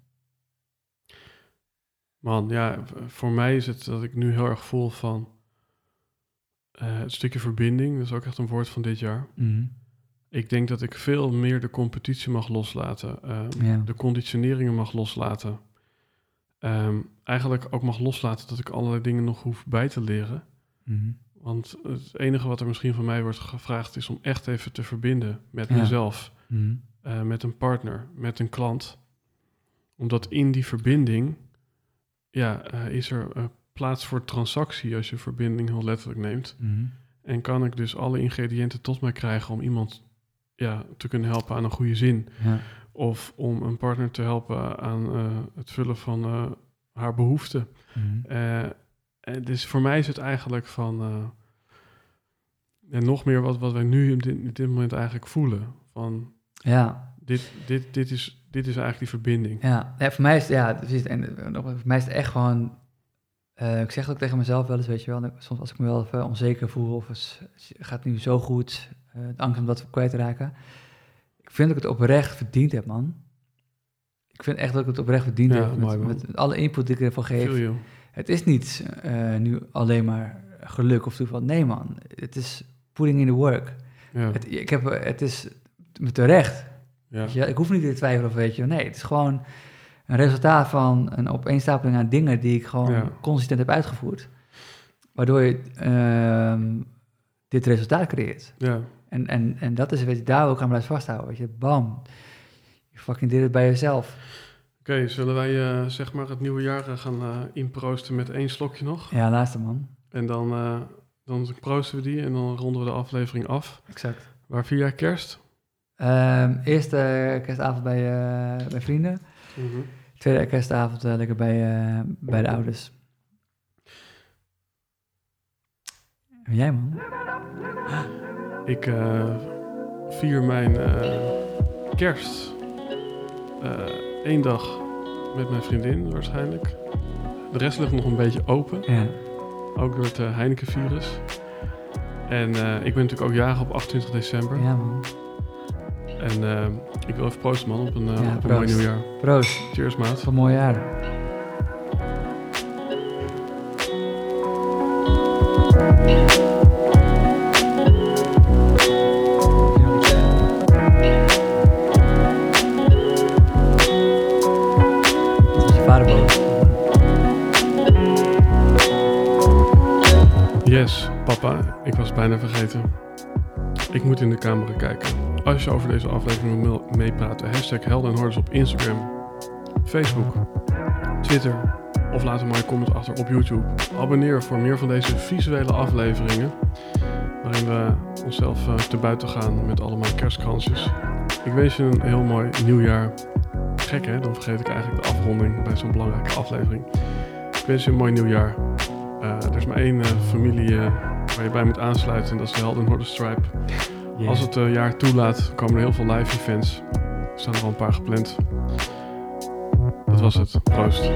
man, ja, voor mij is het dat ik nu heel erg voel van het stukje verbinding. Dat is ook echt een woord van dit jaar. Ik denk dat ik veel meer de competitie mag loslaten. ehm, Ja. De conditioneringen mag loslaten. Ehm, eigenlijk ook mag loslaten dat ik allerlei dingen nog hoef bij te leren. Mhm. Want het enige wat er misschien van mij wordt gevraagd is om echt even te verbinden met Ja. mezelf, Mhm. eh, met een partner, met een klant. Omdat in die verbinding, ja, eh, is er eh, plaats voor transactie als je verbinding heel letterlijk neemt. Mhm. En kan ik dus alle ingrediënten tot mij krijgen om iemand ja, te kunnen helpen aan een goede zin. Ja. Of om een partner te helpen aan eh, het vullen van eh, haar behoeften. Eh, en dus voor mij is het eigenlijk van. en nog meer wat, wat wij nu op dit, moment eigenlijk voelen. Van ja, dit, dit, dit, is, dit is eigenlijk die verbinding. ja. ja, voor mij is het, ja, precies, en voor mij is het echt gewoon, ik zeg het ook tegen mezelf wel eens, weet je wel, soms als ik me wel even onzeker voel of het gaat nu zo goed, de angst om dat kwijt te raken. Ik vind dat ik het oprecht verdiend heb, man. Ik vind echt dat ik het oprecht verdiend Ja, heb. mooi, man. met, met alle input die ik ervan geef. Het is niet eh, nu alleen maar geluk of toeval. Nee, man. Het is putting in the work. Ja, Het, ik heb, het is me terecht. ja. Je, ik hoef niet te twijfelen of weet je. Nee, het is gewoon een resultaat van een opeenstapeling aan dingen die ik gewoon Ja. consistent heb uitgevoerd. Waardoor je ehm, dit resultaat creëert. ja. En, en, en dat is, weet je, daar ook aan blijven vasthouden. Weet je, bam. Je fucking dit het bij jezelf. Oké, zullen wij eh, zeg maar het nieuwe jaar eh, gaan eh, inproosten met één slokje nog? Ja, laatste man. En dan, eh, dan proosten we die en dan ronden we de aflevering af. Exact. Waar vier jaar kerst? Ehm, eerste kerstavond bij, eh, bij vrienden. Tweede kerstavond lekker bij, eh, bij de ouders. En jij, man? Ik eh, vier mijn eh, kerst eh, één dag met mijn vriendin waarschijnlijk. De rest ligt nog een beetje open, Ja. ook door het Heineken-virus. En ik ben natuurlijk ook jarig op 28 december. Ja, man. En ik wil even proosten man op een, Ja, op een mooi nieuwjaar. Proost. Cheers maat. Een mooi jaar. Ik was bijna vergeten. Ik moet in de camera kijken. Als je over deze aflevering wil meepraten, hashtag Helden op Instagram, Facebook, Twitter of laat een mooie comment achter op YouTube. Abonneer voor meer van deze visuele afleveringen, waarin we onszelf eh, te buiten gaan met allemaal kerstkransjes. Ik wens je een heel mooi nieuwjaar. Gek hè, dan vergeet ik eigenlijk de afronding bij zo'n belangrijke aflevering. Ik wens je een mooi nieuwjaar. Eh, er is maar één eh, familie waar je bij moet aansluiten en dat is de Helden Horde Stripe. Yeah. Als het eh, jaar toelaat, komen er heel veel live events. Er staan er al een paar gepland. Dat was het. Proost.